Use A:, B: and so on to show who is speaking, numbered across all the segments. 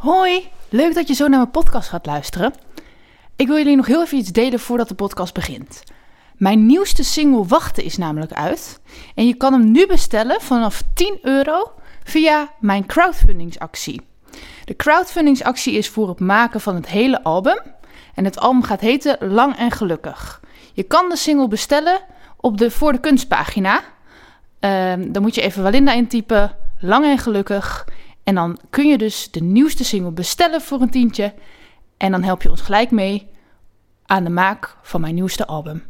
A: Hoi, leuk dat je zo naar mijn podcast gaat luisteren. Ik wil jullie nog heel even iets delen voordat de podcast begint. Mijn nieuwste single Wachten is namelijk uit. En je kan hem nu bestellen vanaf 10 euro via mijn crowdfundingsactie. De crowdfundingsactie is voor het maken van het hele album. En het album gaat heten Lang en Gelukkig. Je kan de single bestellen op de Voor de Kunstpagina. Ehm, dan moet je even Walinda intypen, Lang en Gelukkig. En dan kun je dus de nieuwste single bestellen voor een tientje. En dan help je ons gelijk mee aan de maak van mijn nieuwste album.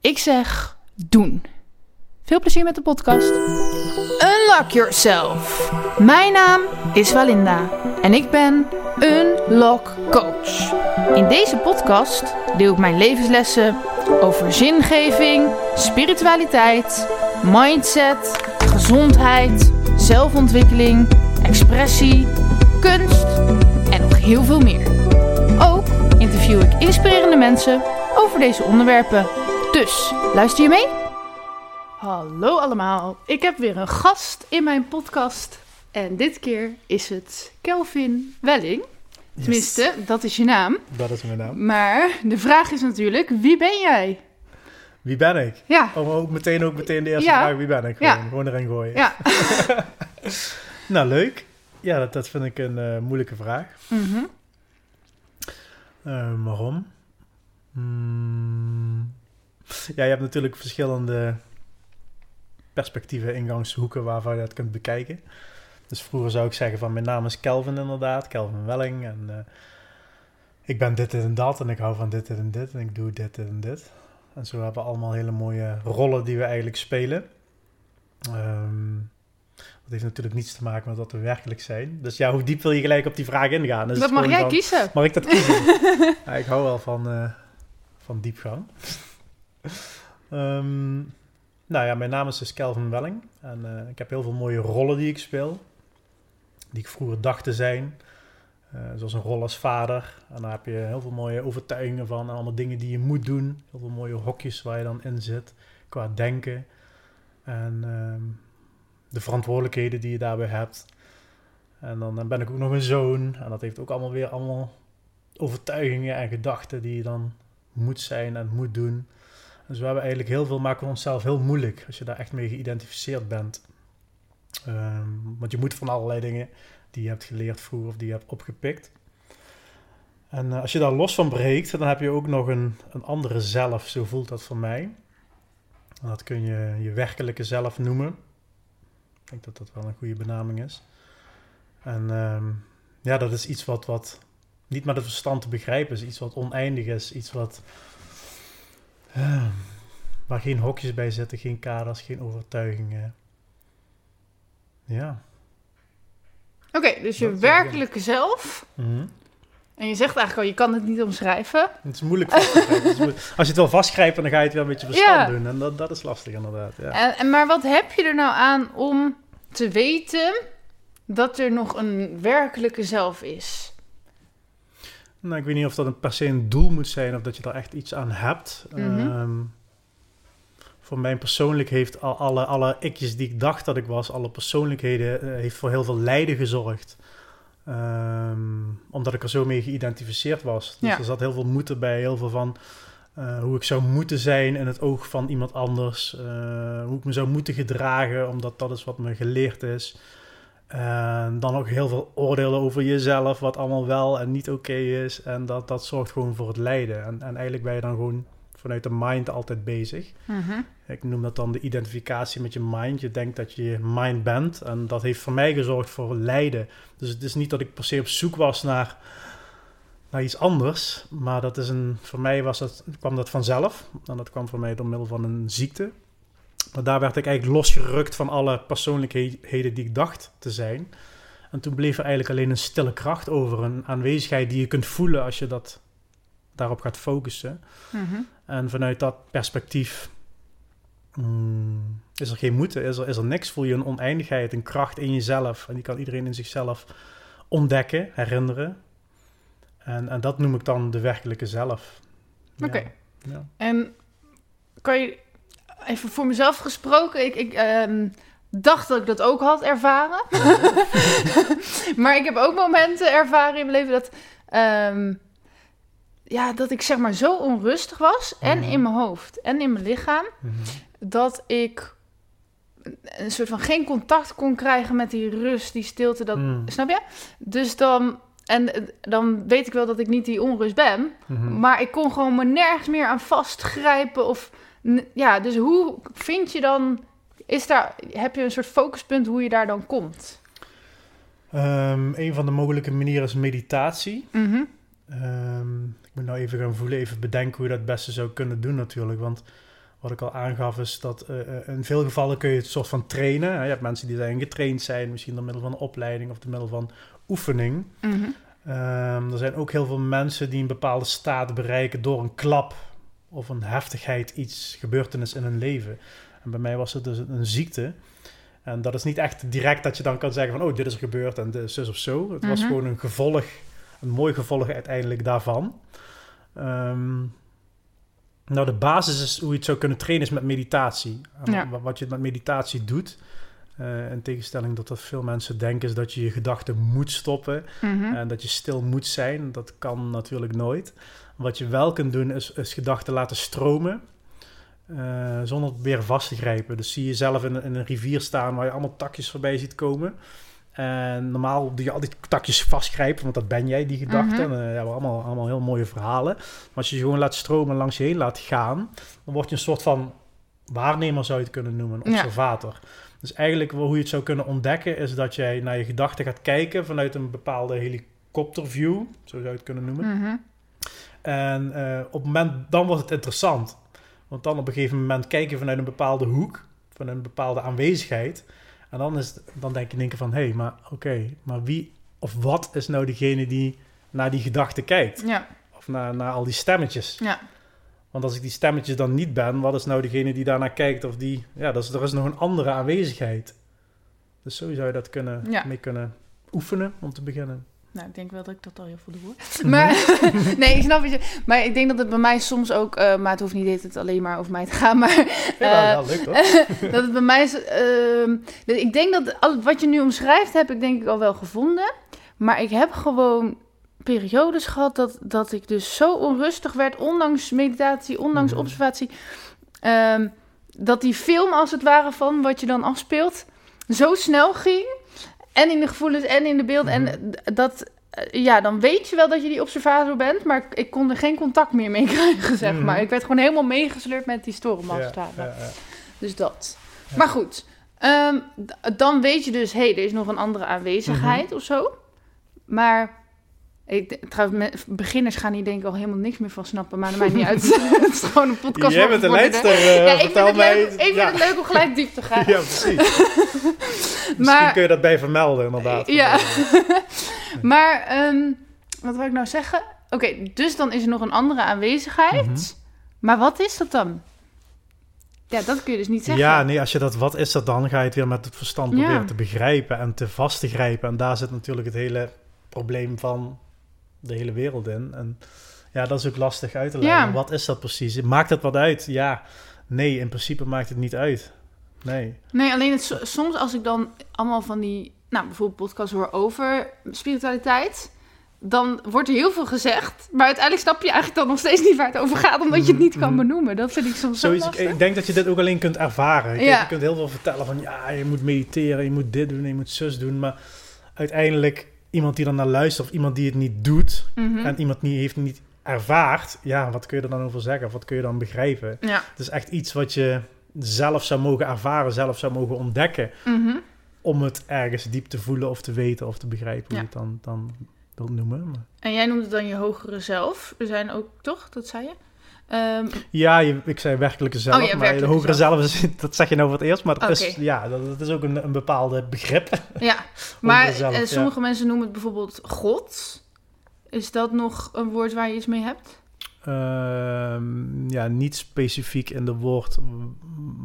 A: Ik zeg doen. Veel plezier met de podcast. Unlock yourself. Mijn naam is Walinda en ik ben Unlock Coach. In deze podcast deel ik mijn levenslessen over zingeving, spiritualiteit, mindset, gezondheid, zelfontwikkeling, expressie, kunst en nog heel veel meer. Ook interview ik inspirerende mensen over deze onderwerpen. Dus luister je mee? Hallo allemaal, ik heb weer een gast in mijn podcast. En dit keer is het Kelvin Welling. Tenminste, dat is je naam.
B: Dat is mijn naam.
A: Maar de vraag is natuurlijk, wie ben jij?
B: Wie ben ik?
A: Ja.
B: Oh, ook meteen, ook meteen de eerste
A: Ja.
B: vraag, wie ben ik? Gewoon,
A: Ja.
B: gewoon erin gooien.
A: Ja.
B: Nou, leuk. Ja, dat, dat vind ik een eh, moeilijke vraag. Eh, waarom? Hmm. Ja, je hebt natuurlijk verschillende perspectieven, ingangshoeken waarvan je dat kunt bekijken. Dus vroeger zou ik zeggen van mijn naam is Kelvin inderdaad, Kelvin Welling. En eh, ik ben dit, dit en dat en ik hou van dit, dit en dit en ik doe dit, dit en dit. En zo hebben we allemaal hele mooie rollen die we eigenlijk spelen. Ehm, dat heeft natuurlijk niets te maken met wat we werkelijk zijn. Dus ja, hoe diep wil je gelijk op die vraag ingaan? Dus
A: Dat
B: het
A: mag jij
B: van-
A: kiezen.
B: Mag ik dat kiezen? ja, ik hou wel van, eh, van diepgang. Ehm, nou ja, mijn naam is dus Kelvin Welling. En eh, ik heb heel veel mooie rollen die ik speel. Die ik vroeger dacht te zijn. Eh, zoals een rol als vader. En daar heb je heel veel mooie overtuigingen van. En allemaal dingen die je moet doen. Heel veel mooie hokjes waar je dan in zit. Qua denken. En ehm, de verantwoordelijkheden die je daarbij hebt. En dan, ben ik ook nog een zoon. En dat heeft ook allemaal weer allemaal overtuigingen en gedachten die je dan moet zijn en moet doen. Dus we hebben eigenlijk heel veel, maken we onszelf heel moeilijk als je daar echt mee geïdentificeerd bent. Ehm, want je moet van allerlei dingen die je hebt geleerd vroeger of die je hebt opgepikt. En eh, als je daar los van breekt, dan heb je ook nog een, een andere zelf, zo voelt dat voor mij. Dat kun je je werkelijke zelf noemen. Ik denk dat dat wel een goede benaming is. En ehm, ja, dat is iets wat, wat niet met het verstand te begrijpen is. Iets wat oneindig is. Iets wat... eh, waar geen hokjes bij zitten, geen kaders, geen overtuigingen. Ja.
A: Oké, dus je werkelijke zelf.
B: Mhm.
A: En je zegt eigenlijk al, je kan het niet omschrijven.
B: Het is moeilijk vast te grijpen. Als je het wel vastgrijpt, dan ga je het wel met je verstand
A: Ja.
B: doen. En dat, dat is lastig inderdaad. Ja.
A: En, en, maar wat heb je er nou aan om te weten dat er nog een werkelijke zelf is?
B: Nou, ik weet niet of dat een per se een doel moet zijn of dat je daar echt iets aan hebt.
A: Mhm.
B: Ehm, voor mij persoonlijk heeft al, alle, alle ikjes die ik dacht dat ik was, alle persoonlijkheden, eh, heeft voor heel veel lijden gezorgd. Ehm, omdat ik er zo mee geïdentificeerd was. Dus
A: Ja.
B: er zat heel veel moeten bij, heel veel van eh, hoe ik zou moeten zijn in het oog van iemand anders. eh, hoe ik me zou moeten gedragen, omdat dat is wat me geleerd is. En dan ook heel veel oordelen over jezelf, wat allemaal wel en niet oké is. En dat, dat zorgt gewoon voor het lijden. En, en eigenlijk ben je dan gewoon vanuit de mind altijd bezig.
A: Mhm.
B: Ik noem dat dan de identificatie met je mind. Je denkt dat je je mind bent. En dat heeft voor mij gezorgd voor lijden. Dus het is niet dat ik per se op zoek was naar, naar iets anders. Maar dat is een, voor mij was dat, kwam dat vanzelf. En dat kwam voor mij door middel van een ziekte. Maar daar werd ik eigenlijk losgerukt van alle persoonlijkheden die ik dacht te zijn. En toen bleef er eigenlijk alleen een stille kracht over. Een aanwezigheid die je kunt voelen als je dat, daarop gaat focussen.
A: Mhm.
B: En vanuit dat perspectief mm, is er geen moeten, is er, is er niks. Voel je een oneindigheid, een kracht in jezelf. En die kan iedereen in zichzelf ontdekken, herinneren. En, en dat noem ik dan de werkelijke zelf.
A: Oké.
B: Ja.
A: En kan je, even voor mezelf gesproken, ik, ik, ehm, dacht dat ik dat ook had ervaren. maar ik heb ook momenten ervaren in mijn leven dat, ehm, ja, dat ik zeg maar zo onrustig was. En
B: Mhm.
A: in mijn hoofd en in mijn lichaam.
B: Mhm.
A: Dat ik een soort van geen contact kon krijgen met die rust, die stilte. Dat,
B: Mm.
A: Snap je? Dus dan... En eh, dan weet ik wel dat ik niet die onrust ben.
B: Mhm.
A: Maar ik kon gewoon me nergens meer aan vastgrijpen. Of, ja, dus hoe vind je dan... Is daar, heb je een soort focuspunt hoe je daar dan komt?
B: Ehm, een van de mogelijke manieren is meditatie.
A: Mhm.
B: Ik moet nou even gaan voelen, even bedenken hoe je dat het beste zou kunnen doen natuurlijk. Want wat ik al aangaf is dat eh, eh, in veel gevallen kun je het soort van trainen. hè. Je hebt mensen die daarin getraind zijn, misschien door middel van een opleiding of door middel van oefening.
A: Mhm.
B: Ehm, er zijn ook heel veel mensen die een bepaalde staat bereiken door een klap of een heftigheid, iets, gebeurtenis in hun leven. En bij mij was het dus een ziekte. En dat is niet echt direct dat je dan kan zeggen van, oh, dit is er gebeurd en dit is zus of zo. Het was
A: Mhm.
B: gewoon een gevolg, een mooi gevolg uiteindelijk daarvan. Ehm, nou, de basis is hoe je het zou kunnen trainen is met meditatie.
A: Ja.
B: Wat je met meditatie doet, eh, in tegenstelling tot wat veel mensen denken, is dat je je gedachten moet stoppen.
A: Mhm.
B: En dat je stil moet zijn, dat kan natuurlijk nooit. Wat je wel kunt doen, is, is gedachten laten stromen. eh, zonder het weer vast te grijpen. Dus zie je zelf in, in een rivier staan waar je allemaal takjes voorbij ziet komen. En normaal doe je al die takjes vastgrijpen, want dat ben jij, die gedachten.
A: Mhm.
B: En, eh, allemaal, allemaal heel mooie verhalen. Maar als je ze gewoon laat stromen en langs je heen laat gaan, dan word je een soort van waarnemer, zou je het kunnen noemen, een
A: Ja.
B: observator. Dus eigenlijk hoe je het zou kunnen ontdekken, is dat jij naar je gedachten gaat kijken vanuit een bepaalde helikopterview, zo zou je het kunnen noemen.
A: Mhm.
B: En eh, op het moment, dan wordt het interessant. Want dan op een gegeven moment kijk je vanuit een bepaalde hoek, vanuit een bepaalde aanwezigheid. En dan, is, het- dan denk je denken van, hé, hey, maar oké, maar wie of wat is nou degene die naar die gedachte kijkt?
A: Ja,
B: Of naar, naar al die stemmetjes?
A: ja.
B: Want als ik die stemmetjes dan niet ben, wat is nou degene die daarnaar kijkt? Of die, ja, dat is, er is nog een andere aanwezigheid. Dus zo zou je dat kunnen,
A: Ja.
B: mee kunnen oefenen om te beginnen.
A: Nou, ik denk wel dat ik dat al heel veel doe. hoor.
B: Mhm.
A: Maar, nee, ik snap het. je- Maar ik denk dat het bij mij soms ook, eh, maar het hoeft niet dit het alleen maar over mij te gaan, maar
B: Ja,
A: Eh,
B: ja, leuk hoor.
A: dat het bij mij is. ehm, ik denk dat al, wat je nu omschrijft, heb ik denk ik al wel gevonden. Maar ik heb gewoon periodes gehad dat, dat ik dus zo onrustig werd, ondanks meditatie, ondanks
B: Mhm.
A: observatie. ehm, dat die film als het ware van wat je dan afspeelt, zo snel ging. En in de gevoelens en in de beelden.
B: Mhm.
A: En d- dat, eh, ja, dan weet je wel dat je die observator bent, maar ik, kon er geen contact meer mee krijgen, zeg
B: Mhm.
A: maar. Ik werd gewoon helemaal meegesleurd met die storm als
B: Ja,
A: het ware.
B: ja, ja.
A: Dus dat. Maar goed, ehm, dan weet je dus, hé, hey, er is nog een andere aanwezigheid
B: Mhm.
A: of zo. Maar ik, trouwens, beginners gaan hier denk ik al helemaal niks meer van snappen, maar dat maakt niet uit. het is gewoon een podcast.
B: Jij bent de leidster, eh,
A: Ja, ik vind, het
B: mij.
A: leuk, ik vind
B: ja.
A: het leuk om gelijk diep te gaan.
B: Ja, precies. Misschien
A: Maar-
B: kun je dat bij vermelden, inderdaad.
A: Ja. maar, ehm, wat wil ik nou zeggen? Oké, dus dan is er nog een andere aanwezigheid.
B: Mhm.
A: Maar wat is dat dan? Ja, dat kun je dus niet zeggen.
B: Ja, nee, als je dat, wat is dat dan? Ga je het weer met het verstand
A: Ja.
B: proberen te begrijpen en te vast te grijpen. En daar zit natuurlijk het hele probleem van de hele wereld in. En ja, dat is ook lastig uit te leggen.
A: Ja.
B: Wat is dat precies? Maakt het wat uit? Ja, nee, in principe maakt het niet uit. Nee.
A: Nee, alleen het, so- soms als ik dan allemaal van die, nou bijvoorbeeld podcasts hoor over spiritualiteit, dan wordt er heel veel gezegd, maar uiteindelijk snap je eigenlijk dan nog steeds niet waar het over gaat, omdat je het niet kan
B: Mhm.
A: benoemen. Dat vind ik soms zo
B: Zoiets, ik, denk dat je dit ook alleen kunt ervaren.
A: Ja.
B: Je kunt heel veel vertellen van ja, je moet mediteren, je moet dit doen, je moet zus doen. Maar uiteindelijk iemand die dan naar luistert of iemand die het niet doet
A: Mhm.
B: en iemand die heeft niet ervaart, ja, wat kun je er dan over zeggen? Of wat kun je dan begrijpen?
A: Ja.
B: Het is echt iets wat je zelf zou mogen ervaren, zelf zou mogen ontdekken,
A: Mhm.
B: om het ergens diep te voelen of te weten of te begrijpen hoe
A: Ja.
B: je het dan, dan wilt noemen. Maar-
A: En jij noemt het dan je hogere zelf. Er zijn ook, toch? Dat zei je? Ehm,
B: Ja, je, ik zei werkelijke zelf,
A: Oh ja,
B: maar de hogere zelf, is, dat zeg je nou voor het eerst, maar dat is, ja, dat, dat is ook een, een bepaalde begrip.
A: ja, maar
B: zelf,
A: eh,
B: ja.
A: sommige mensen noemen het bijvoorbeeld God. Is dat nog een woord waar je iets mee hebt?
B: Ehm, ja, niet specifiek in de woord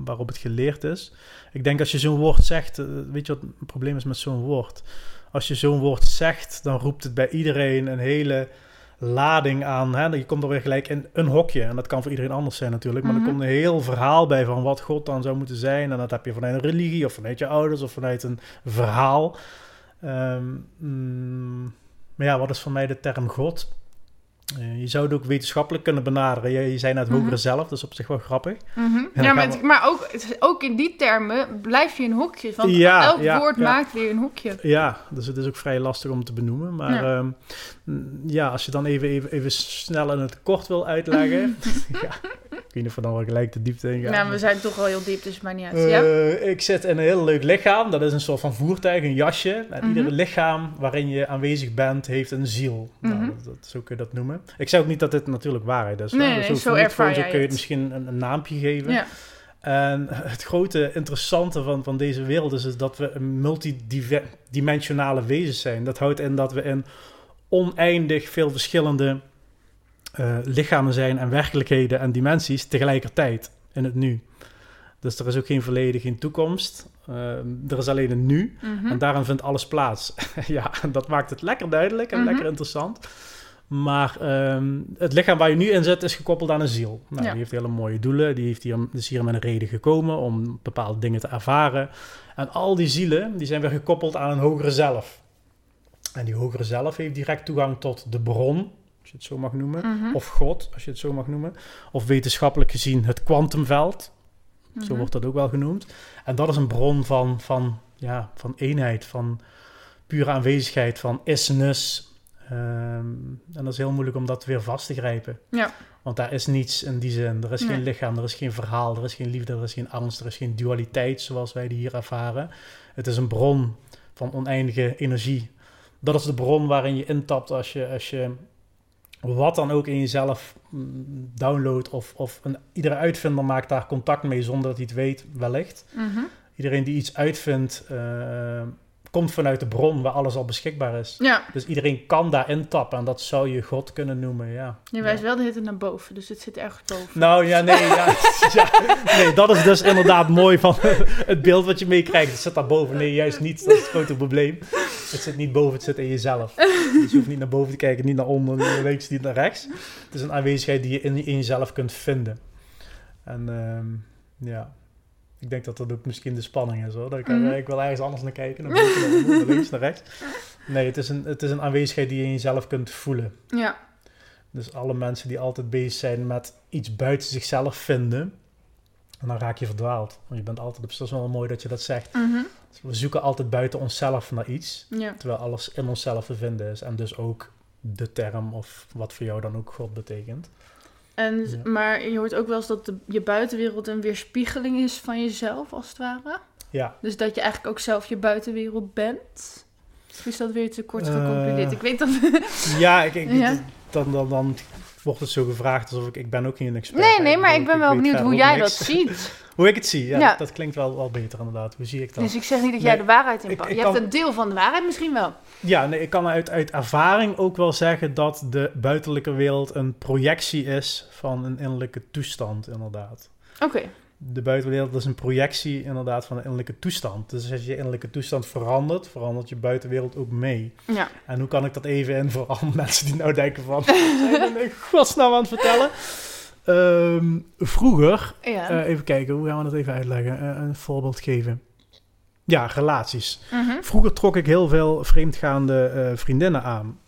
B: waarop het geleerd is. Ik denk als je zo'n woord zegt, eh, weet je wat het probleem is met zo'n woord? Als je zo'n woord zegt, dan roept het bij iedereen een hele lading aan. Hè? Je komt er weer gelijk in een hokje. En dat kan voor iedereen anders zijn natuurlijk. Maar
A: Mhm.
B: er komt een heel verhaal bij van wat God dan zou moeten zijn. En dat heb je vanuit een religie of vanuit je ouders of vanuit een verhaal. Ehm, mm, maar ja, wat is voor mij de term God? Eh, je zou het ook wetenschappelijk kunnen benaderen. Je, je zei net
A: Mhm.
B: hogere zelf, dat is op zich wel grappig.
A: Mhm. Ja, maar,
B: we-
A: het- maar ook, het- ook in die termen blijf je in hokjes. Want
B: Ja,
A: elk
B: ja,
A: woord maakt weer een hokje.
B: Ja, dus het is ook vrij lastig om te benoemen. Maar
A: Ja.
B: ja, ja als je dan even, even, even snel in het kort wil uitleggen. ja, ik weet niet of we dan wel gelijk de diepte in gaan.
A: Ja, we zijn toch wel heel diep, dus het maakt niet uit.
B: Eh,
A: ja?
B: Ik zit in een heel leuk lichaam. Dat is een soort van voertuig, een jasje. En
A: Mhm.
B: ieder lichaam waarin je aanwezig bent, heeft een ziel. Nou, dat, dat, zo kun je dat noemen. Ik zeg ook niet dat dit natuurlijk waarheid is.
A: Nee, nee,
B: zo, je
A: ervaar
B: Zo kun je
A: het.
B: misschien een, een naampje geven.
A: ja.
B: En het grote interessante van, van deze wereld is, is dat we een multidimensionale wezens zijn. Dat houdt in dat we in oneindig veel verschillende eh, lichamen zijn en werkelijkheden en dimensies tegelijkertijd in het nu. Dus er is ook geen verleden, geen toekomst. Eh, er is alleen een nu.
A: Mhm.
B: En daarin vindt alles plaats. ja, dat maakt het lekker duidelijk en
A: Mhm.
B: lekker interessant. Maar ehm, het lichaam waar je nu in zit is gekoppeld aan een ziel. Nou,
A: Ja.
B: Die heeft hele mooie doelen. Die heeft hier, is hier met een reden gekomen om bepaalde dingen te ervaren. En al die zielen die zijn weer gekoppeld aan een hogere zelf. En die hogere zelf heeft direct toegang tot de bron, als je het zo mag noemen.
A: Mhm.
B: Of God, als je het zo mag noemen. Of wetenschappelijk gezien het kwantumveld. Zo
A: Mhm.
B: wordt dat ook wel genoemd. En dat is een bron van, van, ja, van eenheid, van pure aanwezigheid, van isness. Ehm, en dat is heel moeilijk om dat weer vast te grijpen.
A: Ja.
B: Want daar is niets in die zin. Er is
A: Nee.
B: geen lichaam, er is geen verhaal, er is geen liefde, er is geen angst, er is geen dualiteit zoals wij die hier ervaren. Het is een bron van oneindige energie. Dat is de bron waarin je intapt als je, als je wat dan ook in jezelf mm, downloadt. Of, of een, iedere uitvinder maakt daar contact mee zonder dat hij het weet, wellicht.
A: Mhm.
B: Iedereen die iets uitvindt, eh, komt vanuit de bron waar alles al beschikbaar is.
A: Ja,
B: Dus iedereen kan daar intappen en dat zou je God kunnen noemen, ja.
A: je wijst wel de hitte naar boven, dus het zit ergens boven.
B: Nou ja, nee, ja, ja, nee, dat is dus inderdaad mooi van het beeld wat je meekrijgt. Het zit daar boven. Nee, juist niet. Dat is het grote probleem. Het zit niet boven, het zit in jezelf. Dus je hoeft niet naar boven te kijken, niet naar onder, niet naar links, niet naar rechts. Het is een aanwezigheid die je in, in jezelf kunt vinden. En ehm, ja, ik denk dat dat ook misschien de spanning is hoor. Dat ik, ik wil ergens anders naar kijken, naar onder, naar links, naar rechts. Nee, het is, een, het is een aanwezigheid die je in jezelf kunt voelen.
A: Ja,
B: Dus alle mensen die altijd bezig zijn met iets buiten zichzelf vinden, en dan raak je verdwaald. Want je bent altijd op, dat is wel mooi dat je dat zegt.
A: Mhm.
B: We zoeken altijd buiten onszelf naar iets,
A: ja.
B: terwijl alles in onszelf te vinden is. En dus ook de term of wat voor jou dan ook God betekent.
A: En,
B: Ja.
A: Maar je hoort ook wel eens dat de, je buitenwereld een weerspiegeling is van jezelf, als het ware.
B: Ja,
A: Dus dat je eigenlijk ook zelf je buitenwereld bent. Of is dat weer te kort
B: Eh.
A: geconcludeerd? Ik weet dat...
B: ja ik, ik,
A: Ja.
B: Dan, dan, dan wordt het zo gevraagd alsof ik, ik ben ook niet een expert.
A: Nee, nee, maar ik ben wel benieuwd hoe jij dat ziet.
B: Hoe ik het zie, ja,
A: Ja.
B: Dat, dat klinkt wel, wel beter inderdaad. Hoe zie ik dat?
A: Dus ik zeg niet dat
B: Nee,
A: jij de waarheid in
B: ik-
A: pakt.
B: ik
A: Je hebt een deel van de waarheid misschien wel.
B: Ja, nee, ik kan uit, uit ervaring ook wel zeggen dat de buitenlijke wereld een projectie is van een innerlijke toestand, inderdaad.
A: Oké.
B: De buitenwereld is een projectie inderdaad van een innerlijke toestand. Dus als je innerlijke toestand verandert, verandert je buitenwereld ook mee.
A: Ja.
B: En hoe kan ik dat even in voor alle mensen die nou denken van, wat zijn we in godsnaam aan het vertellen? Ehm, vroeger,
A: Ja.
B: eh, even kijken, hoe gaan we dat even uitleggen? Eh, een voorbeeld geven. Ja, relaties.
A: Mhm.
B: Vroeger trok ik heel veel vreemdgaande eh, vriendinnen aan.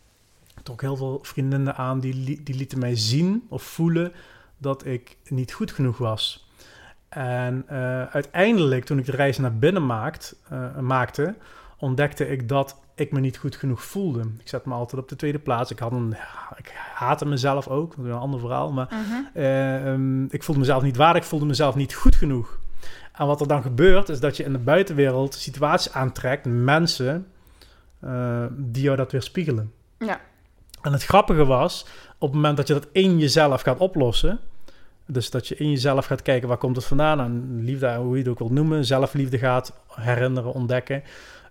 B: Ik trok heel veel vriendinnen aan die, li- die lieten mij zien of voelen dat ik niet goed genoeg was. En eh, uiteindelijk, toen ik de reis naar binnen maakt, eh, maakte, ontdekte ik dat ik me niet goed genoeg voelde. Ik zette me altijd op de tweede plaats. Ik, had een, ik haatte mezelf ook, dat is een ander verhaal. Maar
A: Mhm.
B: eh, ehm, ik voelde mezelf niet waardig, ik voelde mezelf niet goed genoeg. En wat er dan gebeurt, is dat je in de buitenwereld situaties aantrekt, mensen, die jou dat weer spiegelen.
A: Ja.
B: En het grappige was, op het moment dat je dat in jezelf gaat oplossen, dus dat je in jezelf gaat kijken, waar komt het vandaan, en liefde, hoe je het ook wilt noemen, zelfliefde gaat herinneren, ontdekken,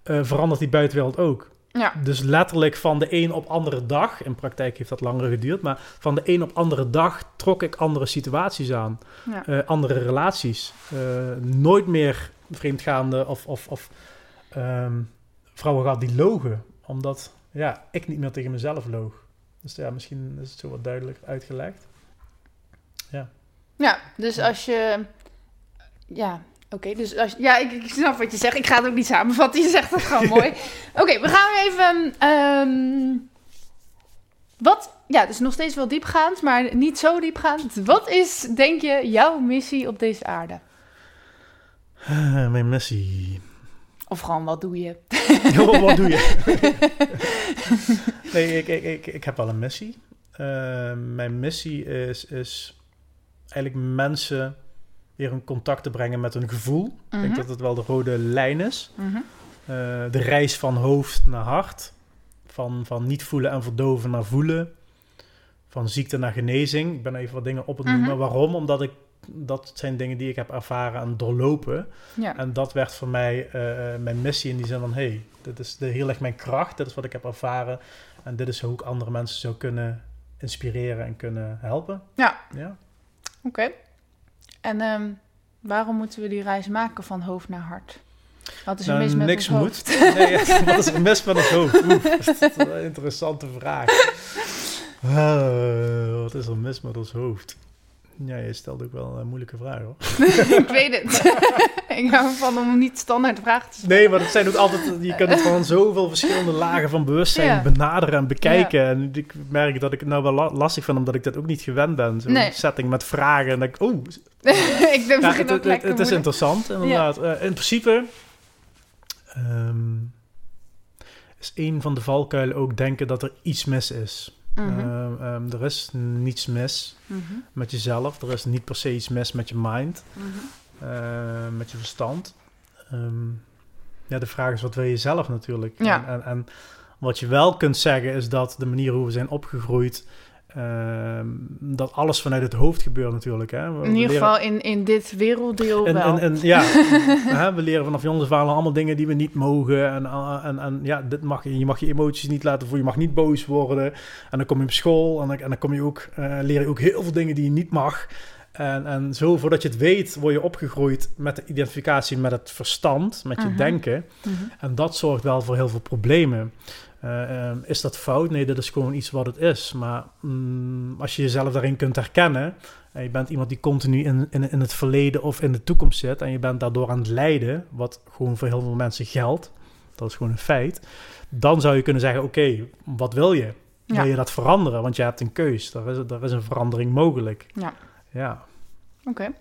B: eh, verandert die buitenwereld ook.
A: Ja.
B: Dus letterlijk van de een op andere dag, in praktijk heeft dat langer geduurd, maar van de een op andere dag trok ik andere situaties aan,
A: Ja.
B: eh, andere relaties. Eh, nooit meer vreemdgaande of, of, of ehm, vrouwen gehad die logen, omdat ja, ik niet meer tegen mezelf loog. Dus ja, misschien is het zo wat duidelijker uitgelegd. Ja.
A: Dus als je... Ja, oké. dus als, ja, ik, ik snap wat je zegt. Ik ga het ook niet samenvatten. Je zegt het gewoon mooi. Oké, we gaan weer even... ehm, wat... Ja, is nog steeds wel diepgaand, maar niet zo diepgaand. Wat is, denk je, jouw missie op deze aarde?
B: Eh, mijn missie.
A: Of gewoon, wat doe je?
B: Oh, wat doe je? nee, ik, ik, ik, ik heb wel een missie. Eh, mijn missie is, is eigenlijk mensen weer in contact te brengen met hun gevoel. Ik denk
A: Mhm.
B: dat het wel de rode lijn is.
A: Mhm.
B: Eh, de reis van hoofd naar hart. Van, van niet voelen en verdoven naar voelen. Van ziekte naar genezing. Ik ben even wat dingen op het
A: Mhm.
B: noemen. Waarom? Omdat ik dat zijn dingen die ik heb ervaren en doorlopen.
A: Ja.
B: En dat werd voor mij eh, mijn missie in die zin van... hey, dit is de, hier ligt mijn kracht. Dit is wat ik heb ervaren. En dit is hoe ik andere mensen zou kunnen inspireren en kunnen helpen.
A: Ja.
B: Ja.
A: Oké. En ehm, waarom moeten we die reis maken van hoofd naar hart? Wat is er
B: Nou,
A: mis met
B: niks
A: ons
B: moet.
A: hoofd?
B: Nee, ja, wat is er mis met het hoofd? Oeh, dat is een interessante vraag. Eh, wat is er mis met ons hoofd? Ja, je stelt ook wel een moeilijke vraag hoor.
A: ik weet het. ik hou ervan om niet standaard vragen te stellen.
B: Nee, maar het zijn ook altijd, je kunt het van zoveel verschillende lagen van bewustzijn
A: Ja.
B: benaderen en bekijken. En ik merk dat ik het nou wel la- lastig vind, omdat ik dat ook niet gewend ben. Zo'n
A: Nee.
B: setting met vragen en denk ik, oh,
A: ik ben
B: ja, het,
A: ook
B: het, het is interessant inderdaad. Eh, in principe ehm, is een van de valkuilen ook denken dat er iets mis is.
A: Mhm,
B: Ehm, ehm, er is niets mis
A: mhm,
B: met jezelf. Er is niet per se iets mis met je mind,
A: mhm.
B: eh, met je verstand. Ehm, ja, de vraag is wat wil je zelf natuurlijk.
A: Ja.
B: En, en, en wat je wel kunt zeggen is dat de manier hoe we zijn opgegroeid, ehm, dat alles vanuit het hoofd gebeurt natuurlijk. Hè? We
A: In ieder
B: leren-
A: geval in, in dit werelddeel
B: en,
A: wel.
B: en, en ja, hè, we leren vanaf jongens aan allemaal dingen die we niet mogen. En, en, en ja, dit mag, je je mag je emoties niet laten voelen, je mag niet boos worden. En dan kom je op school en dan, en dan kom je ook, eh, leer je ook heel veel dingen die je niet mag. En, en zo, voordat je het weet, word je opgegroeid met de identificatie met het verstand, met je
A: Mhm.
B: denken.
A: Mhm.
B: En dat zorgt wel voor heel veel problemen. Eh, ehm, is dat fout? Nee, dat is gewoon iets wat het is. Maar mm, als je jezelf daarin kunt herkennen... en je bent iemand die continu in, in, in het verleden of in de toekomst zit... en je bent daardoor aan het lijden... wat gewoon voor heel veel mensen geldt... dat is gewoon een feit... dan zou je kunnen zeggen, oké, wat wil je?
A: Ja.
B: Wil je dat veranderen? Want je hebt een keus. Er is, er is een verandering mogelijk.
A: Ja.
B: Ja.
A: Oké.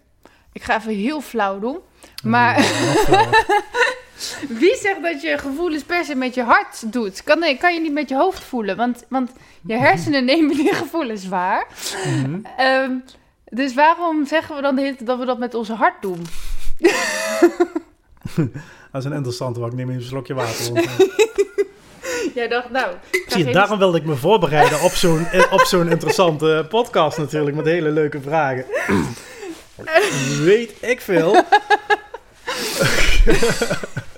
A: Ik ga even heel flauw doen. Maar
B: nog wel.
A: wie zegt dat je gevoelens per se met je hart doet? Kan, nee, kan je niet met je hoofd voelen? Want, want je hersenen nemen die gevoelens waar.
B: Mhm.
A: Ehm, dus waarom zeggen we dan de dat we dat met onze hart doen?
B: Dat is een interessante, want ik neem even een slokje water. Want,
A: Jij dacht, nou...
B: Zie daarom wilde ik me voorbereiden op zo'n, eh, op zo'n interessante podcast natuurlijk, met hele leuke vragen. Weet ik veel.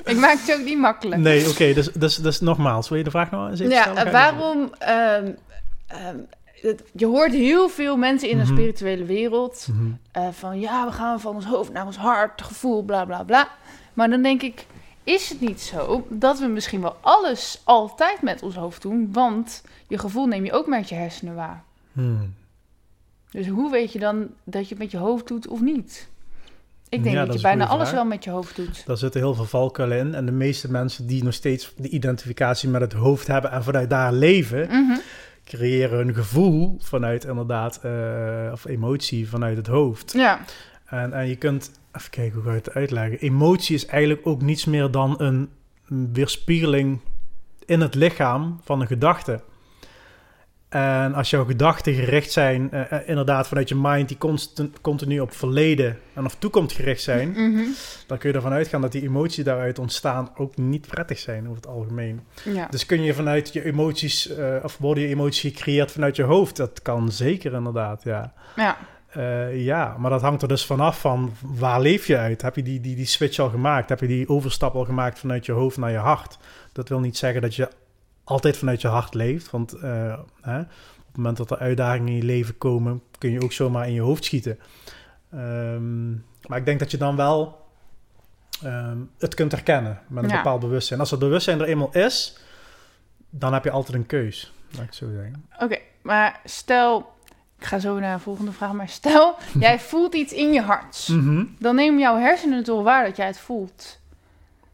A: Ik maak het ook niet makkelijk.
B: Nee, oké, dus, dus, dus nogmaals, wil je de vraag nog eens even
A: Ja,
B: stellen?
A: waarom... ehm, ehm, je hoort heel veel mensen in de
B: Mhm.
A: spirituele wereld...
B: Mhm.
A: eh, van ja, we gaan van ons hoofd naar ons hart, gevoel, bla bla bla. Maar dan denk ik, is het niet zo dat we misschien wel alles altijd met ons hoofd doen? Want je gevoel neem je ook met je hersenen waar.
B: Hmm.
A: Dus hoe weet je dan dat je het met je hoofd doet of niet? Ik denk
B: Ja,
A: dat,
B: dat
A: je
B: een
A: bijna alles
B: vraag.
A: wel met je hoofd doet.
B: Daar zitten heel veel valkuilen in. En de meeste mensen die nog steeds de identificatie met het hoofd hebben en vanuit daar leven,
A: Mhm.
B: creëren hun gevoel vanuit inderdaad, eh, of emotie vanuit het hoofd.
A: Ja,
B: En, en je kunt, even kijken hoe ga je het uitleggen. Emotie is eigenlijk ook niets meer dan een weerspiegeling in het lichaam van een gedachte. En als jouw gedachten gericht zijn, eh, inderdaad vanuit je mind, die constant, continu op verleden en of toekomst gericht zijn,
A: Mhm.
B: dan kun je ervan uitgaan dat die emoties daaruit ontstaan ook niet prettig zijn over het algemeen.
A: ja.
B: Dus kun je vanuit je emoties, eh, of worden je emoties gecreëerd vanuit je hoofd? Dat kan zeker inderdaad, ja.
A: ja.
B: Ja, maar dat hangt er dus vanaf van waar leef je uit? Heb je die, die, die switch al gemaakt? Heb je die overstap al gemaakt vanuit je hoofd naar je hart? Dat wil niet zeggen dat je altijd vanuit je hart leeft. Want eh, hè, op het moment dat er uitdagingen in je leven komen, kun je ook zomaar in je hoofd schieten. Ehm, maar ik denk dat je dan wel ehm, het kunt herkennen met een
A: Ja.
B: bepaald bewustzijn. Als dat bewustzijn er eenmaal is, dan heb je altijd een keus, laat ik het zo zeggen.
A: Oké, maar stel... Ik ga zo naar de volgende vraag. Maar stel, jij voelt iets in je hart.
B: Mhm.
A: Dan nemen jouw hersenen toch waar dat jij het voelt.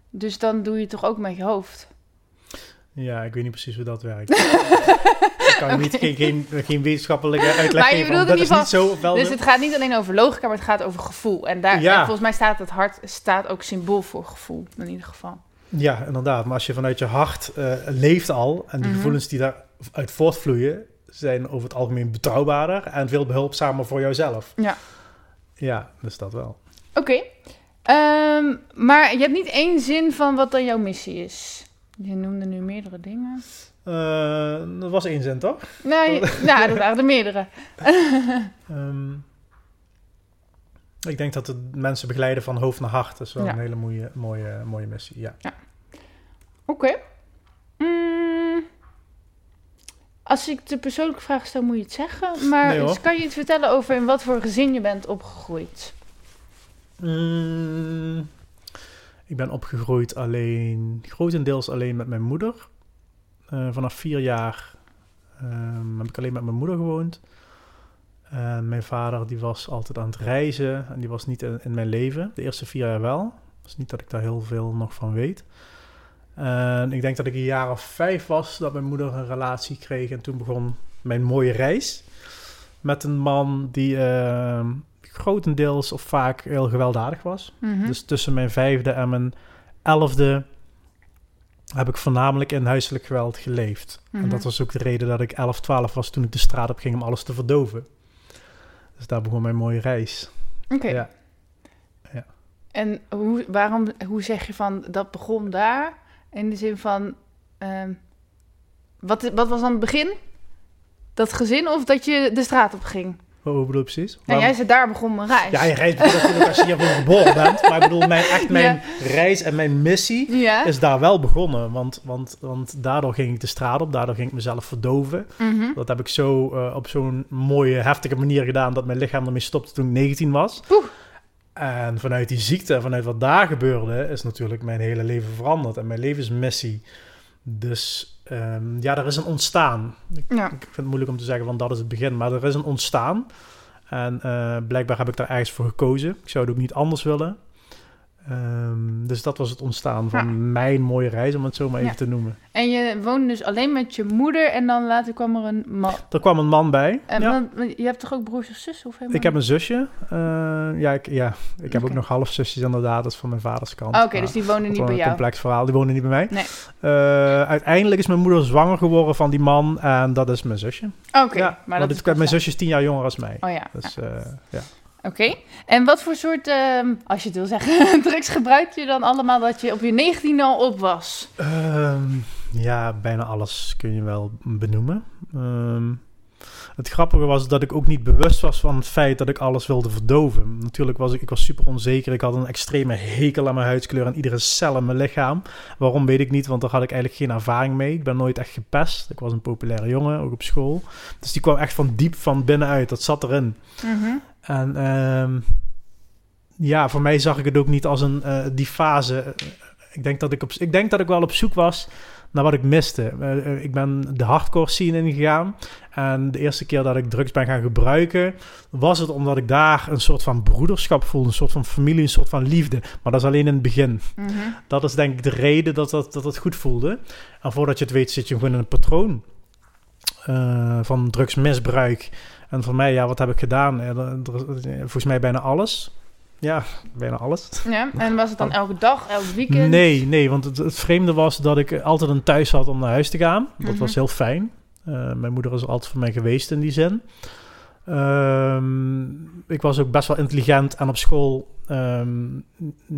A: Dus dan doe je het toch ook met je hoofd.
B: Ja, ik weet niet precies hoe dat werkt. ik kan niet, geen, geen, geen wetenschappelijke uitleg
A: Maar je
B: geven.
A: bedoelt in ieder
B: zo. Wel
A: Dus het gaat niet alleen over logica, maar het gaat over gevoel. En, daar,
B: Ja.
A: en volgens mij staat het hart staat ook symbool voor gevoel, in ieder geval.
B: Ja, inderdaad. Maar als je vanuit je hart eh, leeft al... en die
A: Mhm.
B: gevoelens die daaruit voortvloeien... zijn over het algemeen betrouwbaarder... en veel behulpzamer voor jouzelf.
A: Ja.
B: Ja, dus dat wel.
A: Oké. Ehm, maar je hebt niet één zin van wat dan jouw missie is. Je noemde nu meerdere dingen.
B: Eh, dat was één zin, toch?
A: Nee, nou, dat waren er meerdere.
B: Ehm, ik denk dat het mensen begeleiden van hoofd naar hart... is wel
A: Ja.
B: een hele mooie, mooie, mooie missie, ja.
A: Oké. Mm, als ik de persoonlijke vraag stel, moet je het zeggen. Maar
B: Nee,
A: kan je iets vertellen over in wat voor gezin je bent opgegroeid?
B: Mm, ik ben opgegroeid alleen, grotendeels alleen met mijn moeder. Eh, vanaf vier jaar ehm, heb ik alleen met mijn moeder gewoond. En mijn vader die was altijd aan het reizen en die was niet in, in mijn leven. De eerste vier jaar wel. Dus niet dat ik daar heel veel nog van weet. En ik denk dat ik een jaar of vijf was dat mijn moeder een relatie kreeg. En toen begon mijn mooie reis. Met een man die ehm, grotendeels of vaak heel gewelddadig was.
A: Mhm.
B: Dus tussen mijn vijfde en mijn elfde heb ik voornamelijk in huiselijk geweld geleefd.
A: Mhm.
B: En dat was ook de reden dat ik 11, 12 was toen ik de straat op ging om alles te verdoven. Dus daar begon mijn mooie reis.
A: Oké.
B: Ja.
A: En hoe, waarom, hoe zeg je van dat begon daar? In de zin van, ehm, wat, wat was dan het begin? Dat gezin of dat je de straat op ging?
B: Hoe bedoel je precies?
A: En
B: Waarom-
A: jij zei daar begon mijn reis.
B: Ja, je reis natuurlijk als je geboren bent. Maar ik bedoel, mijn, echt mijn reis en mijn missie
A: Ja?
B: is daar wel begonnen. Want, want, want daardoor ging ik de straat op, daardoor ging ik mezelf verdoven.
A: Mhm.
B: Dat heb ik zo eh, op zo'n mooie, heftige manier gedaan dat mijn lichaam ermee stopte toen ik 19 was.
A: Oeh.
B: En vanuit die ziekte, vanuit wat daar gebeurde, is natuurlijk mijn hele leven veranderd en mijn levensmissie. Dus ehm, ja, er is een ontstaan.
A: Ja.
B: Ik vind het moeilijk om te zeggen van dat is het begin, maar er is een ontstaan. En eh, blijkbaar heb ik daar ergens voor gekozen. Ik zou het ook niet anders willen. Ehm, dus dat was het ontstaan van mijn mooie reis, om het zo maar even
A: Ja.
B: te noemen.
A: En je woonde dus alleen met je moeder en dan later kwam er een man.
B: Er kwam een man bij.
A: En
B: ja.
A: je hebt toch ook broers of zussen? Of helemaal
B: Ik heb een zusje. Eh, ja, ik, ja, ik heb ook nog halfzusjes inderdaad. Dat is van mijn vaders kant.
A: Oké, dus die wonen niet bij
B: een
A: jou.
B: complex verhaal. Die wonen niet bij mij.
A: Nee.
B: Eh, uiteindelijk is mijn moeder zwanger geworden van die man. En dat is mijn zusje.
A: Oké,
B: ja,
A: maar dat
B: dit-
A: is
B: mijn zusje is tien jaar jonger als mij.
A: Oh ja.
B: Dus eh, ja.
A: Oké. En wat voor soort, ehm, als je het wil zeggen, drugs gebruik je dan allemaal dat je op je 19 al op was?
B: Ehm, ja, bijna alles kun je wel benoemen. Ehm, het grappige was dat ik ook niet bewust was van het feit dat ik alles wilde verdoven. Natuurlijk was ik, ik was super onzeker. Ik had een extreme hekel aan mijn huidskleur en iedere cel in mijn lichaam. Waarom weet ik niet, want daar had ik eigenlijk geen ervaring mee. Ik ben nooit echt gepest. Ik was een populaire jongen, ook op school. Dus die kwam echt van diep van binnenuit. Dat zat erin.
A: Mhm.
B: En ehm, ja, voor mij zag ik het ook niet als een, eh, die fase. Ik denk, dat ik, op, ik denk dat ik wel op zoek was naar wat ik miste. Eh, eh, ik ben de hardcore scene ingegaan. En de eerste keer dat ik drugs ben gaan gebruiken, was het omdat ik daar een soort van broederschap voelde. Een soort van familie, een soort van liefde. Maar dat is alleen in het begin.
A: Mhm.
B: Dat is denk ik de reden dat dat, dat het goed voelde. En voordat je het weet zit je gewoon in een patroon eh, van drugsmisbruik. En voor mij, ja, wat heb ik gedaan? Ja, volgens mij bijna alles. Ja, bijna alles.
A: Ja, en was het dan elke dag, elk weekend?
B: Nee, nee, want het, het vreemde was dat ik altijd een thuis had om naar huis te gaan. Dat
A: Mhm.
B: was heel fijn. Eh, mijn moeder er altijd voor mij geweest in die zin. Ehm, ik was ook best wel intelligent en op school, ehm,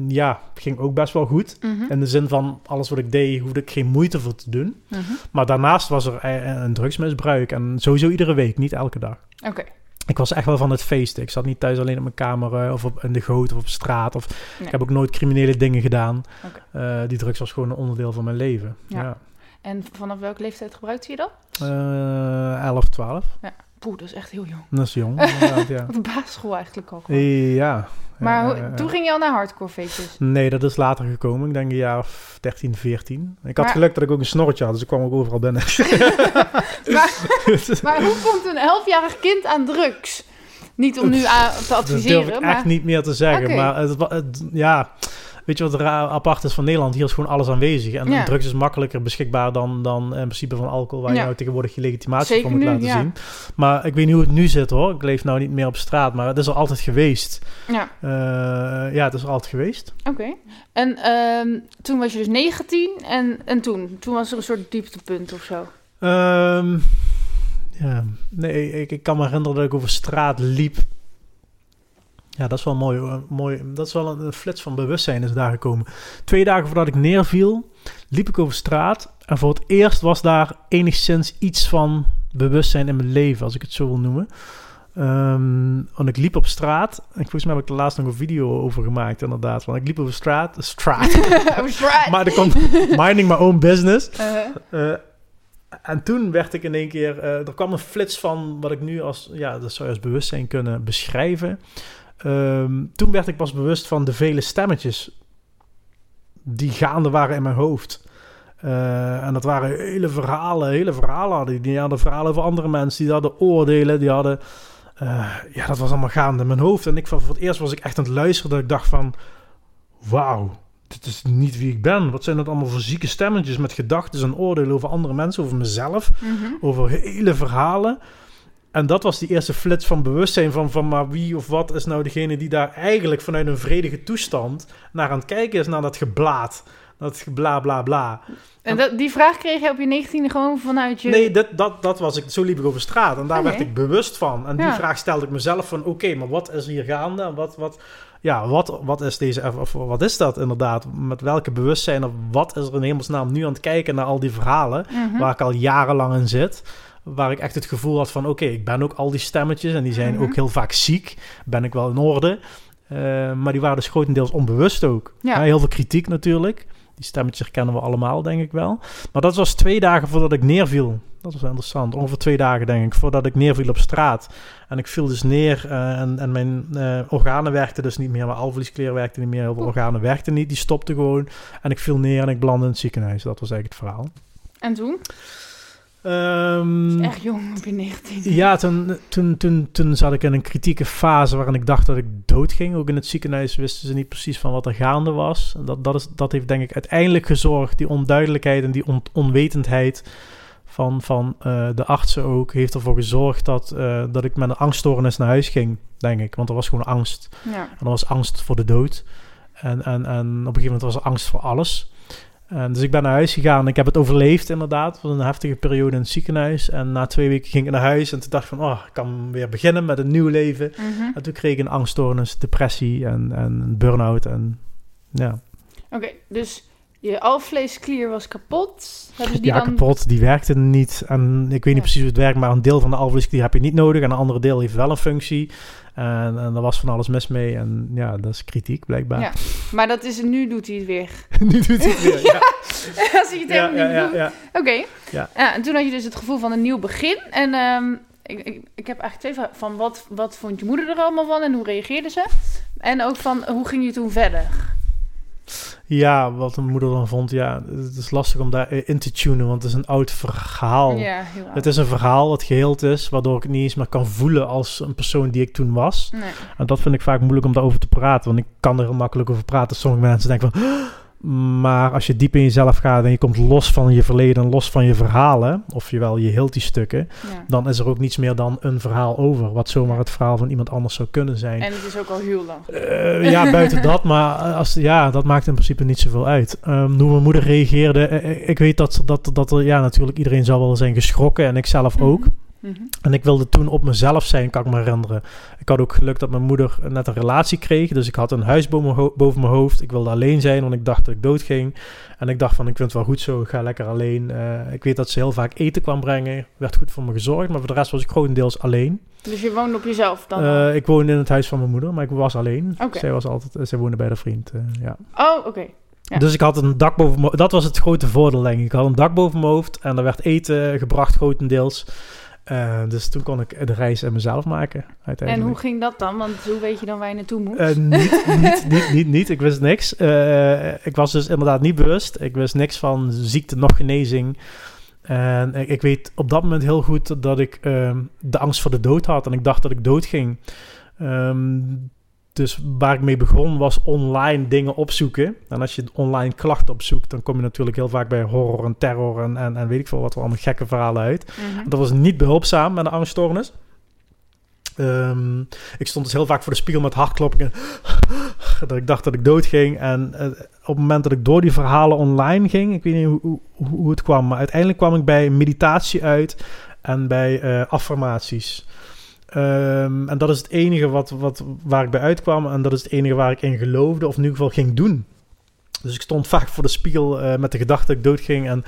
B: ja, ging ook best wel goed.
A: Mhm.
B: In de zin van alles wat ik deed, hoefde ik geen moeite voor te doen.
A: Mhm.
B: Maar daarnaast was er e- een drugsmisbruik. En sowieso iedere week, niet elke dag.
A: Oké.
B: Ik was echt wel van het feesten. Ik zat niet thuis alleen op mijn kamer eh, of op, in de goot of op straat. Of,
A: Nee.
B: Ik heb ook nooit criminele dingen gedaan. Eh, die drugs was gewoon een onderdeel van mijn leven.
A: Ja.
B: Ja.
A: En vanaf welke leeftijd gebruikte je dat?
B: Eh, 11, 12.
A: Poeh, dat is echt heel jong.
B: Dat is jong, ja.
A: De basisschool eigenlijk al. gewoon.
B: Ja.
A: Maar toen ging je al naar hardcore feestjes.
B: Nee, dat is later gekomen. Ik denk een jaar of 13, 14. Ik had
A: Maar-
B: geluk dat ik ook een snorretje had, dus ik kwam ook overal binnen.
A: Maar, maar hoe komt een elfjarig kind aan drugs? Niet om nu aan te
B: Dat
A: adviseren,
B: durf ik
A: maar...
B: echt niet meer te zeggen. Maar het, het- ja, weet je wat raar apart is van Nederland? Hier is gewoon alles aanwezig. En
A: Ja.
B: drugs is makkelijker beschikbaar dan, dan in principe van alcohol... waar je nou tegenwoordig je legitimatie
A: Zeker
B: voor moet
A: nu,
B: laten zien. Maar ik weet niet hoe het nu zit hoor. Ik leef nou niet meer op straat, maar het is er altijd geweest.
A: Ja,
B: Eh, ja, het is er altijd geweest.
A: oké. En ehm, toen was je dus 19 en, en toen? Toen was er een soort dieptepunt of zo.
B: Ehm, ja, nee, ik, ik kan me herinneren dat ik over straat liep. Ja, dat is wel mooi. mooi dat is wel een, flits van bewustzijn is daar gekomen. Twee dagen voordat ik neerviel, liep ik over straat. En voor het eerst was daar enigszins iets van bewustzijn in mijn leven, als ik het zo wil noemen. Ehm, want ik liep op straat. En volgens mij heb ik er laatst nog een video over gemaakt, inderdaad. Want ik liep over straat. straat.
A: Oh,
B: maar er komt minding my own business.
A: Eh,
B: Eh, en toen werd ik in één keer... eh, er kwam een flits van wat ik nu als... Ja, dat zou je als bewustzijn kunnen beschrijven. Ehm, toen werd ik pas bewust van de vele stemmetjes... die gaande waren in mijn hoofd. Eh, en dat waren hele verhalen, hele verhalen hadden. die. Hadden verhalen over andere mensen, die hadden oordelen, die hadden... eh, ja, dat was allemaal gaande in mijn hoofd. En ik, voor het eerst was ik echt aan het luisteren dat ik dacht van... Wauw, dit is niet wie ik ben. Wat zijn dat allemaal voor zieke stemmetjes met gedachten en oordelen over andere mensen, over mezelf,
A: mhm.
B: over hele verhalen. En dat was die eerste flits van bewustzijn van, van maar wie of wat is nou degene die daar eigenlijk vanuit een vredige toestand naar aan het kijken is, naar dat geblaat. Dat gebla bla bla.
A: En dat, die vraag kreeg je op je 19e gewoon vanuit je...
B: Nee, dat, dat, dat was ik. Zo liep ik over straat. En daar werd ik bewust van. En die vraag stelde ik mezelf van... Oké, maar wat is hier gaande? En wat, wat, ja, wat, wat is deze... Of, wat is dat inderdaad? Met welke bewustzijn? Of wat is er in hemelsnaam nu aan het kijken naar al die verhalen...
A: Mhm.
B: waar ik al jarenlang in zit... Waar ik echt het gevoel had van... Oké, ik ben ook al die stemmetjes... en die zijn
A: Mhm.
B: ook heel vaak ziek. Ben ik wel in orde. Eh, maar die waren dus grotendeels onbewust ook.
A: Ja.
B: Heel veel kritiek natuurlijk. Die stemmetjes herkennen we allemaal, denk ik wel. Maar dat was twee dagen voordat ik neerviel. Dat was interessant. Ongeveer twee dagen, denk ik, voordat ik neerviel op straat. En ik viel dus neer eh, en, en mijn eh, organen werkten dus niet meer. Mijn alvleesklier werkte niet meer. Heel veel organen werkten niet. Die stopten gewoon. En ik viel neer en ik belandde in het ziekenhuis. Dat was eigenlijk het verhaal.
A: En toen?
B: Ehm,
A: Echt jong op je 19.
B: ja, toen, toen, toen, toen zat ik in een kritieke fase waarin ik dacht dat ik doodging. Ook in het ziekenhuis wisten ze niet precies van wat er gaande was. En Dat, dat, is, dat heeft denk ik uiteindelijk gezorgd, die onduidelijkheid en die on- onwetendheid van, van eh, de artsen ook, heeft ervoor gezorgd dat, eh, dat ik met een angststoornis naar huis ging, denk ik. Want er was gewoon angst.
A: Ja.
B: En er was angst voor de dood. En, en, en op een gegeven moment was er angst voor alles. En dus ik ben naar huis gegaan. Ik heb het overleefd inderdaad. Het een heftige periode in het ziekenhuis. En na twee weken ging ik naar huis. En toen dacht ik van, oh, ik kan weer beginnen met een nieuw leven.
A: Mhm.
B: En toen kreeg ik een angststoornis, depressie en, en een burn-out. En ja,
A: Oké, dus je alvleesklier was kapot. Hebben ze die
B: ja
A: dan...
B: kapot. Die werkte niet. En ik weet niet
A: Ja.
B: precies hoe het werkt. Maar een deel van de alvleesklier heb je niet nodig. En een andere deel heeft wel een functie. En, en er was van alles mis mee. En ja, dat is kritiek blijkbaar.
A: Ja. Maar dat is, nu doet hij het weer.
B: nu doet hij het weer. Ja,
A: Als hij het helemaal niet. Oké.
B: Ja.
A: Ja, en toen had je dus het gevoel van een nieuw begin. En ehm, ik, ik, ik heb eigenlijk twee vragen. Van wat, wat vond je moeder er allemaal van en hoe reageerde ze? En ook van hoe ging je toen verder?
B: Ja, wat mijn moeder dan vond, ja, het is lastig om daar in te tunen, want het is een oud verhaal.
A: Ja, heel oud.
B: Het is een verhaal wat geheeld is, waardoor ik het niet eens meer kan voelen als een persoon die ik toen was.
A: Nee.
B: En dat vind ik vaak moeilijk om daarover te praten, want ik kan er heel makkelijk over praten. Sommige mensen denken van? Maar als je diep in jezelf gaat en je komt los van je verleden en los van je verhalen, of je hield die stukken,
A: Ja.
B: dan is er ook niets meer dan een verhaal over, wat zomaar het verhaal van iemand anders zou kunnen zijn.
A: En het is ook al heel lang.
B: Eh, ja, buiten dat, maar als, ja, dat maakt in principe niet zoveel uit. Ehm, hoe mijn moeder reageerde, eh, eh, ik weet dat, dat, dat er, ja, natuurlijk iedereen zal wel zijn geschrokken en ik zelf ook. En ik wilde toen op mezelf zijn, kan ik me herinneren. Ik had ook geluk dat mijn moeder net een relatie kreeg, dus ik had een huis boven mijn, hoofd. Ik wilde alleen zijn, want ik dacht dat ik doodging. En ik dacht van, ik vind het wel goed zo, ik ga lekker alleen. Eh, ik weet dat ze heel vaak eten kwam brengen, werd goed voor me gezorgd, maar voor de rest was ik grotendeels alleen.
A: Dus je woonde op jezelf dan?
B: Eh, ik woonde in het huis van mijn moeder, maar ik was alleen. Zij, was altijd, zij woonde bij de vriend, eh, ja.
A: oh, oké. Ja.
B: Dus ik had een dak boven mijn Dat was het grote voordeel, denk ik. Ik had een dak boven mijn hoofd en er werd eten gebracht, grotendeels. Eh, dus toen kon ik de reis en mezelf maken,
A: En
B: uiteindelijk.
A: hoe ging dat dan? Want hoe weet je dan waar je naartoe moet?
B: Eh, niet, niet, niet, niet, niet. Ik wist niks. Eh, ik was dus inderdaad niet bewust. Ik wist niks van ziekte, nog genezing. En ik, ik weet op dat moment heel goed dat ik ehm, de angst voor de dood had. En ik dacht dat ik dood ging. Ehm, dus waar ik mee begon was online dingen opzoeken. En als je online klachten opzoekt, dan kom je natuurlijk heel vaak bij horror en terror en, en, en weet ik veel wat, allemaal gekke verhalen uit.
A: Mhm.
B: Dat was niet behulpzaam met een angststoornis. Ehm, ik stond dus heel vaak voor de spiegel met hartkloppingen. dat ik dacht dat ik dood ging. En eh, op het moment dat ik door die verhalen online ging, ik weet niet hoe, hoe, hoe het kwam, maar uiteindelijk kwam ik bij meditatie uit en bij eh, affirmaties. Ehm, en dat is het enige wat, wat, waar ik bij uitkwam. En dat is het enige waar ik in geloofde, of in ieder geval ging doen. Dus ik stond vaak voor de spiegel eh, met de gedachte dat ik dood ging en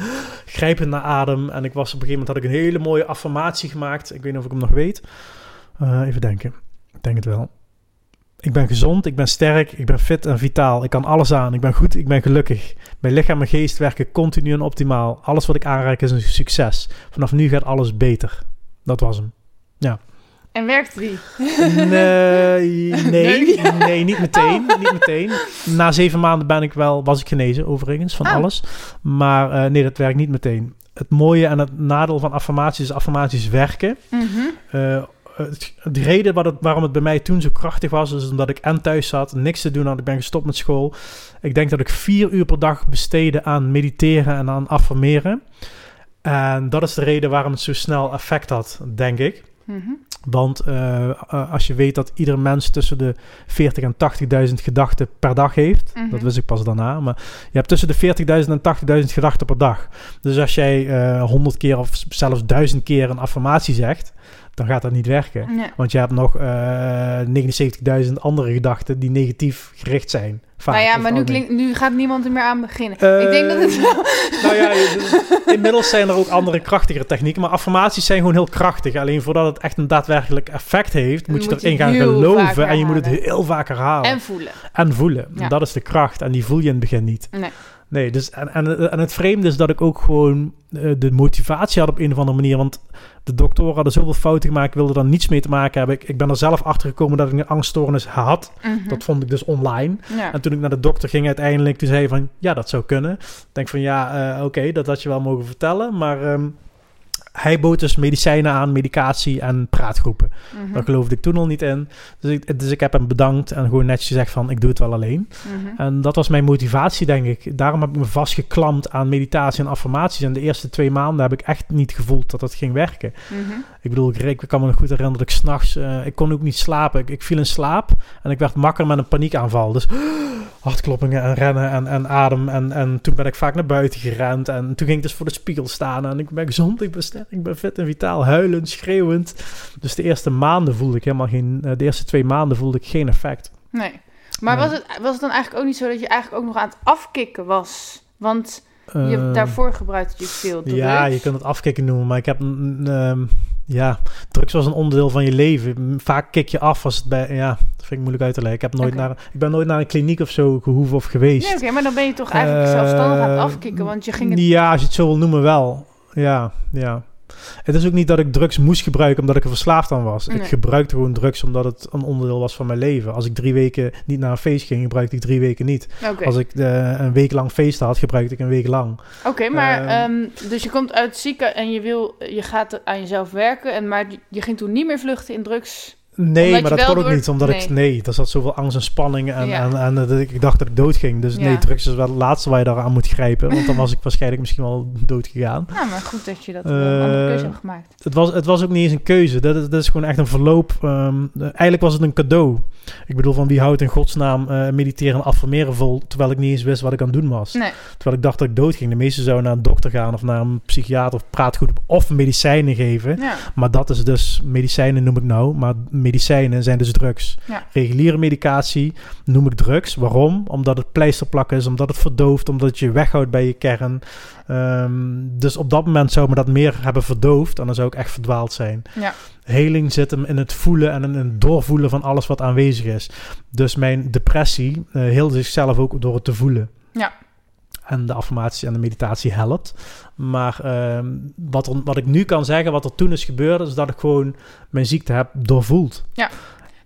B: grijpend naar adem. En ik was op een gegeven moment had ik een hele mooie affirmatie gemaakt. Ik weet niet of ik hem nog weet. Eh, even denken. Ik denk het wel. Ik ben gezond, ik ben sterk, ik ben fit en vitaal. Ik kan alles aan, ik ben goed, ik ben gelukkig. Mijn lichaam en geest werken continu en optimaal. Alles wat ik aanraak is een succes. Vanaf nu gaat alles beter. Dat was hem.
A: En werkte die?
B: Nee, nee,
A: Nee.
B: niet meteen. Niet meteen. Na zeven maanden ben ik wel, was ik genezen, overigens, van
A: Ah.
B: alles. Maar eh, nee, dat werkt niet meteen. Het mooie en het nadeel van affirmaties is affirmaties werken.
A: Mhm.
B: Eh, het, de reden wat het, waarom het bij mij toen zo krachtig was, is omdat ik en thuis zat, niks te doen had. Ik ben gestopt met school. Ik denk dat ik vier uur per dag besteedde aan mediteren en aan affirmeren. En dat is de reden waarom het zo snel effect had, denk ik.
A: Mhm.
B: Want eh, als je weet dat ieder mens tussen de 40 en 80.000 gedachten per dag heeft,
A: Mhm.
B: dat wist ik pas daarna, maar je hebt tussen de 40.000 en 80.000 gedachten per dag. Dus als jij eh 100 keer of zelfs 1000 keer een affirmatie zegt, dan gaat dat niet werken.
A: Nee.
B: Want je hebt nog eh 79.000 andere gedachten die negatief gericht zijn. Vaak,
A: Nou ja, maar nu, klink, nu gaat niemand er meer aan beginnen.
B: Eh,
A: ik denk dat het wel...
B: Nou ja, inmiddels zijn er ook andere krachtigere technieken. Maar affirmaties zijn gewoon heel krachtig. Alleen voordat het echt een daadwerkelijk effect heeft, moet je
A: moet je
B: erin gaan geloven. En je moet het heel vaak herhalen.
A: En voelen.
B: En voelen.
A: Ja.
B: Dat is de kracht. En die voel je in het begin niet.
A: Nee.
B: Nee, dus en, en, en het vreemde is dat ik ook gewoon eh, de motivatie had op een of andere manier. Want de doktoren hadden zoveel fouten gemaakt, ik wilde daar niets mee te maken hebben. Ik, ik ben er zelf achter gekomen dat ik een angststoornis had.
A: Mhm.
B: Dat vond ik dus online.
A: ja.
B: En toen ik naar de dokter ging uiteindelijk, toen zei hij van, ja, dat zou kunnen. Ik denk van, ja, eh, oké, dat had je wel mogen vertellen. Maar ehm, hij bood dus medicijnen aan, medicatie en praatgroepen.
A: Mhm.
B: Daar geloofde ik toen al niet in. Dus ik, dus ik heb hem bedankt en gewoon netjes gezegd van, ik doe het wel alleen.
A: Mhm.
B: En dat was mijn motivatie, denk ik. Daarom heb ik me vastgeklampt aan meditatie en affirmaties. En de eerste twee maanden heb ik echt niet gevoeld dat dat ging werken.
A: Mhm.
B: Ik bedoel, ik, ik kan me nog goed herinneren dat ik s'nachts... eh ik kon ook niet slapen. Ik, ik viel in slaap en ik werd makker met een paniekaanval. Dus hartkloppingen en rennen en, en adem. En, en toen ben ik vaak naar buiten gerend. En toen ging ik dus voor de spiegel staan. En ik ben gezond, ik ben sterk, ik ben fit en vitaal. Huilend, schreeuwend. Dus de eerste maanden voelde ik helemaal geen... eh, de eerste twee maanden voelde ik geen effect.
A: Nee. Maar was, het, was het dan eigenlijk ook niet zo dat je eigenlijk ook nog aan het afkicken was? Want je,
B: Eh,
A: daarvoor gebruikte je veel.
B: Ja, je kunt het afkicken noemen, maar ik heb... ehm, ja, drugs was een onderdeel van je leven. Vaak kik je af als het bij... Ja, dat vind ik moeilijk uit te leggen. Ik, heb nooit naar, ik ben nooit naar een kliniek of zo gehoeven of geweest.
A: Nee, oké, maar dan ben je toch eigenlijk
B: Eh,
A: zelfstandig aan het afkicken, want je ging het...
B: Ja, als je het zo wil noemen wel. Ja, ja. Het is ook niet dat ik drugs moest gebruiken omdat ik er verslaafd aan was.
A: Nee.
B: Ik gebruikte gewoon drugs omdat het een onderdeel was van mijn leven. Als ik drie weken niet naar een feest ging, gebruikte ik drie weken niet. Als ik eh, een week lang feest had, gebruikte ik een week lang.
A: Oké, maar
B: Ehm,
A: ehm, dus je komt uit zieken en je, wil, je gaat aan jezelf werken, en, maar je ging toen niet meer vluchten in drugs.
B: Nee,
A: Omdat
B: maar dat kon ook
A: door-
B: niet. Omdat ik...
A: nee.
B: Er zat zoveel angst en spanning. En,
A: Ja.
B: en, en dat ik, dacht dat ik dood ging. Dus
A: Ja.
B: nee, drugs is wel het laatste waar je daar aan moet grijpen. Want dan was ik waarschijnlijk misschien wel dood gegaan.
A: Nou, maar goed dat je dat wel een andere
B: Eh,
A: keuze hebt gemaakt.
B: Het was, het was ook niet eens een keuze. Dat is, dat is gewoon echt een verloop. ehm, eh, eigenlijk was het een cadeau. Ik bedoel, van wie houdt in godsnaam eh, mediteren en affirmeren vol... terwijl ik niet eens wist wat ik aan het doen was.
A: Nee,
B: Terwijl ik dacht dat ik dood ging. De meesten zouden naar een dokter gaan... of naar een psychiater of praatgoed... of medicijnen geven.
A: ja.
B: Maar dat is dus... medicijnen noem ik nou... maar medicijnen zijn dus drugs.
A: Ja.
B: Reguliere medicatie noem ik drugs. Waarom? Omdat het pleisterplak is... omdat het verdooft... omdat het je weghoudt bij je kern. Ehm, dus op dat moment zou me dat meer hebben verdoofd... en dan zou ik echt verdwaald zijn.
A: Ja.
B: Heling zit hem in het voelen en in het doorvoelen van alles wat aanwezig is. Dus mijn depressie uh, hield zichzelf ook door het te voelen.
A: Ja.
B: En de affirmatie en de meditatie helpt. Maar ehm, wat, er, wat ik nu kan zeggen, wat er toen is gebeurd, is dat ik gewoon mijn ziekte heb doorvoeld.
A: Ja.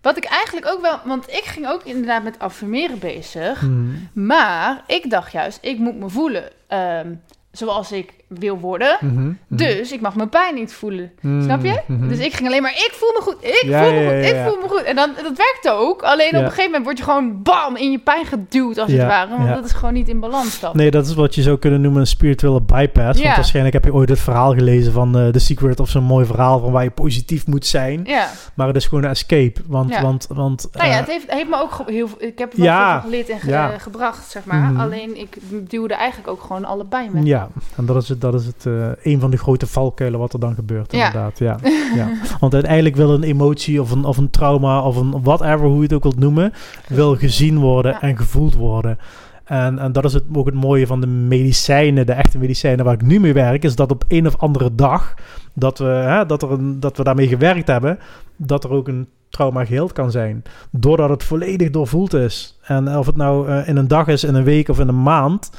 A: Wat ik eigenlijk ook wel, want ik ging ook inderdaad met affirmeren bezig.
B: Hmm.
A: Maar ik dacht juist, ik moet me voelen ehm, zoals ik wil worden.
B: Mhm, mhm.
A: Dus ik mag mijn pijn niet voelen.
B: Hmm,
A: Snap je?
B: mhm.
A: Dus ik ging alleen maar, ik voel me goed, ik
B: Ja,
A: voel me
B: ja,
A: goed,
B: ja,
A: ik voel me goed. En dan, dat werkte ook. Alleen op een gegeven moment word je gewoon bam in je pijn geduwd als het ware. Want dat is gewoon niet in balans dan.
B: Nee, dat is wat je zou kunnen noemen een spirituele bypass. Want waarschijnlijk heb je ooit het verhaal gelezen van eh The Secret of zo'n mooi verhaal van waar je positief moet zijn.
A: Ja.
B: Maar het is gewoon een escape. Want, want, want
A: Nou ja,
B: eh,
A: het heeft, heeft me ook heel ik heb er wel geleerd en ge- gebracht, zeg maar.
B: Mhm.
A: Alleen ik duwde eigenlijk ook gewoon alle pijn weg.
B: Ja, en dat is, het, dat is het, eh, een van de grote valkuilen wat er dan gebeurt,
A: Ja.
B: inderdaad. Ja. ja. Want uiteindelijk wil een emotie of een, of een trauma of een whatever, hoe je het ook wilt noemen, wil gezien worden
A: Ja.
B: en gevoeld worden. En, en dat is het, ook het mooie van de medicijnen, de echte medicijnen waar ik nu mee werk, is dat op een of andere dag dat we, hè, dat er een, dat we daarmee gewerkt hebben, dat er ook een trauma geheeld kan zijn. Doordat het volledig doorvoeld is. En of het nou eh, in een dag is, in een week of in een maand,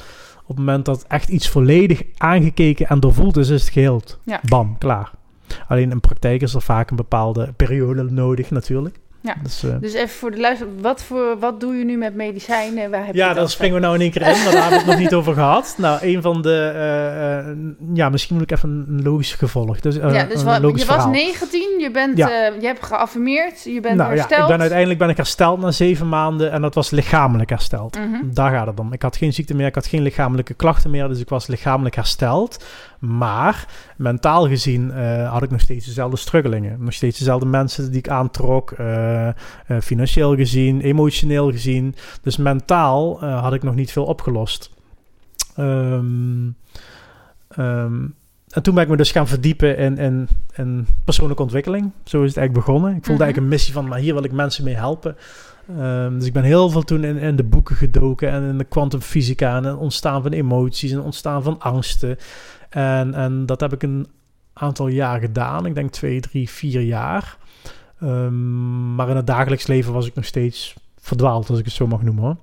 B: op het moment dat echt iets volledig aangekeken en doorvoeld is, is het geheeld.
A: Ja.
B: Bam, klaar. Alleen in praktijk is er vaak een bepaalde periode nodig natuurlijk.
A: Ja.
B: Dus, eh,
A: Dus even voor de luister, wat, voor, wat doe je nu met medicijnen? Waar heb je
B: ja, daar springen we nou in één keer in, maar daar hebben we het nog niet over gehad. Nou, een van de... eh, eh, ja, misschien moet ik even een logisch gevolg. Dus, eh,
A: ja, dus
B: een
A: wat,
B: logisch
A: je was
B: verhaal.
A: 19, je, bent,
B: Ja.
A: eh, je hebt geaffirmeerd, je bent
B: nou
A: hersteld.
B: ja, ik ben uiteindelijk ben ik hersteld na zeven maanden en dat was lichamelijk hersteld.
A: Mhm.
B: Daar gaat het om. Ik had geen ziekte meer, ik had geen lichamelijke klachten meer, dus ik was lichamelijk hersteld. Maar mentaal gezien eh, had ik nog steeds dezelfde struggelingen. Nog steeds dezelfde mensen die ik aantrok, eh, eh, financieel gezien, emotioneel gezien. Dus mentaal had ik nog niet veel opgelost. Ehm, ehm, en toen ben ik me dus gaan verdiepen in, in, in persoonlijke ontwikkeling. Zo is het eigenlijk begonnen. Ik voelde
A: Mhm.
B: eigenlijk een missie van, maar hier wil ik mensen mee helpen. Ehm, dus ik ben heel veel toen in, in de boeken gedoken en in de kwantumfysica en het ontstaan van emoties en ontstaan van angsten. En, en dat heb ik een aantal jaar gedaan. Ik denk twee, drie, vier jaar. Ehm, maar in het dagelijks leven was ik nog steeds verdwaald, als ik het zo mag noemen. Hoor.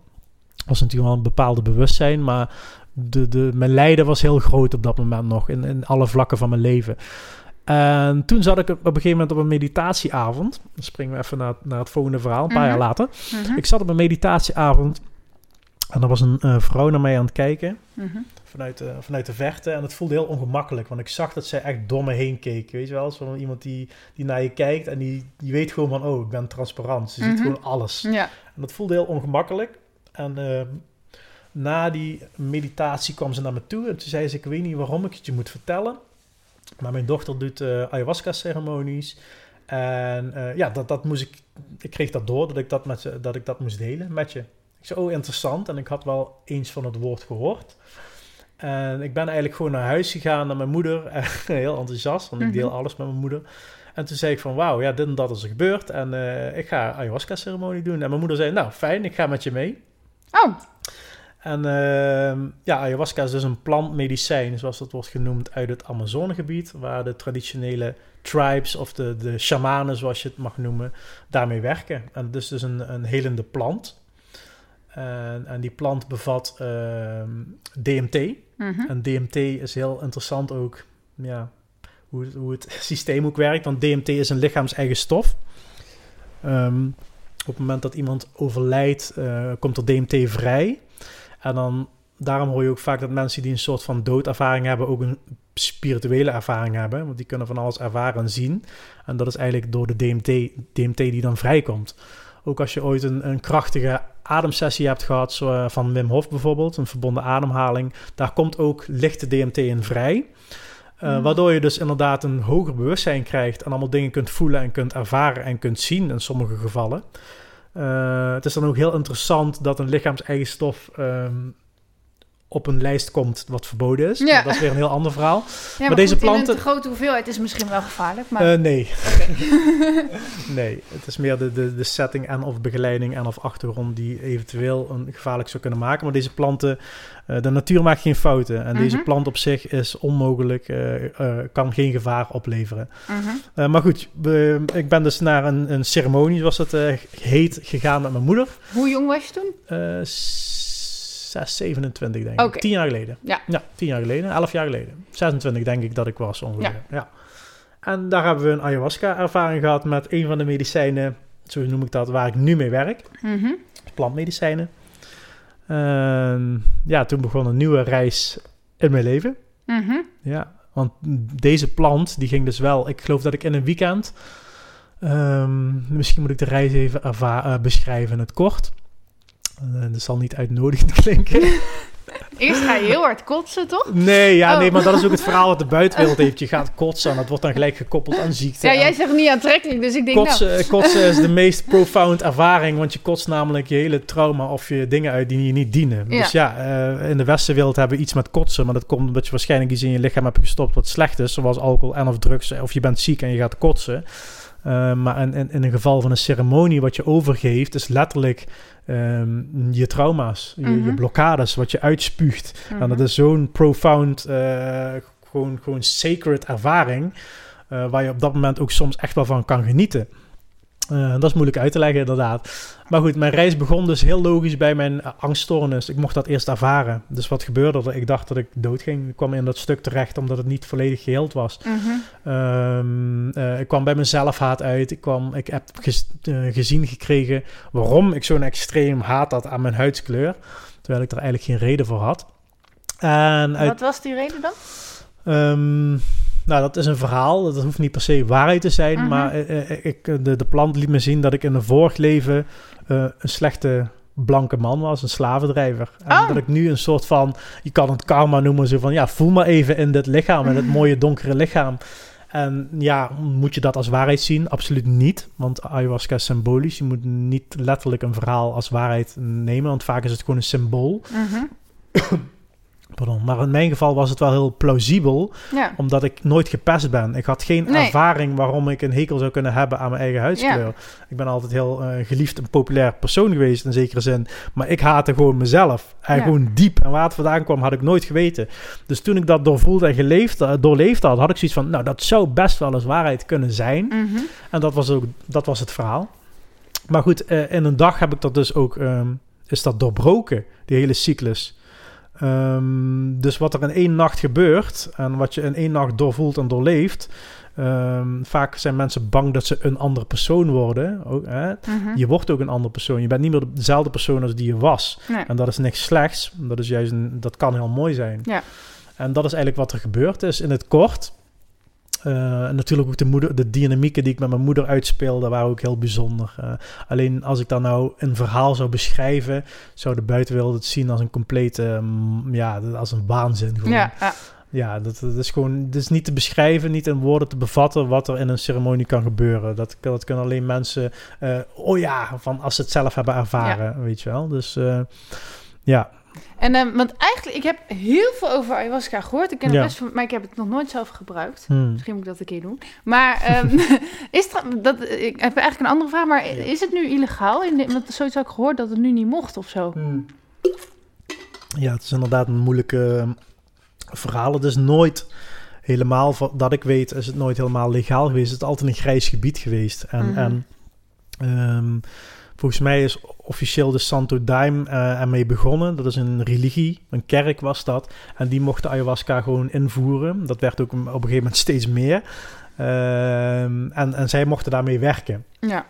B: was natuurlijk wel een bepaalde bewustzijn, maar de, de, mijn lijden was heel groot op dat moment nog, in, in alle vlakken van mijn leven. En toen zat ik op een gegeven moment op een meditatieavond. Dan springen we even naar, naar het volgende verhaal, een paar
A: Mhm.
B: jaar later.
A: Mhm.
B: Ik zat op een meditatieavond en er was een eh, vrouw naar mij aan het kijken
A: Mhm.
B: vanuit de, vanuit de verte. En het voelde heel ongemakkelijk, want ik zag dat zij echt door me heen keek. Weet je wel, zo iemand die, die naar je kijkt en die, die weet gewoon van, oh, ik ben transparant. Ze
A: Mhm.
B: ziet gewoon alles.
A: Ja.
B: En dat voelde heel ongemakkelijk. En ehm, na die meditatie kwam ze naar me toe en toen zei ze, ik weet niet waarom ik het je moet vertellen. Maar mijn dochter doet eh, ayahuasca-ceremonies. En eh, ja, dat, dat moest ik, ik kreeg dat door, dat ik dat, met ze, dat ik dat moest delen met je. Ik zei, oh, interessant. En ik had wel eens van het woord gehoord. En ik ben eigenlijk gewoon naar huis gegaan, naar mijn moeder. Heel enthousiast, want ik deel
A: Mhm.
B: alles met mijn moeder. En toen zei ik van, wauw, ja, dit en dat is er gebeurd. En eh, ik ga ayahuasca-ceremonie doen. En mijn moeder zei, nou, fijn, ik ga met je mee.
A: Oh,
B: En ehm, ja, ayahuasca is dus een plantmedicijn, zoals dat wordt genoemd, uit het Amazonegebied, waar de traditionele tribes of de, de shamanen, zoals je het mag noemen, daarmee werken. En het is dus een, een helende plant. En, en die plant bevat ehm, DMT.
A: mhm.
B: En DMT is heel interessant ook, ja, hoe, het- hoe het systeem ook werkt. Want DMT is een lichaams-eigen stof. Ehm, op het moment dat iemand overlijdt, eh, komt er DMT vrij. En dan, daarom hoor je ook vaak dat mensen die een soort van doodervaring hebben, ook een spirituele ervaring hebben. Want die kunnen van alles ervaren en zien. En dat is eigenlijk door de DMT, DMT die dan vrijkomt. Ook als je ooit een, een krachtige ademsessie hebt gehad, zo, eh, van Wim Hof bijvoorbeeld, een verbonden ademhaling, daar komt ook lichte DMT in vrij. Uh,
A: Mm.
B: Waardoor je dus inderdaad een hoger bewustzijn krijgt en allemaal dingen kunt voelen en kunt ervaren en kunt zien in sommige gevallen. Uh, het is dan ook heel interessant dat een lichaams-eigen stof um, op een lijst komt wat verboden is.
A: Ja.
B: Dat is weer een heel ander verhaal.
A: Ja, maar,
B: deze
A: goed,
B: planten-
A: een te grote hoeveelheid is misschien wel gevaarlijk, maar...
B: Uh, nee. Nee, het is meer de, de, de setting en of begeleiding en of achtergrond die eventueel een gevaarlijk zou kunnen maken. Maar deze planten, uh, de natuur maakt geen fouten. En deze
A: Mhm.
B: plant op zich is onmogelijk, uh, uh, kan geen gevaar opleveren.
A: Mhm.
B: Maar goed, ik ben dus naar een, een ceremonie, zoals het heet, gegaan met mijn moeder.
A: Hoe jong was je toen?
B: Uh, 6, 27 denk ik.
A: Oké.
B: 10 jaar geleden.
A: Ja.
B: Ja, 10 jaar geleden. 11 jaar geleden. 26 denk ik dat ik was ongeveer. Ja. En daar hebben we een ayahuasca-ervaring gehad met een van de medicijnen, zo noem ik dat, waar ik nu mee werk.
A: Mhm.
B: Plantmedicijnen. En ja, toen begon een nieuwe reis in mijn leven.
A: Mhm.
B: Ja, want deze plant, die ging dus wel... Ik geloof dat ik in een weekend... ehm, misschien moet ik de reis even eh, beschrijven in het kort. Eh, dat zal niet uitnodigend klinken.
A: Eerst ga je heel hard kotsen, toch?
B: Nee, ja,
A: Oh.
B: nee, maar dat is ook het verhaal wat de buitenwereld heeft. Je gaat kotsen en dat wordt dan gelijk gekoppeld aan ziekte.
A: Ja, jij zegt niet aantrekkelijk, dus ik denk nou...
B: Kotsen, kotsen is de meest profound ervaring, want je kotst namelijk je hele trauma of je dingen uit die je niet dienen.
A: Ja.
B: Dus ja, eh, in de westenwereld hebben we iets met kotsen, maar dat komt omdat je waarschijnlijk iets in je lichaam hebt gestopt wat slecht is, zoals alcohol en of drugs, of je bent ziek en je gaat kotsen. Eh, maar in, in, in een geval van een ceremonie wat je overgeeft, is letterlijk ehm, je trauma's, je, je
A: Mhm.
B: blokkades, wat je uitspuugt.
A: Mhm.
B: En dat is zo'n profound, eh, gewoon, gewoon sacred ervaring. eh, waar je op dat moment ook soms echt wel van kan genieten. Eh, dat is moeilijk uit te leggen, inderdaad. Maar goed, mijn reis begon dus heel logisch bij mijn eh, angststoornis. Ik mocht dat eerst ervaren. Dus wat gebeurde er? Ik dacht dat ik doodging. Ik kwam in dat stuk terecht omdat het niet volledig geheeld was.
A: Mhm.
B: Ehm, eh, ik kwam bij mijn zelfhaat uit. Ik, kwam, ik heb gez- gezien gekregen waarom ik zo'n extreem haat had aan mijn huidskleur. Terwijl ik er eigenlijk geen reden voor had. En uit,
A: Wat was die reden dan?
B: Ehm, nou, dat is een verhaal. Dat hoeft niet per se waarheid te zijn.
A: Mhm.
B: Maar eh, eh, ik, de, de plant liet me zien dat ik in een vorig leven eh, een slechte blanke man was, een slavendrijver. En
A: Oh.
B: dat ik nu een soort van, je kan het karma noemen, zo van ja, voel maar even in dit lichaam, in het mooie donkere lichaam. En ja, moet je dat als waarheid zien? Absoluut niet, want ayahuasca is symbolisch. Je moet niet letterlijk een verhaal als waarheid nemen, want vaak is het gewoon een symbool.
A: Mhm.
B: Pardon. Maar in mijn geval was het wel heel plausibel,
A: Ja.
B: omdat ik nooit gepest ben. Ik had geen
A: Nee.
B: ervaring waarom ik een hekel zou kunnen hebben aan mijn eigen huidskleur. Ik ben altijd heel eh, geliefd en populair persoon geweest in zekere zin. Maar ik haatte gewoon mezelf. En
A: Ja.
B: gewoon diep. En waar het vandaan kwam, had ik nooit geweten. Dus toen ik dat doorvoelde en geleefd, eh, doorleefd had, had ik zoiets van... Nou, dat zou best wel eens waarheid kunnen zijn.
A: Mhm.
B: En dat was ook dat was het verhaal. Maar goed, eh, in een dag heb ik dat dus ook... ehm, is dat doorbroken, die hele cyclus. Ehm, dus wat er in één nacht gebeurt... en wat je in één nacht doorvoelt en doorleeft... ehm, vaak zijn mensen bang dat ze een andere persoon worden. Ook, hè?
A: Mhm.
B: Je wordt ook een andere persoon. Je bent niet meer dezelfde persoon als die je was.
A: Nee.
B: En dat is niks slechts. Dat, is juist een, dat kan heel mooi zijn.
A: Ja.
B: En dat is eigenlijk wat er gebeurd is in het kort. Eh, en natuurlijk ook de, moeder, de dynamieken die ik met mijn moeder uitspeelde, waren ook heel bijzonder. Eh, alleen als ik dan nou een verhaal zou beschrijven, zou de buitenwereld het zien als een complete, mm, ja, als een waanzin. Gewoon.
A: Ja, ja.
B: Ja, dat, dat is gewoon, dat is niet te beschrijven, niet in woorden te bevatten wat er in een ceremonie kan gebeuren. Dat, dat kunnen alleen mensen, eh, oh ja, van als ze het zelf hebben ervaren, weet je wel. Dus ja,
A: En, ehm, want eigenlijk, ik heb heel veel over ayahuasca gehoord. Ik ken
B: Ja.
A: best van, maar ik heb het nog nooit zelf gebruikt.
B: Hmm.
A: Misschien moet ik dat een keer doen. Maar ehm, is het, dat, ik heb eigenlijk een andere vraag. Maar is het nu illegaal? In de, want zoiets had ik gehoord dat het nu niet mocht of zo.
B: Ja, het is inderdaad een moeilijke eh, verhaal. Het is nooit helemaal, dat ik weet, is het nooit helemaal legaal geweest. Het is altijd een grijs gebied geweest. En,
A: Mhm.
B: en ehm, volgens mij is officieel de Santo Daime eh ermee begonnen. Dat is een religie, een kerk was dat. En die mochten ayahuasca gewoon invoeren. Dat werd ook op een gegeven moment steeds meer. Ehm, en, en zij mochten daarmee werken.
A: Ja.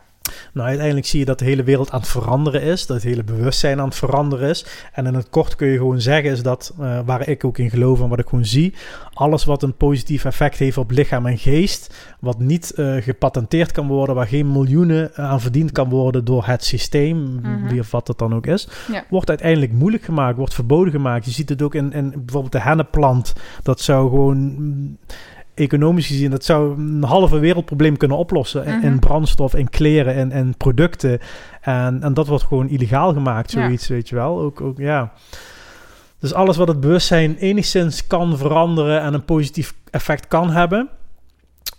B: Nou, uiteindelijk zie je dat de hele wereld aan het veranderen is. Dat het hele bewustzijn aan het veranderen is. En in het kort kun je gewoon zeggen, is dat eh, waar ik ook in geloof en wat ik gewoon zie. Alles wat een positief effect heeft op lichaam en geest. Wat niet eh, gepatenteerd kan worden. Waar geen miljoenen eh, aan verdiend kan worden door het systeem.
A: Mhm.
B: Wie of wat het dan ook is.
A: Ja.
B: Wordt uiteindelijk moeilijk gemaakt. Wordt verboden gemaakt. Je ziet het ook in, in bijvoorbeeld de hennenplant. Dat zou gewoon... Economisch gezien, dat zou een halve wereldprobleem kunnen oplossen. In- In
A: Mhm.
B: brandstof, in kleren en, en producten. En, en dat wordt gewoon illegaal gemaakt,
A: Ja.
B: zoiets, weet je wel. Ook, ook, ja. Dus alles wat het bewustzijn enigszins kan veranderen en een positief effect kan hebben,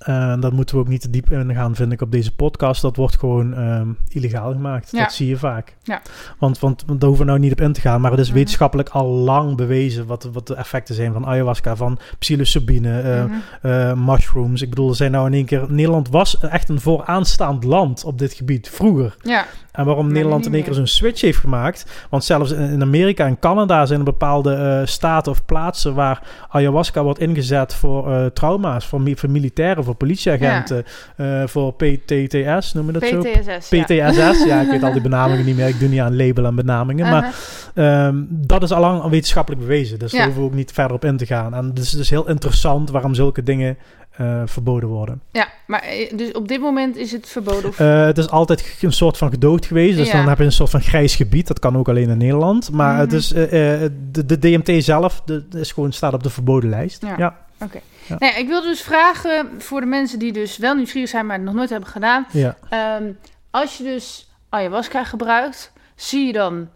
B: Uh, dat moeten we ook niet te diep in gaan, vind ik, op deze podcast. Dat wordt gewoon um, illegaal gemaakt.
A: Ja.
B: Dat zie je vaak.
A: Ja.
B: Want, want, want daar hoeven we nou niet op in te gaan. Maar het is
A: Mhm.
B: wetenschappelijk al lang bewezen wat, wat de effecten zijn van ayahuasca, van psilocybine, eh,
A: Mhm.
B: eh, mushrooms. Ik bedoel, er zijn nou in één keer... Nederland was echt een vooraanstaand land op dit gebied, vroeger.
A: Ja,
B: En waarom Nederland in één keer zo'n switch heeft gemaakt. Want zelfs in Amerika en Canada zijn er bepaalde eh, staten of plaatsen waar ayahuasca wordt ingezet voor eh, trauma's, voor, mi- voor militairen, voor politieagenten, eh, voor PTTS, noem je dat zo?
A: PTSS. ja.
B: PTSS, ja, ik weet al die benamingen niet meer. Ik doe niet aan label en benamingen. Maar
A: Uh-huh.
B: Ehm, dat is allang wetenschappelijk bewezen. Dus daar hoeven we ook niet verder op in te gaan. En het is dus heel interessant waarom zulke dingen eh, verboden worden.
A: Ja, maar eh, dus op dit moment is het verboden. Of...
B: Eh, het is altijd een soort van gedoogd geweest. Dus
A: Ja.
B: dan heb je een soort van grijs gebied. Dat kan ook alleen in Nederland. Maar
A: Mhm.
B: het is, eh, eh, de, de DMT zelf de, is gewoon, staat op de verboden lijst.
A: Ja.
B: Ja.
A: Nou ja, ik wilde dus vragen voor de mensen die dus wel nieuwsgierig zijn, maar het nog nooit hebben gedaan.
B: ja.
A: Ehm, als je dus ayahuasca gebruikt, zie je dan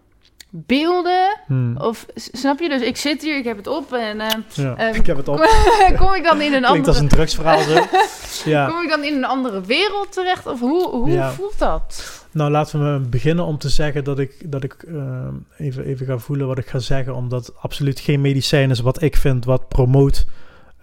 A: beelden?
B: Hmm.
A: Of snap je? Dus ik zit hier, ik heb het op en ehm,
B: ja.
A: ehm,
B: ik heb het op.
A: kom ik dan in een
B: Klinkt
A: andere
B: als een drugsverhaal zo. ja.
A: kom ik dan in een andere wereld terecht? Of hoe, hoe
B: Ja.
A: voelt dat?
B: Nou, laten we beginnen om te zeggen dat ik, dat ik ehm, even, even ga voelen wat ik ga zeggen. Omdat absoluut geen medicijn is wat ik vind wat promoot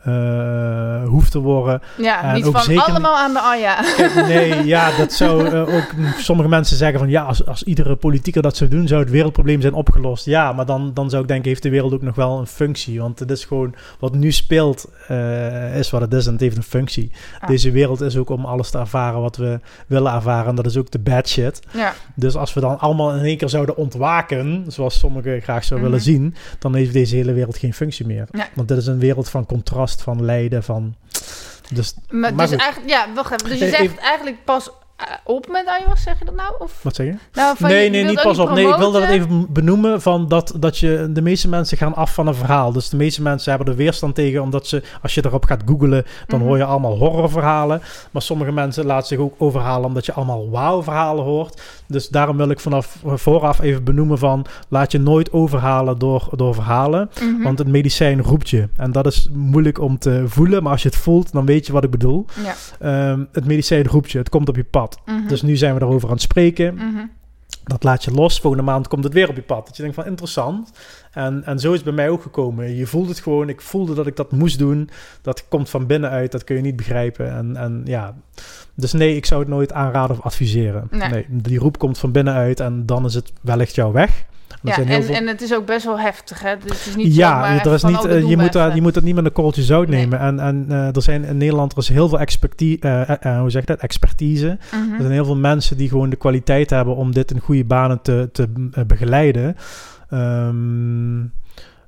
B: eh, hoeft te worden.
A: Ja,
B: En
A: niet
B: ook
A: van
B: zeker
A: allemaal aan de Aya.
B: Kijk, nee, ja, dat zou eh, ook sommige mensen zeggen van ja, als, als iedere politieker dat zou doen, zou het wereldprobleem zijn opgelost. Ja, maar dan, dan zou ik denken, heeft de wereld ook nog wel een functie? Want het is gewoon wat nu speelt, eh, is wat het is en het heeft een functie.
A: Ah.
B: Deze wereld is ook om alles te ervaren wat we willen ervaren. En dat is ook de bad shit.
A: Ja,
B: Dus als we dan allemaal in één keer zouden ontwaken, zoals sommigen graag zouden
A: Mhm.
B: willen zien, dan heeft deze hele wereld geen functie meer.
A: Ja.
B: Want dit is een wereld van contrast, van lijden, van. Dus
A: maar,
B: Maar
A: dus eigenlijk, ja, wacht even. Dus je
B: Eh,
A: zegt eigenlijk pas op met ayahuasca, zeg je dat nou? Of?
B: wat zeg je?
A: Nou, van,
B: nee,
A: je
B: nee, niet pas op. Nee, ik wilde dat even benoemen van dat, dat je de meeste mensen gaan af van een verhaal. Dus de meeste mensen hebben er weerstand tegen, omdat ze, als je erop gaat googlen, dan
A: Mhm.
B: hoor je allemaal horrorverhalen. Maar sommige mensen laten zich ook overhalen omdat je allemaal wauw-verhalen hoort. Dus daarom wil ik vanaf vooraf even benoemen van, laat je nooit overhalen door, door verhalen.
A: Mhm.
B: Want het medicijn roept je. En dat is moeilijk om te voelen, maar als je het voelt, dan weet je wat ik bedoel.
A: Ja.
B: Ehm, het medicijn roept je, het komt op je pad.
A: Mhm.
B: Dus nu zijn we erover aan het spreken.
A: Mhm.
B: Dat laat je los. Volgende maand komt het weer op je pad. Dat je denkt van interessant. En, en zo is het bij mij ook gekomen. Je voelt het gewoon. Ik voelde dat ik dat moest doen. Dat komt van binnenuit. Dat kun je niet begrijpen. En, en ja. Dus nee, ik zou het nooit aanraden of adviseren.
A: Nee.
B: die roep komt van binnenuit. En dan is het wellicht jouw weg.
A: Ja, en,
B: veel-
A: en het is ook best wel heftig, hè? Dus het is niet
B: ja, er is
A: van,
B: niet,
A: oh,
B: eh, je, moet dat, je moet dat niet met een korreltje zout
A: Nee.
B: nemen. En, en eh, er zijn in Nederland er is heel veel expertise, eh, hoe zeg je dat? expertise.
A: Mhm.
B: Er zijn heel veel mensen die gewoon de kwaliteit hebben om dit in goede banen te, te begeleiden. Ehm,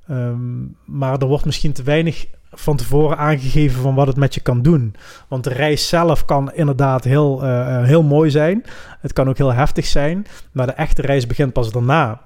B: ehm, maar er wordt misschien te weinig van tevoren aangegeven van wat het met je kan doen. Want de reis zelf kan inderdaad heel, heel mooi zijn. Het kan ook heel heftig zijn. Maar de echte reis begint pas daarna.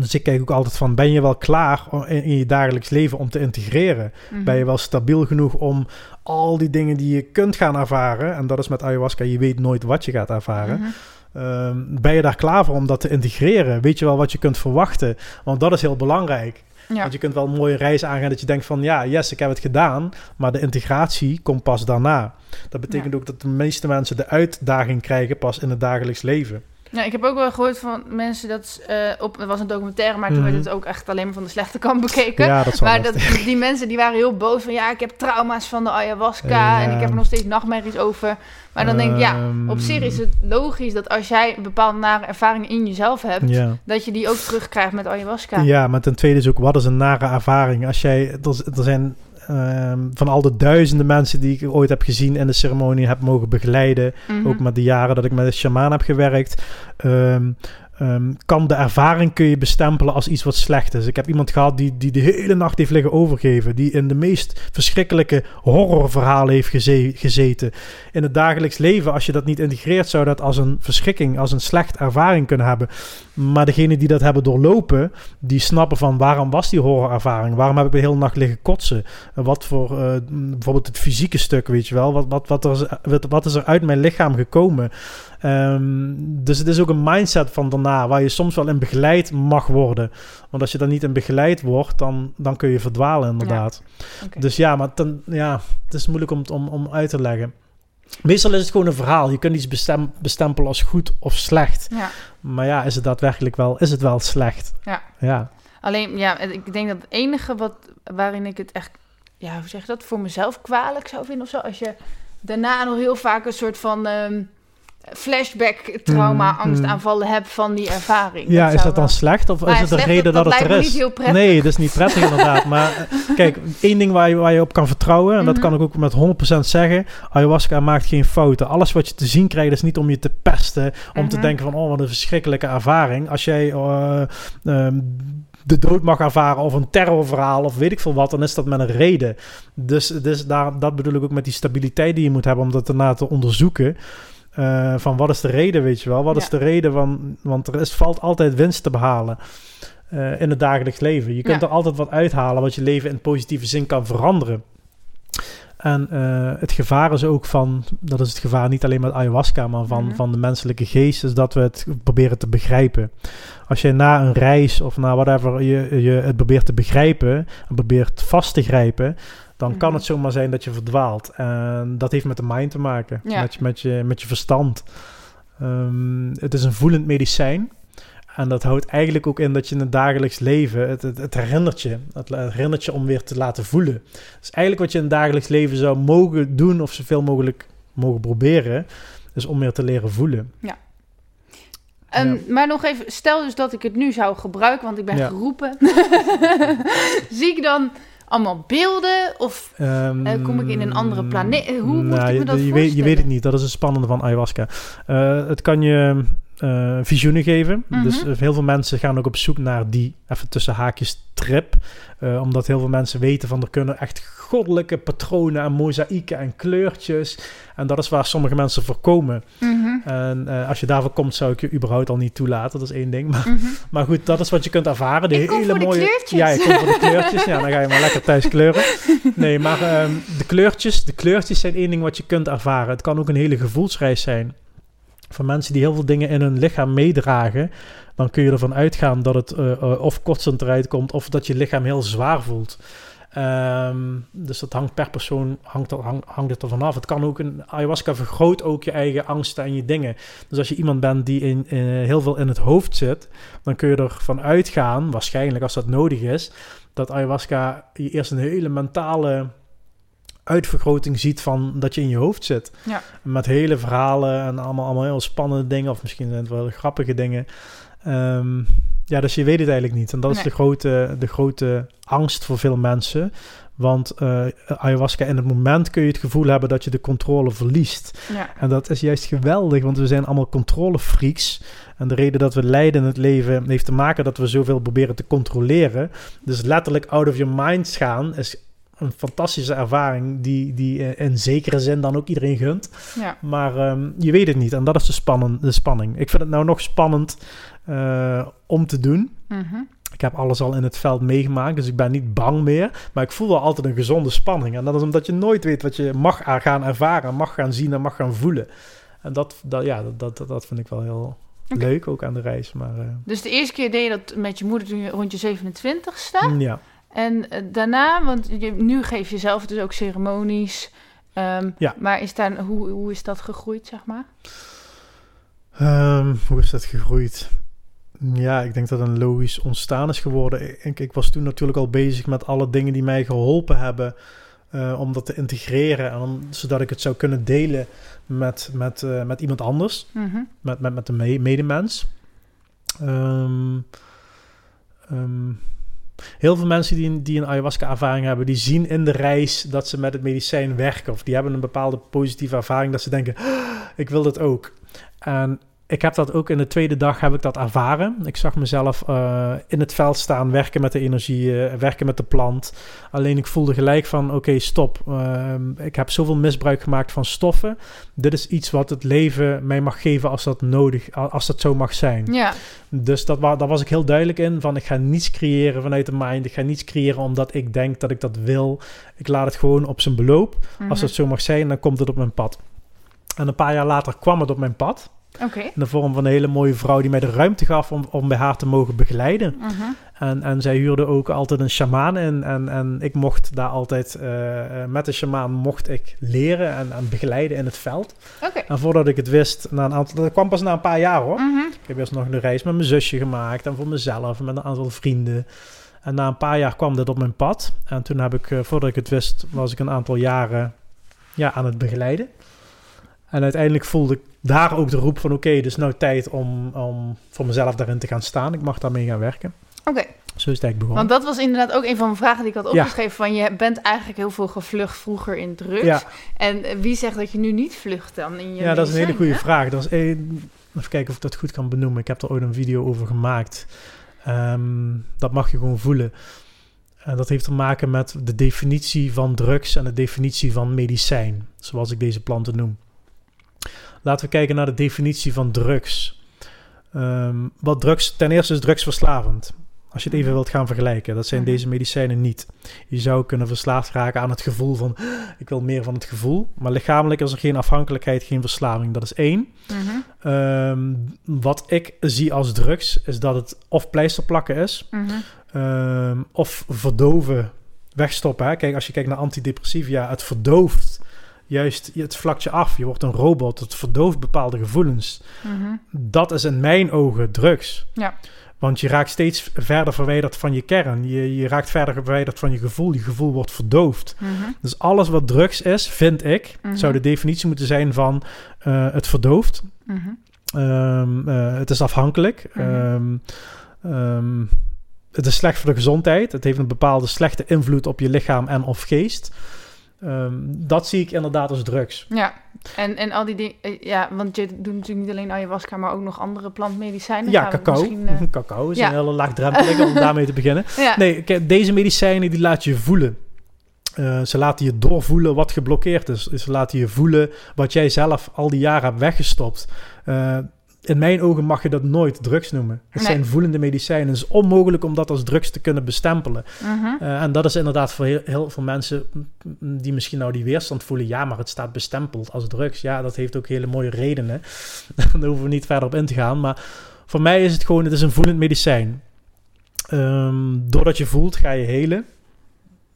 B: Dus ik kijk ook altijd van, ben je wel klaar in, je dagelijks leven om te integreren?
A: Mhm.
B: Ben je wel stabiel genoeg om al die dingen die je kunt gaan ervaren... en dat is met ayahuasca, je weet nooit wat je gaat ervaren...
A: Mhm.
B: Ehm, ben je daar klaar voor om dat te integreren? Weet je wel wat je kunt verwachten? Want dat is heel belangrijk.
A: Ja.
B: Want je kunt wel een mooie reis aangaan dat je denkt van... ja, yes, ik heb het gedaan, maar de integratie komt pas daarna. Dat betekent
A: Ja.
B: ook dat de meeste mensen de uitdaging krijgen pas in het dagelijks leven.
A: Ja, ik heb ook wel gehoord van mensen dat eh, op, het was een documentaire, maar toen
B: Mhm.
A: werd het ook echt alleen maar van de slechte kant bekeken.
B: Ja, dat
A: maar dat, die mensen die waren heel boos van ja, ik heb trauma's van de ayahuasca en ik heb er nog steeds nachtmerries over. Maar dan denk ik, ja,
B: Ehm,
A: op zich is het logisch dat als jij een bepaalde nare ervaring in jezelf hebt, dat je die ook terugkrijgt met ayahuasca.
B: Ja, maar ten tweede is ook, wat is een nare ervaring? Als jij, er, er zijn ehm, van al de duizenden mensen die ik ooit heb gezien en de ceremonie heb mogen begeleiden,
A: Mhm.
B: ook met de jaren dat ik met een shamaan heb gewerkt, ehm, ehm, kan de ervaring kun je bestempelen als iets wat slecht is. Ik heb iemand gehad die, die de hele nacht heeft liggen overgeven, die in de meest verschrikkelijke horrorverhalen heeft geze- gezeten. In het dagelijks leven, als je dat niet integreert, zou dat als een verschrikking, als een slecht ervaring kunnen hebben. Maar degenen die dat hebben doorlopen, die snappen van waarom was die horrorervaring? Waarom heb ik de hele nacht liggen kotsen? En Wat voor, eh, bijvoorbeeld het fysieke stuk, weet je wel? Wat, wat, wat, er, is- wat, wat is er uit mijn lichaam gekomen? Ehm, dus het is ook een mindset van daarna na, waar je soms wel in begeleid mag worden. Want als je dan niet in begeleid wordt, dan, dan kun je verdwalen inderdaad. Dus ja, maar dan, ja, het is moeilijk om, om, om uit te leggen. Meestal is het gewoon een verhaal. Je kunt iets bestem, bestempelen als goed of slecht.
A: Ja.
B: Maar ja, is het daadwerkelijk wel, is het wel slecht?
A: Ja.
B: Ja.
A: Alleen, ja, ik denk dat het enige wat, waarin ik het echt, ja, hoe zeg je dat, voor mezelf kwalijk zou vinden of zo, als je daarna nog heel vaak een soort van ehm, flashback, trauma,
B: Mm, mm.
A: angstaanvallen hebt van die ervaring.
B: Ja, is dat dan
A: wel-
B: slecht of
A: Maar
B: is het de
A: slecht,
B: reden dat,
A: dat
B: het er is?
A: niet heel prettig.
B: Nee, dat is niet prettig inderdaad. Maar eh, kijk, één ding waar je, waar je op kan vertrouwen, en dat
A: Mhm.
B: kan ik ook met 100% zeggen, ayahuasca maakt geen fouten. Alles wat je te zien krijgt is niet om je te pesten, om te
A: Mhm.
B: denken van, oh wat een verschrikkelijke ervaring. Als jij eh, ehm, de dood mag ervaren of een terrorverhaal of weet ik veel wat, dan is dat met een reden. Dus, dus daar, dat bedoel ik ook met die stabiliteit die je moet hebben om dat daarna te onderzoeken. Eh, van wat is de reden, weet je wel? Wat is de reden? Van, want er is, valt altijd winst te behalen eh, in het dagelijks leven. Je kunt
A: Ja.
B: er altijd wat uithalen wat je leven in positieve zin kan veranderen. En eh, het gevaar is ook van, dat is het gevaar niet alleen met ayahuasca, maar van,
A: Mhm.
B: van de menselijke geest, is dat we het proberen te begrijpen. Als je na een reis of na whatever je, je het probeert te begrijpen en probeert vast te grijpen, dan kan
A: Mhm.
B: het zomaar zijn dat je verdwaalt. En dat heeft met de mind te maken,
A: Ja.
B: met, je, met, je, met je verstand. Ehm, het is een voelend medicijn. En dat houdt eigenlijk ook in dat je in het dagelijks leven, het, het, het herinnert je. Het herinnert je om weer te laten voelen. Dus eigenlijk wat je in het dagelijks leven zou mogen doen, of zoveel mogelijk mogen proberen, is om weer te leren voelen.
A: En,
B: Ja.
A: Maar nog even, stel dus dat ik het nu zou gebruiken, want ik ben
B: Ja.
A: geroepen. Zie ik dan allemaal beelden? Of
B: Ehm,
A: Eh, kom ik in een andere planeet? Hoe moet ik
B: nou,
A: me
B: je-
A: dat
B: je, weet, je weet het
A: voorstellen?
B: niet, dat is het spannende van ayahuasca. Eh, het kan je visioenen geven.
A: Mhm.
B: Dus eh, heel veel mensen gaan ook op zoek naar die, even tussen haakjes, trip. Eh, omdat heel veel mensen weten van er kunnen echt goddelijke patronen en mozaïeken en kleurtjes. En dat is waar sommige mensen voor komen.
A: Mhm,
B: En als je daarvoor komt, zou ik je überhaupt al niet toelaten. Dat is één ding. Maar,
A: mhm.
B: maar goed, dat is wat je kunt ervaren. De
A: Ik
B: hele
A: de
B: mooie... Ja, ik kom voor de kleurtjes. Ja, dan ga je maar lekker thuis kleuren. Nee, maar ehm, de, kleurtjes, de kleurtjes zijn één ding wat je kunt ervaren. Het kan ook een hele gevoelsreis zijn. Voor mensen die heel veel dingen in hun lichaam meedragen, dan kun je ervan uitgaan dat het eh, eh, of kotsend eruit komt, of dat je lichaam heel zwaar voelt. Ehm, dus dat hangt per persoon hangt, er- hang- hangt het af. Het kan ook een ayahuasca vergroot ook je eigen angsten en je dingen. Dus als je iemand bent die in, in, heel veel in het hoofd zit, dan kun je ervan uitgaan, waarschijnlijk als dat nodig is, dat ayahuasca je eerst een hele mentale uitvergroting ziet van dat je in je hoofd zit.
A: Ja.
B: Met hele verhalen en allemaal, allemaal heel spannende dingen, of misschien zijn het wel grappige dingen. Ehm, ja, dus je weet het eigenlijk niet. En dat is de grote, de grote angst voor veel mensen. Want eh, ayahuasca, in het moment kun je het gevoel hebben dat je de controle verliest.
A: Ja.
B: En dat is juist geweldig, want we zijn allemaal controlefreaks. En de reden dat we lijden in het leven heeft te maken dat we zoveel proberen te controleren. Dus letterlijk out of your mind gaan is een fantastische ervaring die, die eh, in zekere zin dan ook iedereen gunt.
A: ja.
B: Maar ehm, je weet het niet en dat is de, spannen, de spanning. Ik vind het nou nog spannend eh, om te doen.
A: Mhm.
B: Ik heb alles al in het veld meegemaakt, dus ik ben niet bang meer. Maar ik voel wel altijd een gezonde spanning. En dat is omdat je nooit weet wat je mag gaan ervaren, mag gaan zien en mag gaan voelen. En dat, dat, ja, dat, dat, dat vind ik wel heel leuk, ook aan de reis. Maar eh,
A: Dus de eerste keer deed je dat met je moeder toen je rond je 27ste.
B: mm, ja.
A: En eh, daarna, want je, nu geef je zelf dus ook ceremonies. Ehm,
B: Ja.
A: Maar is daar, hoe, hoe is dat gegroeid, zeg maar?
B: Ehm, hoe is dat gegroeid? Ja, ik denk dat een logisch ontstaan is geworden. Ik, ik was toen natuurlijk al bezig met alle dingen die mij geholpen hebben eh, om dat te integreren. En om, zodat ik het zou kunnen delen met, met, eh, met iemand anders,
A: Mhm.
B: met, met, met een me- medemens. Ehm, heel veel mensen die, die een ayahuasca-ervaring hebben, die zien in de reis dat ze met het medicijn werken. Of die hebben een bepaalde positieve ervaring dat ze denken, "Ah, ik wil dat ook. En ik heb dat ook in de tweede dag heb ik dat ervaren. Ik zag mezelf eh, in het veld staan, werken met de energie, eh, werken met de plant. Alleen ik voelde gelijk van, oké, stop. Ehm, ik heb zoveel misbruik gemaakt van stoffen. Dit is iets wat het leven mij mag geven als dat nodig, als dat zo mag zijn.
A: Ja,
B: Dus dat daar was ik heel duidelijk in. Van ik ga niets creëren vanuit de mind. Ik ga niets creëren omdat ik denk dat ik dat wil. Ik laat het gewoon op zijn beloop.
A: mhm.
B: Als het zo mag zijn, dan komt het op mijn pad. En een paar jaar later kwam het op mijn pad. In de vorm van een hele mooie vrouw die mij de ruimte gaf om, om bij haar te mogen begeleiden.
A: Mhm.
B: En, en zij huurde ook altijd een shamaan in. En, en ik mocht daar altijd, eh, eh, met de shamaan mocht ik leren en, en begeleiden in het veld. En voordat ik het wist, na een aantal, dat kwam pas na een paar jaar hoor.
A: Mhm.
B: Ik heb eerst nog een reis met mijn zusje gemaakt en voor mezelf en met een aantal vrienden. En na een paar jaar kwam dit op mijn pad. En toen heb ik, eh, voordat ik het wist, was ik een aantal jaren ja, aan het begeleiden. En uiteindelijk voelde ik daar ook de roep van oké, dus nou tijd om, om voor mezelf daarin te gaan staan. Ik mag daarmee gaan werken.
A: Oké.
B: Zo is het eigenlijk begonnen.
A: Want dat was inderdaad ook een van mijn vragen die ik had
B: Ja.
A: opgeschreven. Van je bent eigenlijk heel veel gevlucht vroeger in drugs.
B: Ja.
A: En wie zegt dat je nu niet vlucht dan in je
B: Ja, dat is een hele goede vraag. Dat is één, even kijken of ik dat goed kan benoemen. Ik heb er ooit een video over gemaakt. Ehm, dat mag je gewoon voelen. En dat heeft te maken met de definitie van drugs en de definitie van medicijn, zoals ik deze planten noem. Laten we kijken naar de definitie van drugs. Ehm, wat drugs, ten eerste is drugs verslavend. Als je het even wilt gaan vergelijken, dat zijn
A: Mhm.
B: deze medicijnen niet. Je zou kunnen verslaafd raken aan het gevoel van, ik wil meer van het gevoel. Maar lichamelijk is er geen afhankelijkheid, geen verslaving. Dat is één.
A: Mhm,
B: Ehm, wat ik zie als drugs, is dat het of pleisterplakken is,
A: mhm.
B: ehm, of verdoven, wegstoppen. Hè? Kijk, als je kijkt naar antidepressiva, het verdooft juist het vlakje af. Je wordt een robot, het verdooft bepaalde gevoelens.
A: Mhm.
B: Dat is in mijn ogen drugs.
A: Ja.
B: Want je raakt steeds verder verwijderd van je kern. Je, je raakt verder verwijderd van je gevoel. Je gevoel wordt verdoofd.
A: Mhm.
B: Dus alles wat drugs is, vind ik,
A: Mhm.
B: zou de definitie moeten zijn van eh, het verdooft. Ehm, eh, het is afhankelijk. Ehm, ehm, het is slecht voor de gezondheid. Het heeft een bepaalde slechte invloed op je lichaam en of geest. Ehm, dat zie ik inderdaad als drugs.
A: Ja, en, en al die dingen, eh, ja, want je doet natuurlijk niet alleen ayahuasca, maar ook nog andere plantmedicijnen.
B: Ja, cacao.
A: Eh,
B: cacao is
A: ja.
B: een hele laagdrempelige om daarmee te beginnen.
A: ja.
B: Nee, deze medicijnen die laten je voelen. Eh, ze laten je doorvoelen wat geblokkeerd is. Ze laten je voelen wat jij zelf al die jaren hebt weggestopt. Eh, in mijn ogen mag je dat nooit drugs noemen. Het
A: Nee.
B: zijn voelende medicijnen. Het is onmogelijk om dat als drugs te kunnen bestempelen.
A: Mhm.
B: Eh, en dat is inderdaad voor heel, heel veel mensen die misschien nou die weerstand voelen. Ja, maar het staat bestempeld als drugs. Ja, dat heeft ook hele mooie redenen. Daar hoeven we niet verder op in te gaan. Maar voor mij is het gewoon, het is een voelend medicijn. Ehm, doordat je voelt, ga je helen.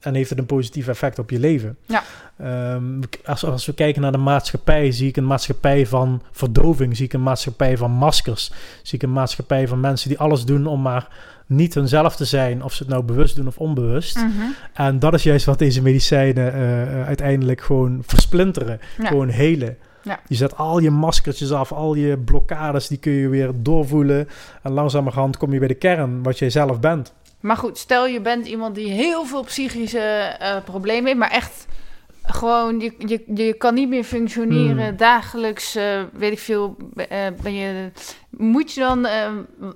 B: En heeft het een positief effect op je leven.
A: Ja.
B: Ehm, als, als we kijken naar de maatschappij, zie ik een maatschappij van verdoving. Zie ik een maatschappij van maskers. Zie ik een maatschappij van mensen die alles doen om maar niet hunzelf te zijn. Of ze het nou bewust doen of onbewust.
A: Mhm.
B: En dat is juist wat deze medicijnen eh, eh, uiteindelijk gewoon versplinteren.
A: Ja.
B: Gewoon helen.
A: Ja.
B: Je zet al je maskertjes af, al je blokkades, die kun je weer doorvoelen. En langzamerhand kom je bij de kern, wat jij zelf bent.
A: Maar goed, stel je bent iemand die heel veel psychische eh, problemen heeft, maar echt gewoon, je, je, je kan niet meer functioneren.
B: Hmm.
A: Dagelijks, eh, weet ik veel, eh, ben je. Moet je dan. eh,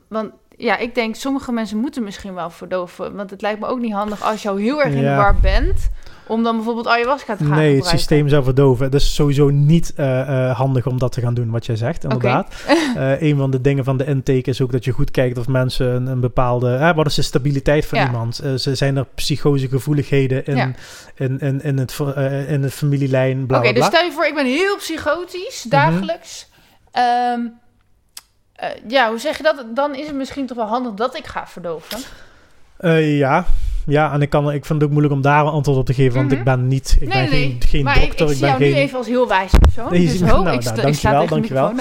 A: want ja, ik denk, sommige mensen moeten misschien wel verdoven. Want het lijkt me ook niet handig als je al heel erg in de
B: Ja.
A: war bent. Om dan bijvoorbeeld ayahuasca te gaan
B: nee, het
A: gebruiken.
B: systeem zou verdoven. Het is sowieso niet eh, eh, handig om dat te gaan doen, wat jij zegt, inderdaad. Eh, een van de dingen van de intake is ook dat je goed kijkt of mensen een, een bepaalde... wat is de stabiliteit van
A: Ja.
B: iemand? Ze zijn er psychose gevoeligheden in,
A: Ja.
B: in, in, in, het, in het familielijn,
A: Oké, dus stel je voor, ik ben heel psychotisch,
B: Mhm.
A: dagelijks. Ehm, eh, ja, hoe zeg je dat? Dan is het misschien toch wel handig dat ik ga verdoven.
B: Ja. Ja, en ik, kan, ik vind het ook moeilijk om daar een antwoord op te geven, want
A: Mhm.
B: ik ben niet, ik ben geen, geen
A: maar
B: dokter,
A: ik,
B: ik,
A: ik
B: ben
A: jou
B: geen...
A: nu even als heel wijs persoon.
B: Nee,
A: dus ho,
B: nou,
A: ik,
B: nou,
A: ik
B: dankjewel, dankjewel.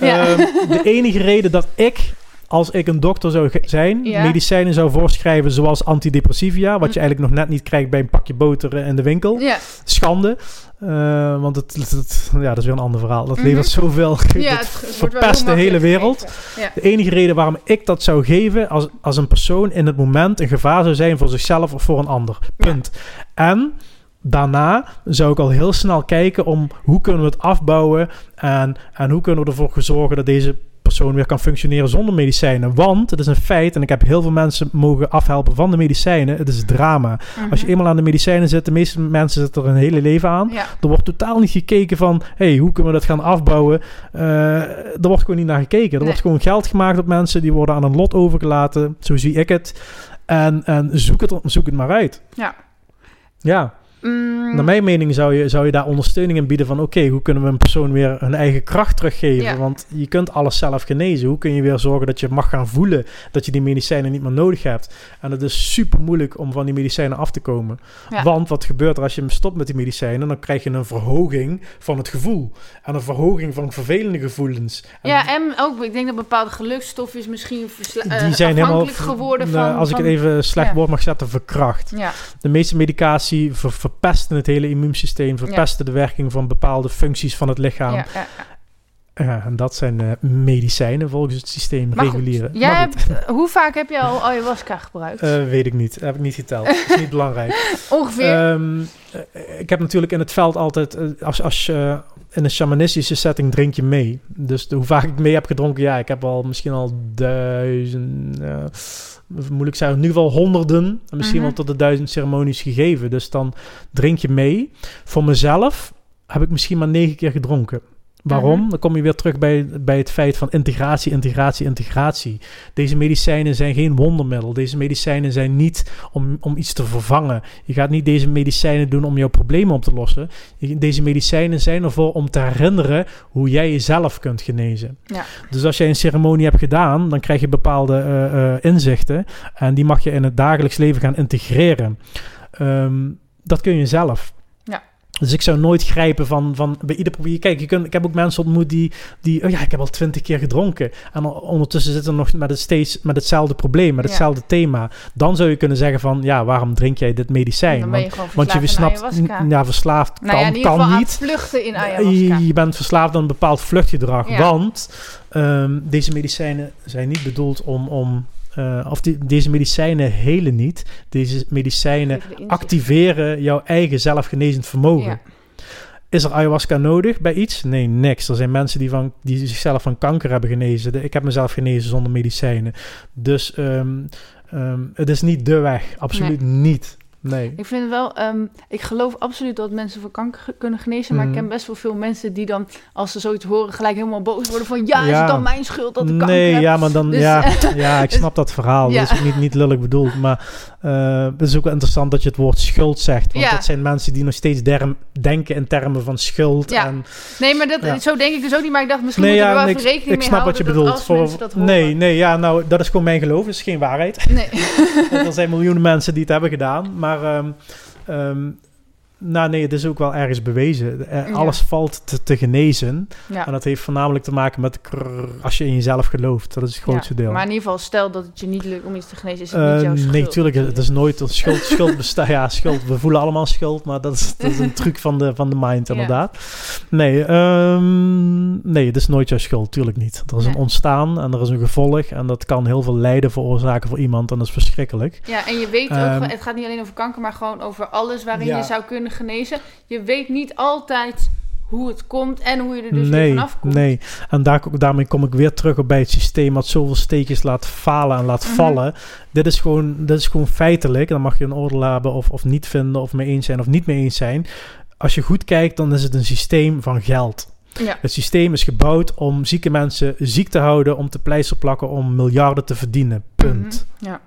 B: Ehm, de enige reden dat ik, als ik een dokter zou zijn,
A: Ja.
B: medicijnen zou voorschrijven zoals antidepressiva, wat je
A: Mhm.
B: eigenlijk nog net niet krijgt bij een pakje boter in de winkel.
A: ja,
B: Schande. Eh, want het, het- het- ja, dat is weer een ander verhaal. Dat
A: Mhm.
B: levert zoveel.
A: ja, het
B: verpest de hele wereld.
A: Ja.
B: De enige reden waarom ik dat zou geven, als, als een persoon in het moment een gevaar zou zijn voor zichzelf of voor een ander. Punt. En daarna zou ik al heel snel kijken om hoe kunnen we het afbouwen en, en hoe kunnen we ervoor zorgen dat deze persoon weer kan functioneren zonder medicijnen. Want het is een feit, en ik heb heel veel mensen mogen afhelpen van de medicijnen, het is drama.
A: Mhm.
B: Als je eenmaal aan de medicijnen zit, de meeste mensen zitten er een hele leven aan.
A: Ja,
B: Er wordt totaal niet gekeken van, hey, hoe kunnen we dat gaan afbouwen? Eh, er wordt gewoon niet naar gekeken. Er
A: Nee.
B: wordt gewoon geld gemaakt op mensen, die worden aan een lot overgelaten. Zo zie ik het. En, en zoek, het, zoek het maar uit.
A: ja.
B: Ja,
A: Mm,
B: Naar mijn mening zou je, zou je daar ondersteuning in bieden van... oké, hoe kunnen we een persoon weer hun eigen kracht teruggeven?
A: Ja.
B: Want je kunt alles zelf genezen. Hoe kun je weer zorgen dat je mag gaan voelen... dat je die medicijnen niet meer nodig hebt? En het is super moeilijk om van die medicijnen af te komen.
A: Ja.
B: Want wat gebeurt er als je stopt met die medicijnen? Dan krijg je een verhoging van het gevoel. En een verhoging van vervelende gevoelens. En
A: ja, en ook, ik denk dat bepaalde gelukstofjes misschien versla- eh,
B: die zijn helemaal...
A: geworden
B: nou,
A: van...
B: als ik het even slecht
A: ja.
B: woord mag zetten, verkracht.
A: Ja,
B: De meeste medicatie ver- verpesten het hele immuunsysteem, verpesten de werking van bepaalde functies van het lichaam.
A: ja, ja.
B: Ja, en dat zijn eh, medicijnen volgens het systeem
A: Maar goed. Jij
B: Maar
A: hebt, hoe vaak heb je al ayahuasca gebruikt?
B: eh, weet ik niet, heb ik niet geteld. is niet belangrijk.
A: Ongeveer?
B: Ehm, eh, ik heb natuurlijk in het veld altijd, eh, als, als je in een shamanistische setting drink je mee. Dus de- hoe vaak ik mee heb gedronken, ja, ik heb al misschien al duizend, eh, moeilijk zeggen, in ieder geval honderden, en misschien
A: Mhm.
B: wel tot de duizend ceremonies gegeven. Dus dan drink je mee. Voor mezelf heb ik misschien maar negen keer gedronken. Waarom?
A: Mhm.
B: Dan kom je weer terug bij, bij het feit van integratie, integratie, integratie. Deze medicijnen zijn geen wondermiddel. Deze medicijnen zijn niet om, om iets te vervangen. Je gaat niet deze medicijnen doen om jouw problemen op te lossen. Deze medicijnen zijn ervoor om te herinneren hoe jij jezelf kunt genezen.
A: Ja.
B: Dus als jij een ceremonie hebt gedaan, dan krijg je bepaalde eh, eh, inzichten. En die mag je in het dagelijks leven gaan integreren. Ehm, dat kun je zelf. Dus ik zou nooit grijpen van, van bij ieder probeer. Kijk, je kunt, ik heb ook mensen ontmoet die, die, oh ja, ik heb al twintig keer gedronken. En on- ondertussen zitten ze nog met, het steeds, met hetzelfde probleem, met
A: Ja.
B: hetzelfde thema. Dan zou je kunnen zeggen van, ja, waarom drink jij dit medicijn?
A: dan ben je
B: want, je snapt, ja, verslaafd
A: nou ja,
B: kan,
A: in
B: kan niet.
A: vluchten in ayahuasca.
B: Je, je bent verslaafd aan een bepaald vluchtgedrag.
A: Ja.
B: Want ehm, deze medicijnen zijn niet bedoeld om. om eh, of die, deze medicijnen helen niet. Deze medicijnen activeren jouw eigen zelfgenezend vermogen.
A: Ja.
B: Is er ayahuasca nodig bij iets? Nee, niks. Er zijn mensen die, van, die zichzelf van kanker hebben genezen. Ik heb mezelf genezen zonder medicijnen. Dus ehm, ehm, het is niet de weg. Absoluut niet. Nee.
A: Ik vind wel, ehm, ik geloof absoluut dat mensen van kanker kunnen genezen. Maar
B: Mhm.
A: ik ken best wel veel mensen die dan, als ze zoiets horen, gelijk helemaal boos worden van... Ja, is het dan mijn schuld dat ik kanker
B: Nee,
A: heb?
B: ja, maar dan,
A: Dus-
B: ja, ja, ik snap dat verhaal.
A: Ja.
B: Dat is ook niet, niet lullig bedoeld. Maar eh, het is ook wel interessant dat je het woord schuld zegt. Want
A: Ja.
B: dat zijn mensen die nog steeds derm, denken in termen van schuld.
A: Ja.
B: En,
A: Nee, maar dat, zo denk ik dus ook niet. Maar ik dacht, misschien
B: nee, ja,
A: er wel even
B: ik,
A: rekening
B: ik
A: mee
B: snap wat je bedoelt. nee, nee, ja, nou, dat is gewoon mijn geloof. Dat is geen waarheid.
A: Nee.
B: er zijn miljoenen mensen die het hebben gedaan. Maar ehm, ehm, nou nee, het is ook wel ergens bewezen. Eh,
A: Ja.
B: Alles valt te, te genezen.
A: Ja.
B: En dat heeft voornamelijk te maken met krrr, als je in jezelf gelooft. Dat is het grootste
A: Ja,
B: deel.
A: Maar in ieder geval, stel dat het je niet lukt om iets te genezen, is het
B: Eh,
A: niet jouw schuld.
B: nee, natuurlijk. Het is nooit een schuld. Schuld bestaat. Ja, schuld. We voelen allemaal schuld, maar dat is, dat is een truc van de, van de mind, inderdaad. Nee, ehm, nee, het is nooit jouw schuld. Tuurlijk niet. Er is
A: Nee.
B: een ontstaan en er is een gevolg. En dat kan heel veel lijden veroorzaken voor iemand. En dat is verschrikkelijk.
A: Ja, en je weet ook,
B: Ehm,
A: het gaat niet alleen over kanker, maar gewoon over alles waarin je zou kunnen genezen. Je weet niet altijd hoe het komt en hoe je er dus weer
B: nee,
A: vanaf komt.
B: nee. En daar, daarmee kom ik weer terug op bij het systeem wat zoveel steekjes laat falen en laat
A: Mhm.
B: vallen. Dit is, gewoon, dit is gewoon feitelijk. Dan mag je een oordeel hebben of, of niet vinden of mee eens zijn of niet mee eens zijn. Als je goed kijkt, dan is het een systeem van geld.
A: Ja.
B: Het systeem is gebouwd om zieke mensen ziek te houden, om te pleister plakken, om miljarden te verdienen. Punt.
A: Mhm, Ja.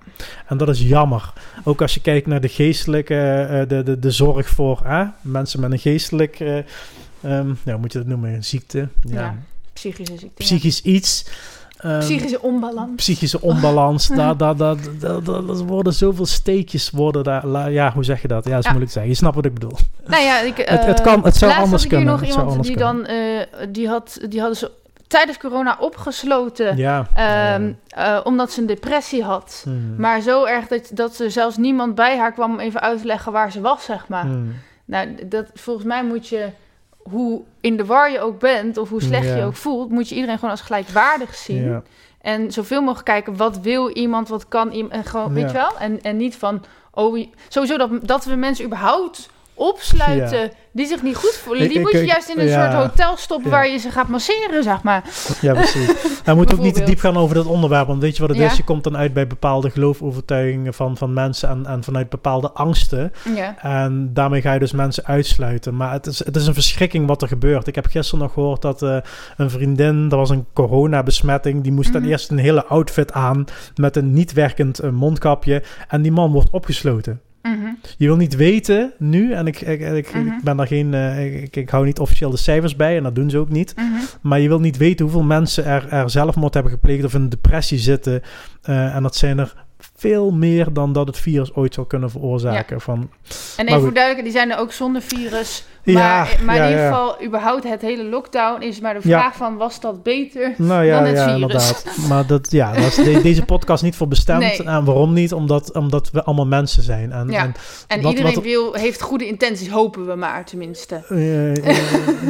B: En dat is jammer. Ook als je kijkt naar de geestelijke, eh, de, de, de zorg voor hè, mensen met een geestelijk, ehm, ja, hoe moet je dat noemen, een ziekte, ja,
A: Ja. Psychische ziekte.
B: psychisch iets. Ehm,
A: Psychische onbalans.
B: psychische onbalans, daar, daar, daar, daar, daar- daar worden zoveel steekjes worden daar, ja, hoe zeg je dat? Ja, dat is
A: Ja.
B: moeilijk te zeggen. Je snapt wat ik bedoel.
A: Nou ja, ik,
B: Het- het
A: eh,
B: kan- het zou anders
A: had ik hier
B: kunnen,
A: nog iemand die dan, eh, die, had, die hadden ze tijdens corona opgesloten,
B: Ja.
A: eh, omdat ze een depressie had.
B: Hmm.
A: Maar zo erg dat, dat er zelfs niemand bij haar kwam om even uit te leggen waar ze was, zeg maar.
B: Hmm.
A: Nou, dat, volgens mij moet je, hoe in de war je ook bent, of hoe slecht
B: Ja.
A: je ook voelt, moet je iedereen gewoon als gelijkwaardig zien.
B: Ja.
A: En zoveel mogelijk kijken, wat wil iemand, wat kan iemand, en gewoon, weet je wel? En, en niet van, oh, wie- sowieso dat, dat we mensen überhaupt opsluiten die zich niet goed voelen.
B: Ik-
A: Die
B: ik-
A: moet je
B: ik-
A: juist in een
B: ja.
A: soort hotel stoppen
B: Ja.
A: waar je ze gaat masseren, zeg maar.
B: Ja, precies. Hij moet ook niet te diep gaan over dat onderwerp. Want weet je wat het is? Je komt dan uit bij bepaalde geloofovertuigingen van, van mensen en, en vanuit bepaalde angsten.
A: Ja.
B: En daarmee ga je dus mensen uitsluiten. Maar het is, het is een verschrikking wat er gebeurt. Ik heb gisteren nog gehoord dat eh, een vriendin, dat was een coronabesmetting, die moest
A: Mhm.
B: dan eerst een hele outfit aan met een niet werkend eh, mondkapje. En die man wordt opgesloten.
A: Mhm.
B: Je wil niet weten nu, en ik, ik, ik,
A: Mhm.
B: ik ben daar geen, eh, ik, ik hou niet officieel de cijfers bij en dat doen ze ook niet.
A: Mhm.
B: Maar je wil niet weten hoeveel mensen er, er zelfmoord hebben gepleegd of in een depressie zitten. Eh, en dat zijn er veel meer dan dat het virus ooit zou kunnen veroorzaken. Van,
A: En
B: Maar
A: even voor die zijn er ook zonder virus.
B: Ja,
A: Maar, maar
B: ja,
A: in ieder geval, überhaupt het hele lockdown is maar de vraag van, was dat beter?
B: nou
A: Dan het
B: ja
A: virus.
B: inderdaad. Maar dat, ja, dat is de- deze podcast niet voor bestemd.
A: Nee.
B: En waarom niet? Omdat, omdat we allemaal mensen zijn. En, en
A: En
B: Wat-
A: iedereen
B: wat-
A: wil, heeft goede intenties, hopen we maar tenminste.
B: Eh, eh,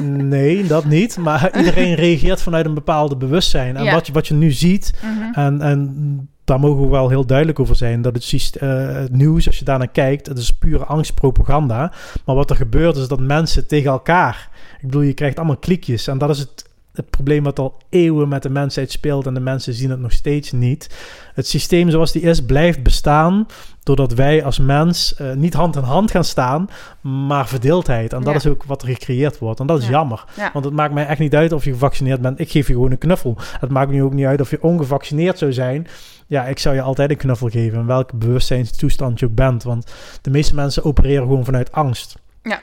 B: nee, dat niet. Maar iedereen reageert vanuit een bepaalde bewustzijn. En wat, je, wat je nu ziet,
A: Mhm.
B: en, en daar mogen we wel heel duidelijk over zijn, dat het, eh, het nieuws, als je daarnaar kijkt, het is pure angstpropaganda. Maar wat er gebeurt is dat mensen tegen elkaar, ik bedoel, je krijgt allemaal klikjes. En dat is het, het probleem wat al eeuwen met de mensheid speelt en de mensen zien het nog steeds niet. Het systeem zoals die is, blijft bestaan doordat wij als mens eh, niet hand in hand gaan staan, maar verdeeldheid. En dat
A: Ja.
B: is ook wat er gecreëerd wordt. En dat is
A: Ja.
B: jammer.
A: Ja.
B: Want het maakt mij echt niet uit of je gevaccineerd bent. Ik geef je gewoon een knuffel. Het maakt me nu ook niet uit of je ongevaccineerd zou zijn. Ja, ik zou je altijd een knuffel geven. In welke bewustzijnstoestand je ook bent. Want de meeste mensen opereren gewoon vanuit angst.
A: Ja.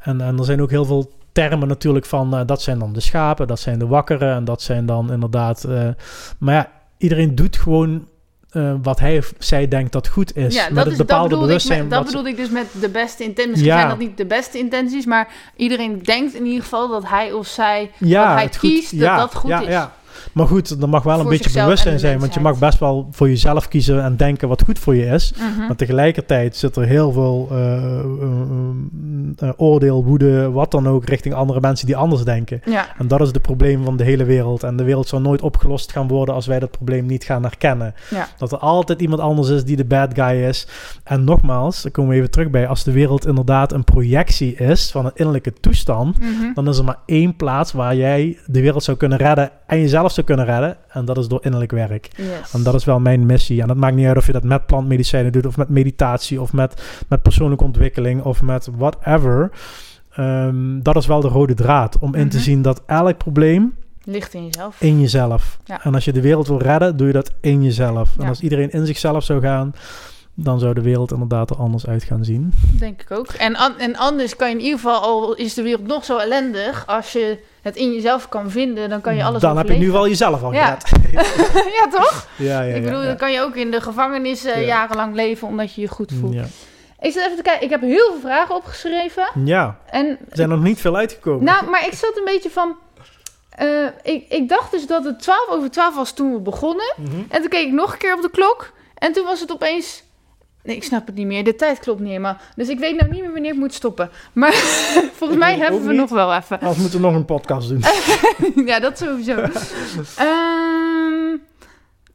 B: En, en er zijn ook heel veel termen natuurlijk van... eh, dat zijn dan de schapen, dat zijn de wakkeren... en dat zijn dan inderdaad... eh, maar ja, iedereen doet gewoon... eh, wat hij of zij denkt dat goed is.
A: Ja,
B: met
A: dat, is, dat,
B: bepaalde
A: bedoelde ik, met, dat bedoelde ik dus met de beste intenties. Misschien
B: Ja.
A: zijn dat niet de beste intenties, maar iedereen denkt in ieder geval dat hij of zij
B: ja,
A: wat hij
B: goed-
A: kiest, dat
B: ja,
A: dat goed
B: ja,
A: is.
B: Ja. Maar goed, er mag wel een beetje bewustzijn zijn. Want je mag best wel voor jezelf kiezen en denken wat goed voor je is.
A: Mhm.
B: Maar tegelijkertijd zit er heel veel eh, eh, eh, oordeel, woede, wat dan ook, richting andere mensen die anders denken.
A: Ja,
B: En dat is het probleem van de hele wereld. En de wereld zal nooit opgelost gaan worden als wij dat probleem niet gaan herkennen.
A: ja.
B: Dat er altijd iemand anders is die de bad guy is. En nogmaals, daar komen we even terug bij. Als de wereld inderdaad een projectie is van een innerlijke toestand,
A: Mhm.
B: dan is er maar één plaats waar jij de wereld zou kunnen redden en jezelf zou kunnen redden. En dat is door innerlijk werk.
A: Yes.
B: En dat is wel mijn missie. En dat maakt niet uit of je dat met plantmedicijnen doet, of met meditatie, of met, met persoonlijke ontwikkeling, of met whatever. Ehm, dat is wel de rode draad. Om in te
A: Mhm.
B: zien dat elk probleem
A: Ligt in jezelf.
B: in jezelf.
A: Ja.
B: En als je de wereld wil redden, doe je dat in jezelf. En als iedereen in zichzelf zou gaan, dan zou de wereld inderdaad er anders uit gaan zien.
A: Denk ik ook. En, an- en anders kan je in ieder geval, al is de wereld nog zo ellendig, als je het in jezelf kan vinden, dan kan je alles
B: dan heb je nu wel jezelf al
A: Ja. ja, toch?
B: ja, ja,
A: ik bedoel,
B: ja,
A: dan kan je ook in de gevangenis eh,
B: Ja.
A: jarenlang leven omdat je je goed voelt.
B: Ja.
A: Ik zit even te kijken, ik heb heel veel vragen opgeschreven.
B: ja,
A: En,
B: er zijn nog niet veel uitgekomen.
A: nou, maar ik zat een beetje van... eh, ik, ik dacht dus dat het 12 over 12 was toen we begonnen.
B: Mhm.
A: En toen keek ik nog een keer op de klok. En toen was het opeens... Nee, ik snap het niet meer. De tijd klopt niet helemaal. Dus ik weet nou niet meer wanneer ik moet stoppen. Maar volgens mij hebben we
B: niet.
A: nog wel even.
B: Anders moeten we nog een podcast doen.
A: ja, dat sowieso. Ehm,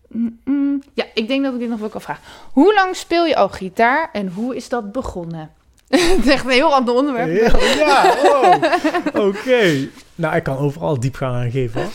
A: mm, mm, ja, ik denk dat ik dit nog wel kan vragen. Hoe lang speel je al gitaar en hoe is dat begonnen? Het is echt een heel ander onderwerp.
B: Ja, ja, oh. oké. Nou, ik kan overal diepgang aan geven. hoor.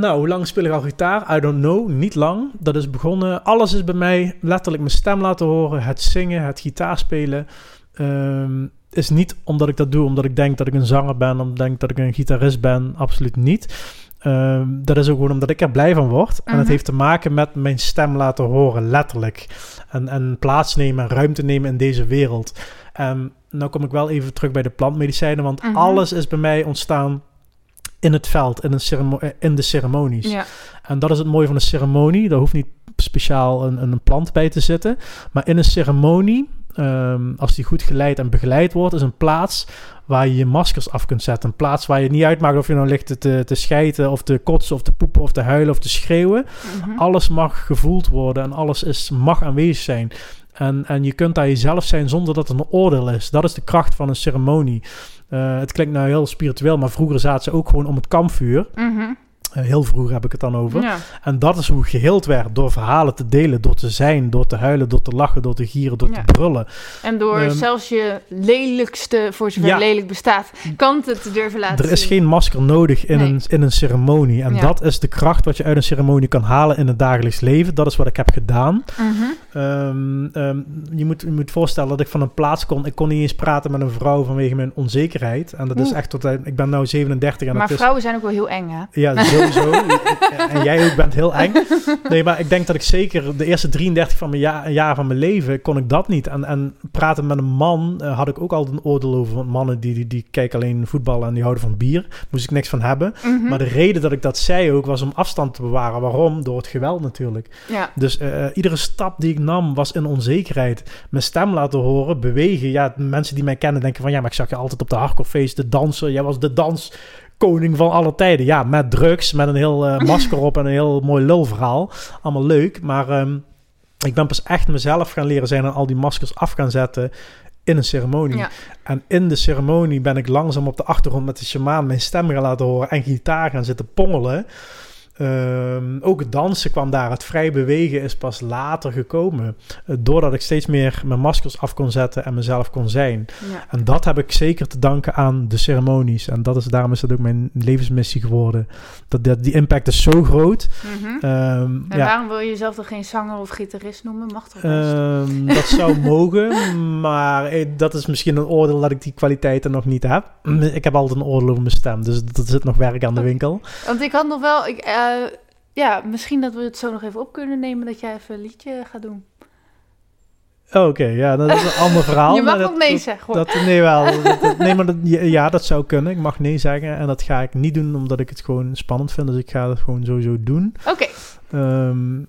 B: Nou, hoe lang speel ik al gitaar? I don't know, niet lang. Dat is begonnen, alles is bij mij letterlijk mijn stem laten horen. Het zingen, het gitaarspelen. Ehm is niet omdat ik dat doe, omdat ik denk dat ik een zanger ben, omdat ik denk dat ik een gitarist ben. Absoluut niet. Ehm, dat is ook gewoon omdat ik er blij van word. En het
A: Mhm.
B: heeft te maken met mijn stem laten horen, letterlijk. En, en plaatsnemen en ruimte nemen in deze wereld. En nou kom ik wel even terug bij de plantmedicijnen, want
A: Mhm.
B: alles is bij mij ontstaan in het veld, in, een ceremo- eh, in de ceremonies.
A: Ja.
B: En dat is het mooie van een ceremonie. Daar hoeft niet speciaal een, een plant bij te zitten. Maar in een ceremonie, ehm, als die goed geleid en begeleid wordt, is een plaats waar je je maskers af kunt zetten. Een plaats waar je niet uitmaakt of je nou ligt te, te, te schijten of te kotsen of te poepen of te huilen of te schreeuwen.
A: Mhm.
B: Alles mag gevoeld worden en alles is, mag aanwezig zijn. En, en je kunt daar jezelf zijn zonder dat er een oordeel is. Dat is de kracht van een ceremonie. Eh, het klinkt nou heel spiritueel, maar vroeger zaten ze ook gewoon om het kampvuur.
A: Mhm.
B: Heel vroeger heb ik het dan over.
A: Ja.
B: En dat is hoe geheeld werd door verhalen te delen, door te zijn, door te huilen, door te lachen, door te gieren, door
A: Ja.
B: te brullen.
A: En door
B: Ehm,
A: zelfs je lelijkste, voor zover
B: Ja.
A: lelijk bestaat, kanten te durven laten
B: Er is
A: zien.
B: geen masker nodig in,
A: Nee.
B: een, in een ceremonie. En dat is de kracht wat je uit een ceremonie kan halen in het dagelijks leven. Dat is wat ik heb gedaan.
A: Mhm.
B: Ehm, ehm, je, moet, je moet voorstellen dat ik van een plaats kon. Ik kon niet eens praten met een vrouw vanwege mijn onzekerheid. En dat is echt tot. Ik ben nu 37 en
A: Maar
B: is.
A: vrouwen zijn ook wel heel eng, hè?
B: Ja, zo, sowieso. en jij ook bent heel eng. Nee, maar ik denk dat ik zeker de eerste 33 van mijn ja jaar van mijn leven kon ik dat niet. En, en praten met een man uh, had ik ook altijd een oordeel over. Want mannen die, die, die kijken alleen voetbal en die houden van bier. Moest ik niks van hebben.
A: Mhm.
B: Maar de reden dat ik dat zei ook was om afstand te bewaren. Waarom? Door het geweld natuurlijk.
A: Ja.
B: Dus uh, iedere stap die ik nam was in onzekerheid. Mijn stem laten horen, bewegen. Ja, mensen die mij kennen denken van ja, maar ik zag je altijd op de hardcore feest, de danser. Jij was de danskoning van alle tijden. Ja, met drugs, met een heel uh, masker op en een heel mooi lulverhaal. Allemaal leuk, maar um, ik ben pas echt mezelf gaan leren zijn en al die maskers af gaan zetten in een ceremonie.
A: Ja.
B: En in de ceremonie ben ik langzaam op de achtergrond met de shamaan mijn stem gaan laten horen en gitaar gaan zitten pongelen. Um, ook het dansen kwam daar. Het vrij bewegen is pas later gekomen. Uh, doordat ik steeds meer mijn maskers af kon zetten en mezelf kon zijn.
A: Ja.
B: En dat heb ik zeker te danken aan de ceremonies. En dat is, daarom is dat ook mijn levensmissie geworden. Dat, dat die impact is zo groot.
A: Mhm.
B: Um,
A: En
B: ja,
A: waarom wil je jezelf dan geen zanger of gitarist noemen? Mag toch?
B: Ehm, dat zou mogen, maar eh, dat is misschien een oordeel dat ik die kwaliteiten nog niet heb. Ik heb altijd een oordeel over mijn stem, dus er zit nog werk aan de winkel.
A: Want ik had nog wel... Ik, eh, ja, misschien dat we het zo nog even op kunnen nemen... dat jij even een liedje gaat doen.
B: Oh, Oké, ja, dat is een ander verhaal.
A: je mag
B: dat,
A: nee zeggen, hoor.
B: Dat, nee, wel. Dat- dat- nee, maar dat, ja, dat zou kunnen. Ik mag nee zeggen en dat ga ik niet doen omdat ik het gewoon spannend vind. Dus ik ga het gewoon sowieso doen.
A: Oké,
B: Ehm,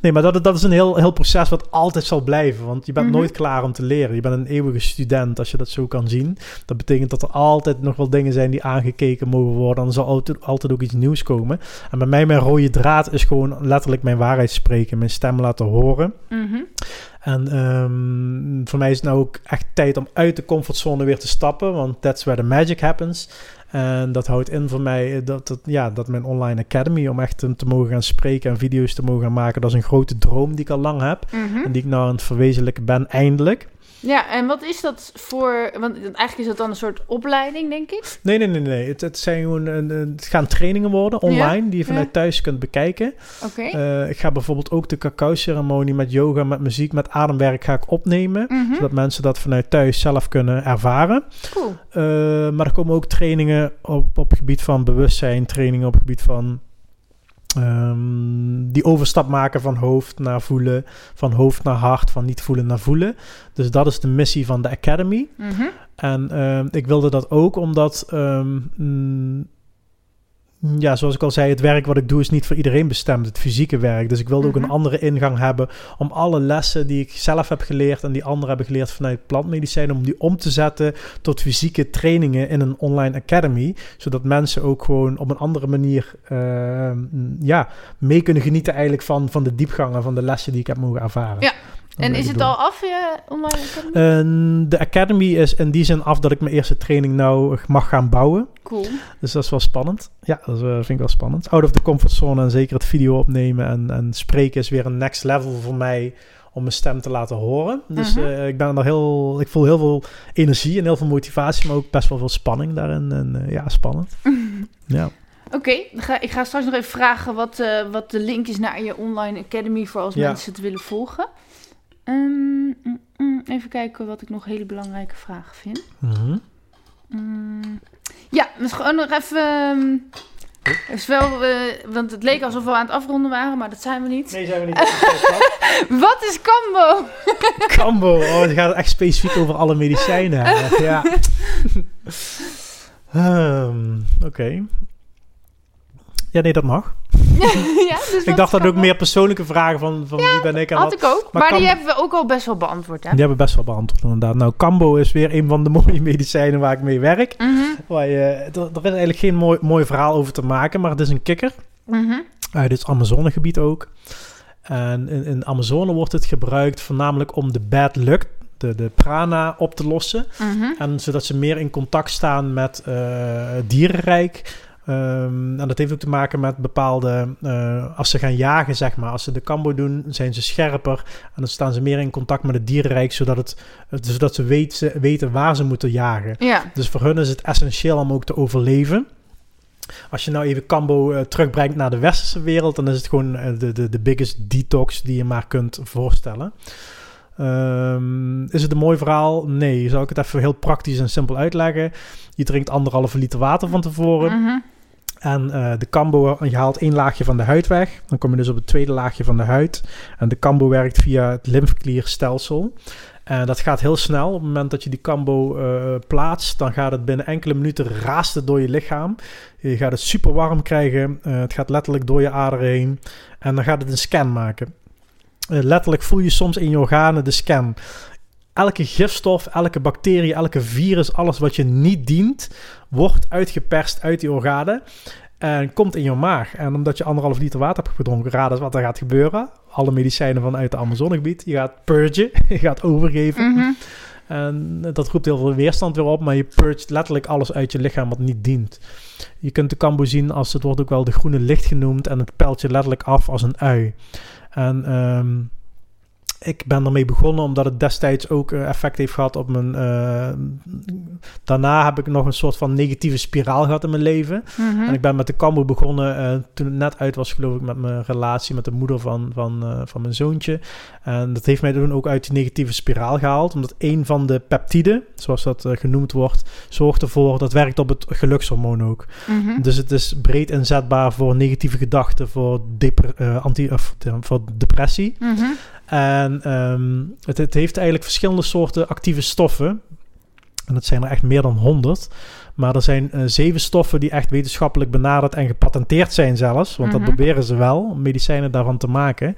B: nee, maar dat, dat is een heel, heel proces wat altijd zal blijven. Want je bent
A: Mhm.
B: nooit klaar om te leren. Je bent een eeuwige student, als je dat zo kan zien. Dat betekent dat er altijd nog wel dingen zijn die aangekeken mogen worden. Dan zal altijd, altijd ook iets nieuws komen. En bij mij, mijn rode draad is gewoon letterlijk mijn waarheid spreken. Mijn stem laten horen.
A: Mhm.
B: En ehm, voor mij is het nou ook echt tijd om uit de comfortzone weer te stappen. Want that's where the magic happens. En dat houdt in voor mij dat, dat, ja, dat mijn online academy, om echt te mogen gaan spreken en video's te mogen gaan maken, dat is een grote droom die ik al lang heb.
A: Mhm.
B: En die ik nou aan het verwezenlijken ben, eindelijk.
A: Ja, en wat is dat voor... Want eigenlijk is dat dan een soort opleiding, denk ik?
B: Nee, nee, nee, nee. Het, het, zijn gewoon, een- een- het gaan trainingen worden online, die je vanuit
A: ja.
B: thuis kunt bekijken.
A: Oké.
B: Eh, ik ga bijvoorbeeld ook de cacao-ceremonie met yoga, met muziek, met ademwerk ga ik opnemen.
A: Mhm.
B: Zodat mensen dat vanuit thuis zelf kunnen ervaren.
A: Cool.
B: Uh, maar er komen ook trainingen op, op het gebied van bewustzijn, trainingen op het gebied van ehm, die overstap maken van hoofd naar voelen, van hoofd naar hart, van niet voelen naar voelen. Dus dat is de missie van de Academy.
A: Mhm.
B: En ehm, ik wilde dat ook omdat, ehm, mm, ja, zoals ik al zei, het werk wat ik doe is niet voor iedereen bestemd, het fysieke werk. Dus ik wilde ook
A: Mhm.
B: een andere ingang hebben om alle lessen die ik zelf heb geleerd en die anderen hebben geleerd vanuit plantmedicijn, om die om te zetten tot fysieke trainingen in een online academy. Zodat mensen ook gewoon op een andere manier ehm, ja, mee kunnen genieten eigenlijk van, van de diepgang en van de lessen die ik heb mogen ervaren.
A: Ja. En is het
B: doen.
A: al af, je online academy?
B: En de Academy is in die zin af dat ik mijn eerste training nou mag gaan bouwen.
A: Cool.
B: Dus dat is wel spannend. Ja, dat eh, vind ik wel spannend. Out of the comfort zone en zeker het video opnemen en, en spreken is weer een next level voor mij om mijn stem te laten horen. Dus
A: Mhm.
B: eh, ik ben er heel, ik voel heel veel energie en heel veel motivatie, maar ook best wel veel spanning daarin. En eh, ja, spannend. Ja.
A: Oké, ga, ik ga straks nog even vragen wat, eh, wat de link is naar je online academy voor als
B: Ja.
A: mensen het willen volgen. Ehm, mm, mm, even kijken wat ik nog hele belangrijke vragen vind.
B: Mhm.
A: Mm, ja, dus gewoon nog even. ehm, is wel, eh, want het leek alsof we aan het afronden waren, maar dat zijn we niet.
B: Nee, zijn we niet.
A: Wat is Cambo?
B: Cambo, oh, het gaat echt specifiek over alle medicijnen. Ja. Ehm, Oké. Ja, nee, dat mag.
A: ja, dus
B: Ik dacht dat ook meer persoonlijke vragen van, van wie ben ik en
A: Had
B: wat.
A: ik ook, maar,
B: Maar
A: die hebben we ook al best wel beantwoord, hè?
B: Die hebben best wel beantwoord inderdaad. Nou, Cambo is weer een van de mooie medicijnen waar ik mee werk.
A: Mhm,
B: Waar je, er, er is eigenlijk geen mooi, mooi verhaal over te maken, maar het is een kikker. Uit het Amazonegebied ook. En in, in Amazone wordt het gebruikt voornamelijk om de bad luck, de, de prana, op te lossen.
A: mhm.
B: En zodat ze meer in contact staan met het dierenrijk. Ehm, en dat heeft ook te maken met bepaalde. eh, als ze gaan jagen, zeg maar. Als ze de kambo doen, zijn ze scherper. En dan staan ze meer in contact met het dierenrijk. Zodat, het, zodat ze weten, weten waar ze moeten jagen.
A: Ja,
B: Dus voor hun is het essentieel om ook te overleven. Als je nou even Cambo eh, terugbrengt naar de westerse wereld, dan is het gewoon eh, de, de, de biggest detox die je maar kunt voorstellen. Ehm, is het een mooi verhaal? Nee. Zal ik het even heel praktisch en simpel uitleggen? Je drinkt anderhalve liter water van tevoren.
A: mhm.
B: En eh, de cambo, je haalt één laagje van de huid weg. Dan kom je dus op het tweede laagje van de huid. En de cambo werkt via het lymfeklierstelsel. En dat gaat heel snel. Op het moment dat je die cambo uh, plaatst, dan gaat het binnen enkele minuten raasten door je lichaam. Je gaat het super warm krijgen. Uh, het gaat letterlijk door je aderen heen. En dan gaat het een scan maken. Letterlijk voel je soms in je organen de scan. Elke gifstof, elke bacterie, elke virus, alles wat je niet dient, wordt uitgeperst uit die organen. En komt in je maag. En omdat je anderhalf liter water hebt gedronken, raad eens wat er gaat gebeuren. Alle medicijnen vanuit het Amazonegebied. Je gaat purgen, je gaat overgeven.
A: Mhm.
B: En dat roept heel veel weerstand weer op, maar je purgt letterlijk alles uit je lichaam wat niet dient. Je kunt de kambo zien als het wordt ook wel de groene licht genoemd en het pelt je letterlijk af als een ui. En um, ik ben ermee begonnen omdat het destijds ook uh, effect heeft gehad op mijn. Uh, daarna heb ik nog een soort van negatieve spiraal gehad in mijn leven.
A: Mhm.
B: En ik ben met de kambo begonnen uh, toen het net uit was, geloof ik, met mijn relatie met de moeder van, van, van mijn zoontje. En dat heeft mij toen ook uit die negatieve spiraal gehaald, omdat een van de peptiden, zoals dat genoemd wordt, zorgt ervoor dat werkt op het gelukshormoon ook.
A: Mhm.
B: Dus het is breed inzetbaar voor negatieve gedachten, voor, anti, of, voor depressie.
A: Mhm.
B: En um, het, het, heeft eigenlijk verschillende soorten actieve stoffen. En dat zijn er echt meer dan 100. Maar er zijn uh, zeven stoffen die echt wetenschappelijk benaderd en gepatenteerd zijn zelfs. Want
A: Mhm.
B: dat proberen ze wel, om medicijnen daarvan te maken.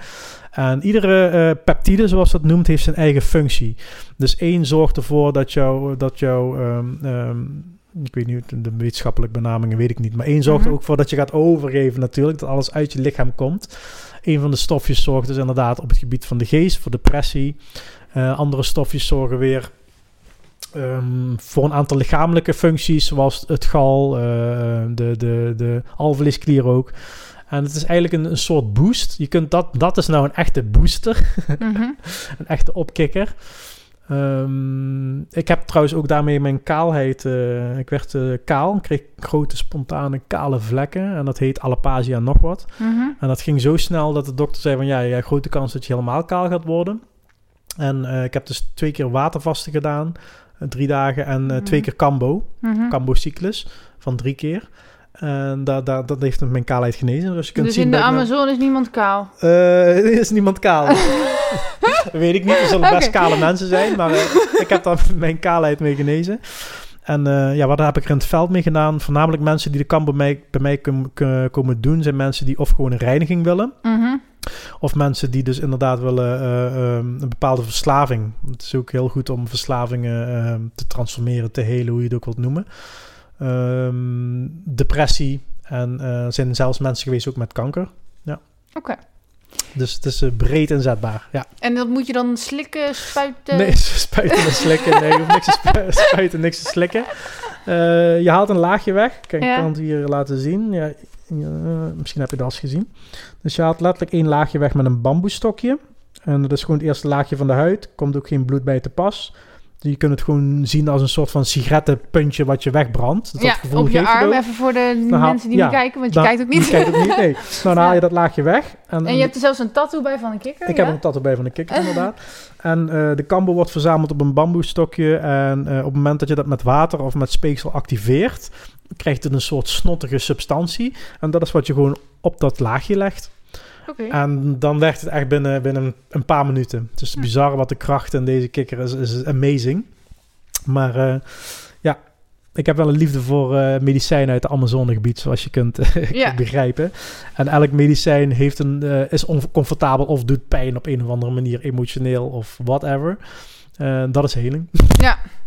B: En iedere uh, peptide, zoals dat noemt, heeft zijn eigen functie. Dus één zorgt ervoor dat jouw... Dat jou, um, um, ik weet niet, de wetenschappelijke benamingen weet ik niet. Maar één zorgt
A: Mhm.
B: ook voor dat je gaat overgeven natuurlijk. Dat alles uit je lichaam komt. Een van de stofjes zorgt dus inderdaad op het gebied van de geest, voor depressie. Uh, andere stofjes zorgen weer um, voor een aantal lichamelijke functies, zoals het gal, uh, de, de, de alvleesklier ook. En het is eigenlijk een, een soort boost. Je kunt dat, dat is nou een echte booster,
A: Mhm.
B: een echte opkikker. Um, ik heb trouwens ook daarmee mijn kaalheid. Uh, ik werd uh, kaal, kreeg grote spontane kale vlekken. En dat heet alopecia nog wat.
A: Mhm.
B: En dat ging zo snel dat de dokter zei van ja, je hebt grote kans dat je helemaal kaal gaat worden. En uh, ik heb dus twee keer watervasten gedaan, drie dagen en twee keer kambo,
A: Mhm.
B: kambo-cyclus van drie keer. En dat, dat, dat heeft mijn kaalheid genezen. Dus, je kunt
A: Dus
B: zien
A: in de Amazon is niemand kaal.
B: Eh, er is niemand kaal. weet ik niet. Er zullen best kale mensen zijn. Maar eh, ik heb daar mijn kaalheid mee genezen. En eh, ja, wat heb ik er in het veld mee gedaan? Voornamelijk mensen die de kamp bij mij, bij mij komen doen... zijn mensen die of gewoon een reiniging willen...
A: Mhm.
B: Of mensen die dus inderdaad willen uh, um, een bepaalde verslaving. Het is ook heel goed om verslavingen uh, te transformeren, te helen, hoe je het ook wilt noemen. Um, depressie. En er zijn zelfs mensen geweest ook met kanker. Ja.
A: Oké. Okay.
B: Dus het is breed inzetbaar. Ja.
A: En dat moet je dan slikken, spuiten?
B: Nee, spuiten en slikken. Nee, je hoeft niks te spu spuiten, niks te slikken. Uh, je haalt een laagje weg. Kijk,
A: Ja.
B: ik kan het hier laten zien. Ja, misschien heb je dat al gezien. Dus je haalt letterlijk één laagje weg met een bamboestokje. En dat is gewoon het eerste laagje van de huid. Komt ook geen bloed bij te pas. Je kunt het gewoon zien als een soort van sigarettenpuntje wat je wegbrandt. Dat
A: ja,
B: gevoel
A: op je arm, even voor de
B: haal-
A: mensen die
B: ja,
A: niet kijken, want je
B: dan-
A: kijkt ook niet.
B: Je kijkt ook niet, nee. Dan haal je dat laagje weg. En,
A: En je hebt er zelfs een tattoo bij van een kikker,
B: ik
A: ja?
B: heb een tattoo bij van de kikker, inderdaad. En uh, de kambo wordt verzameld op een bamboestokje. En uh, op het moment dat je dat met water of met speeksel activeert... krijgt het een soort snottige substantie. En dat is wat je gewoon op dat laagje legt. En dan werkt het echt binnen, binnen een paar minuten. Het is
A: Ja.
B: bizar wat de kracht in deze kikker is. is amazing. Maar uh, ja, ik heb wel een liefde voor uh, medicijnen uit het Amazonegebied, zoals je kunt uh, begrijpen. En elk medicijn heeft een, uh, is oncomfortabel of doet pijn op een of andere manier, emotioneel of whatever. Dat is heling.
A: Ja.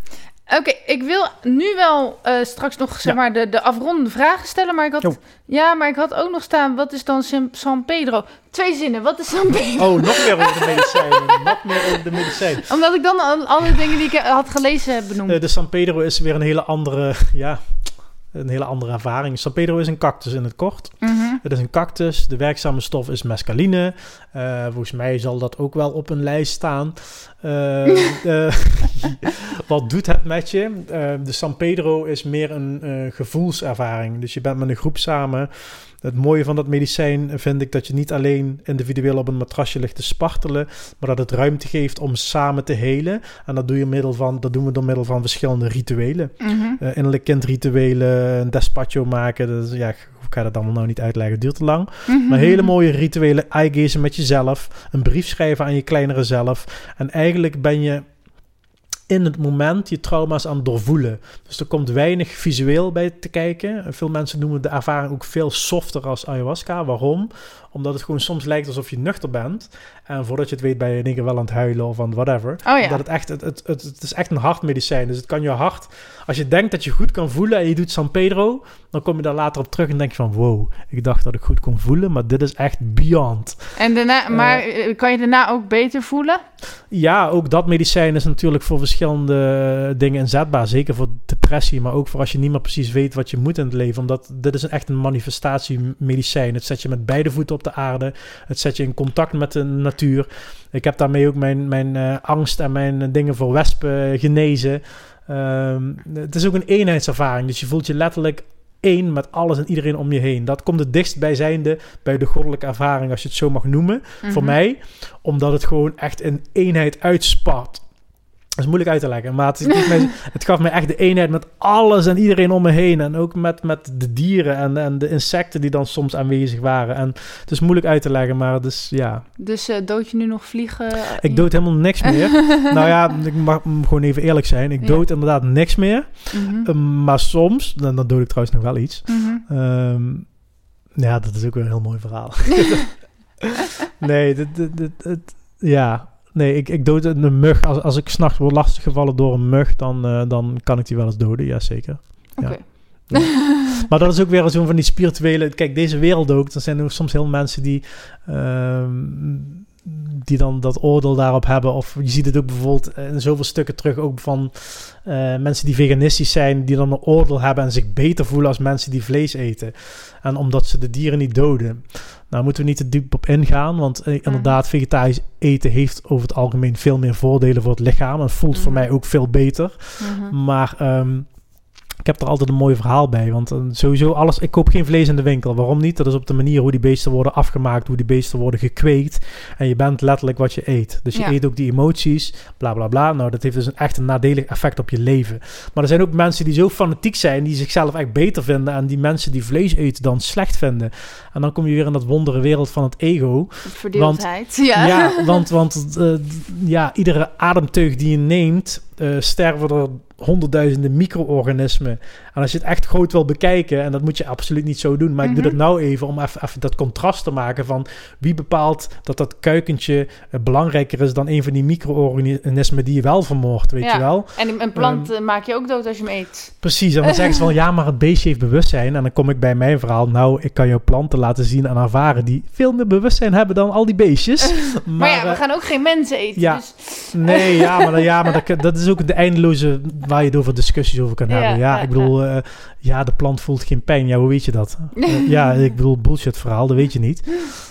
A: Oké, ik wil nu wel uh, straks nog zeg
B: Ja.
A: maar de, de afrondende vragen stellen, maar ik had
B: Jo.
A: ja, maar ik had ook nog staan wat is dan San, San Pedro? Twee zinnen. Wat is San Pedro?
B: Oh, nog meer over de medicijnen. nog meer over de medicijnen.
A: Omdat ik dan al- alle dingen die ik had gelezen heb benoemd.
B: Uh, de San Pedro is weer een hele andere, ja, een hele andere ervaring. San Pedro is een cactus in het kort.
A: Mhm.
B: Het is een cactus. De werkzame stof is mescaline. Uh, volgens mij zal dat ook wel op een lijst staan. Uh, wat doet het met je? de San Pedro is meer een gevoelservaring. Dus je bent met een groep samen. Het mooie van dat medicijn vind ik dat je niet alleen individueel op een matrasje ligt te spartelen, maar dat het ruimte geeft om samen te helen. En dat, doe je middel van, dat doen we door middel van verschillende rituelen. Mm innerlijk kindrituelen, een despacho maken. Dus ja, ik ga dat allemaal nou niet uitleggen, duurt te lang. Mhm. Maar hele mooie rituelen, eye met jezelf, een brief schrijven aan je kleinere zelf. En eigenlijk ben je in het moment je trauma's aan doorvoelen. Dus er komt weinig visueel bij te kijken. Veel mensen noemen de ervaring ook veel softer als ayahuasca. Waarom? Omdat het gewoon soms lijkt alsof je nuchter bent. En voordat je het weet ben je in één keer wel aan het huilen of aan whatever. Oh, ja. Dat het echt, het, het, het, het, is echt een hartmedicijn. Dus het kan je hart... Als je denkt dat je goed kan voelen en je doet San Pedro... dan kom je daar later op terug en denk je van... Wow, ik dacht dat ik goed kon voelen, maar dit is echt beyond.
A: En daarna, maar eh, kan je daarna ook beter voelen?
B: Ja, ook dat medicijn is natuurlijk voor verschillende dingen inzetbaar. Zeker voor depressie, maar ook voor als je niet meer precies weet wat je moet in het leven. Omdat dit is echt een manifestatie medicijn. Het zet je met beide voeten op de aarde. Het zet je in contact met de natuur. Ik heb daarmee ook mijn, mijn uh, angst en mijn dingen voor wespen genezen. Um, het is ook een eenheidservaring. Dus je voelt je letterlijk één met alles en iedereen om je heen. Dat komt het dichtst bij zijnde bij de goddelijke ervaring, als je het zo mag noemen, voor mhm. mij. Omdat het gewoon echt een eenheid uitspat. Dat is moeilijk uit te leggen, maar het, het, gaf me echt de eenheid met alles en iedereen om me heen. En ook met, met de dieren en, en de insecten die dan soms aanwezig waren. En het is moeilijk uit te leggen, maar dus ja.
A: Dus uh, dood je nu nog vliegen?
B: Ik dood helemaal niks meer. nou ja, ik mag gewoon even eerlijk zijn. Ik dood inderdaad niks meer. Mhm. Ehm, maar soms, dan, dan dood ik trouwens nog wel iets. Mhm. Ehm, ja, dat is ook weer een heel mooi verhaal. nee, dit, dit, dit, ja, Nee, ik, ik dood een mug. Als, als ik s'nachts word lastiggevallen door een mug, dan, uh, dan kan ik die wel eens doden. Jazeker. Oké. Ja. maar dat is ook weer zo'n van die spirituele... Kijk, deze wereld ook. Er zijn soms heel mensen die... Uh, die dan dat oordeel daarop hebben. Of je ziet het ook bijvoorbeeld in zoveel stukken terug ook van uh, mensen die veganistisch zijn, die dan een oordeel hebben en zich beter voelen als mensen die vlees eten. En omdat ze de dieren niet doden. Nou moeten we niet te diep op ingaan, want eh, inderdaad, vegetarisch eten heeft over het algemeen veel meer voordelen voor het lichaam. En voelt voor mhm. mij ook veel beter. Mhm. Maar um, ik heb er altijd een mooi verhaal bij. Want uh, sowieso alles. Ik koop geen vlees in de winkel. Waarom niet? Dat is op de manier hoe die beesten worden afgemaakt, hoe die beesten worden gekweekt. En je bent letterlijk wat je eet. Dus je eet ook die emoties, bla bla bla. Nou, dat heeft dus een, echt een nadelig effect op je leven. Maar er zijn ook mensen die zo fanatiek zijn, die zichzelf echt beter vinden. En die mensen die vlees eten dan slecht vinden. En dan kom je weer in dat wondere wereld van het ego.
A: Verdeeldheid.
B: Want, ja. ja, want, want uh, ja, iedere ademteug die je neemt, uh, sterven er honderdduizenden micro-organismen. En als je het echt groot wil bekijken, en dat moet je absoluut niet zo doen, maar ik doe mhm. dat nou even om even, even, dat contrast te maken van wie bepaalt dat dat kuikentje uh, belangrijker is dan een van die micro-organismen die je wel vermoordt, weet je wel.
A: En een plant um, maak je ook dood als je hem eet.
B: Precies, en dan zeggen ze van ja, maar het beestje heeft bewustzijn. En dan kom ik bij mijn verhaal, nou, ik kan jou planten laten zien en ervaren die veel meer bewustzijn hebben dan al die beestjes.
A: maar, maar, ja, we uh, gaan ook geen mensen eten.
B: Ja,
A: dus.
B: nee, ja, maar, ja, maar dat, dat is ook de eindeloze waar je het over discussies over kan hebben. Ja, ik bedoel, uh, ja, de plant voelt geen pijn. Ja, hoe weet je dat? Uh, ja, ik bedoel, bullshit verhaal, dat weet je niet.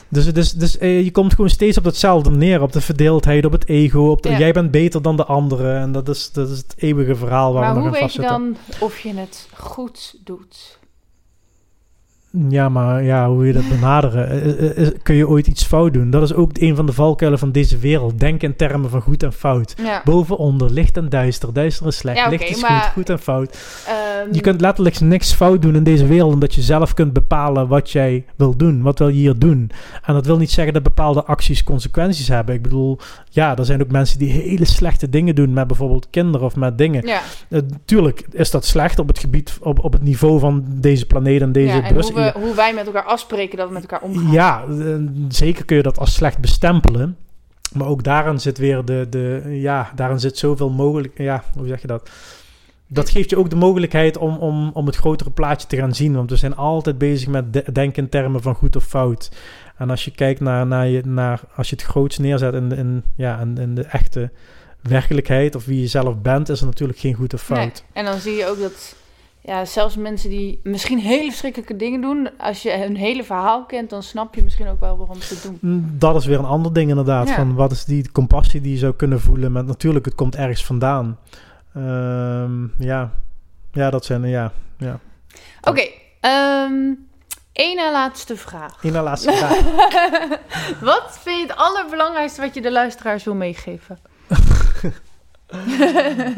B: Dus, dus, dus uh, je komt gewoon steeds op hetzelfde neer. Op de verdeeldheid, op het ego. Op de, Jij bent beter dan de anderen. En dat is, dat is het eeuwige verhaal waar maar we nog in vastzitten.
A: hoe weet je dan of je het goed doet?
B: Ja, maar ja, hoe je dat benaderen? Eh, eh, eh, kun je ooit iets fout doen? Dat is ook een van de valkuilen van deze wereld. Denk in termen van goed en fout. Boven, onder, licht en duister. Duister is slecht, licht is goed, goed en fout. Ehm, je kunt letterlijk niks fout doen in deze wereld... omdat je zelf kunt bepalen wat jij wil doen. Wat wil je hier doen? En dat wil niet zeggen dat bepaalde acties consequenties hebben. Ik bedoel, ja, er zijn ook mensen die hele slechte dingen doen... met bijvoorbeeld kinderen of met dingen. Ja. tuurlijk is dat slecht op het gebied... op, op het niveau van deze planeet en deze ja,
A: hoe wij met elkaar afspreken dat we met elkaar omgaan.
B: Ja, eh, zeker kun je dat als slecht bestempelen. Maar ook daarin zit weer de, de ja, daarin zit zoveel mogelijk, ja, hoe zeg je dat? Dat geeft je ook de mogelijkheid om, om, om het grotere plaatje te gaan zien. Want we zijn altijd bezig met denken in termen van goed of fout. En als je kijkt naar, naar, je, naar als je het groots neerzet in, in, ja, in, in de echte werkelijkheid of wie je zelf bent, is er natuurlijk geen goed of fout. Nee.
A: En dan zie je ook dat ja, zelfs mensen die misschien hele verschrikkelijke dingen doen, als je hun hele verhaal kent, dan snap je misschien ook wel waarom ze het doen.
B: Mm, Dat is weer een ander ding inderdaad.
A: Ja.
B: Van wat is die compassie die je zou kunnen voelen? Met natuurlijk, het komt ergens vandaan. Ehm, ja. ja, dat zijn ja. ja.
A: Oké, ehm één na laatste vraag.
B: Eén na laatste vraag.
A: wat vind je het allerbelangrijkste wat je de luisteraars wil meegeven?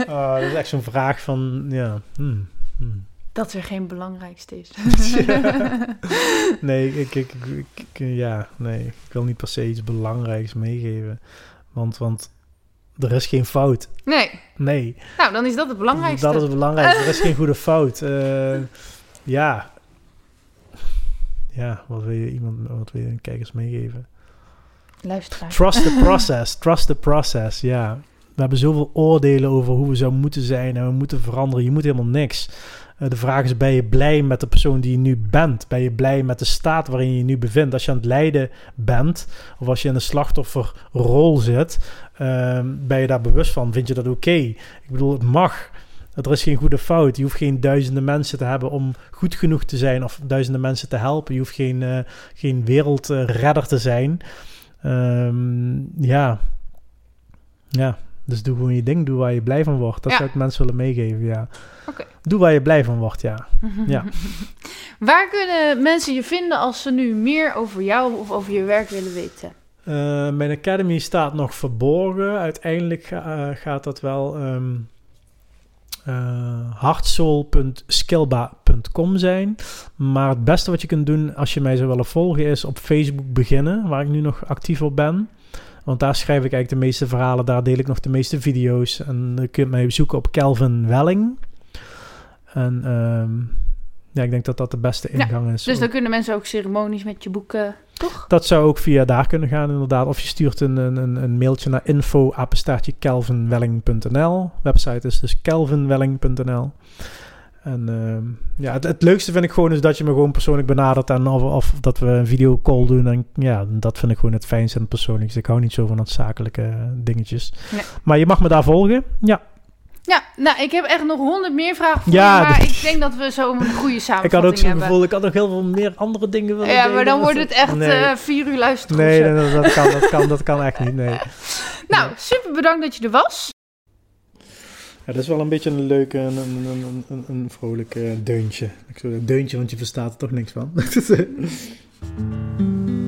B: Oh, dat is echt zo'n vraag van ja. hmm, hmm.
A: Dat er geen belangrijkste is.
B: Nee, ik, ik, ik, ik- ja, nee, ik wil niet per se iets belangrijks meegeven. Want, want er is geen fout.
A: nee,
B: Nee,
A: nou dan is dat het belangrijkste.
B: dat is het belangrijkste. Er is geen goede fout. Eh, ja. Ja, wat wil je iemand, wat wil je een kijkers meegeven?
A: Luisteraars.
B: Trust the process. Trust the process, ja. We hebben zoveel oordelen over hoe we zouden moeten zijn en we moeten veranderen. Je moet helemaal niks. Eh, de vraag is, ben je blij met de persoon die je nu bent? Ben je blij met de staat waarin je je nu bevindt? Als je aan het lijden bent, of als je in een slachtofferrol zit, ehm, ben je daar bewust van? Vind je dat oké? Ik bedoel, het mag. Er is geen goede fout. Je hoeft geen duizenden mensen te hebben om goed genoeg te zijn of duizenden mensen te helpen. Je hoeft geen, eh, geen wereldredder te zijn. Ehm, ja. Ja. Dus doe gewoon je ding. Doe waar je blij van wordt. Dat
A: Ja.
B: zou ik mensen willen meegeven, ja. Doe waar je blij van wordt, ja. Ja.
A: Waar kunnen mensen je vinden als ze nu meer over jou of over je werk willen weten?
B: Eh, mijn academy staat nog verborgen. Uiteindelijk ga- eh, gaat dat wel hartsoul.skillba.com zijn. Maar het beste wat je kunt doen als je mij zou willen volgen is op Facebook beginnen, waar ik nu nog actief op ben. Want daar schrijf ik eigenlijk de meeste verhalen, daar deel ik nog de meeste video's. En je mij zoeken op Kelvin Welling. En ehm, ja, ik denk dat dat de beste
A: Ja,
B: ingang is.
A: Dus dan kunnen mensen ook ceremonies met je boeken, toch?
B: Dat zou ook via daar kunnen gaan, inderdaad. Of je stuurt een, een, een- een mailtje naar info kelvinwelling.nl. Website is dus kelvinwelling.nl. En ehm, ja, het, het leukste vind ik gewoon is dat je me gewoon persoonlijk benadert en of, of dat we een videocall doen. En ja, dat vind ik gewoon het fijnste en het persoonlijkste. Ik hou niet zo van dat zakelijke dingetjes.
A: Nee.
B: Maar je mag me daar volgen. Ja,
A: Ja, nou, ik heb echt nog honderd meer vragen voor
B: Ja,
A: je, maar ik denk dat we zo een goede
B: ik
A: samenvatting
B: had ook zo'n gevoel, ik had nog heel veel meer andere dingen willen
A: Ja,
B: delen,
A: maar dan
B: maar
A: wordt het echt
B: Nee.
A: eh, vier uur luisteren.
B: Nee, nee, dat, dat kan, dat, kan, dat kan echt niet, nee.
A: Nou, super bedankt dat je er was.
B: Ja, dat is wel een beetje een leuke, een, een, een, een, een vrolijk eh, deuntje. Ik zou deuntje, want je verstaat er toch niks van.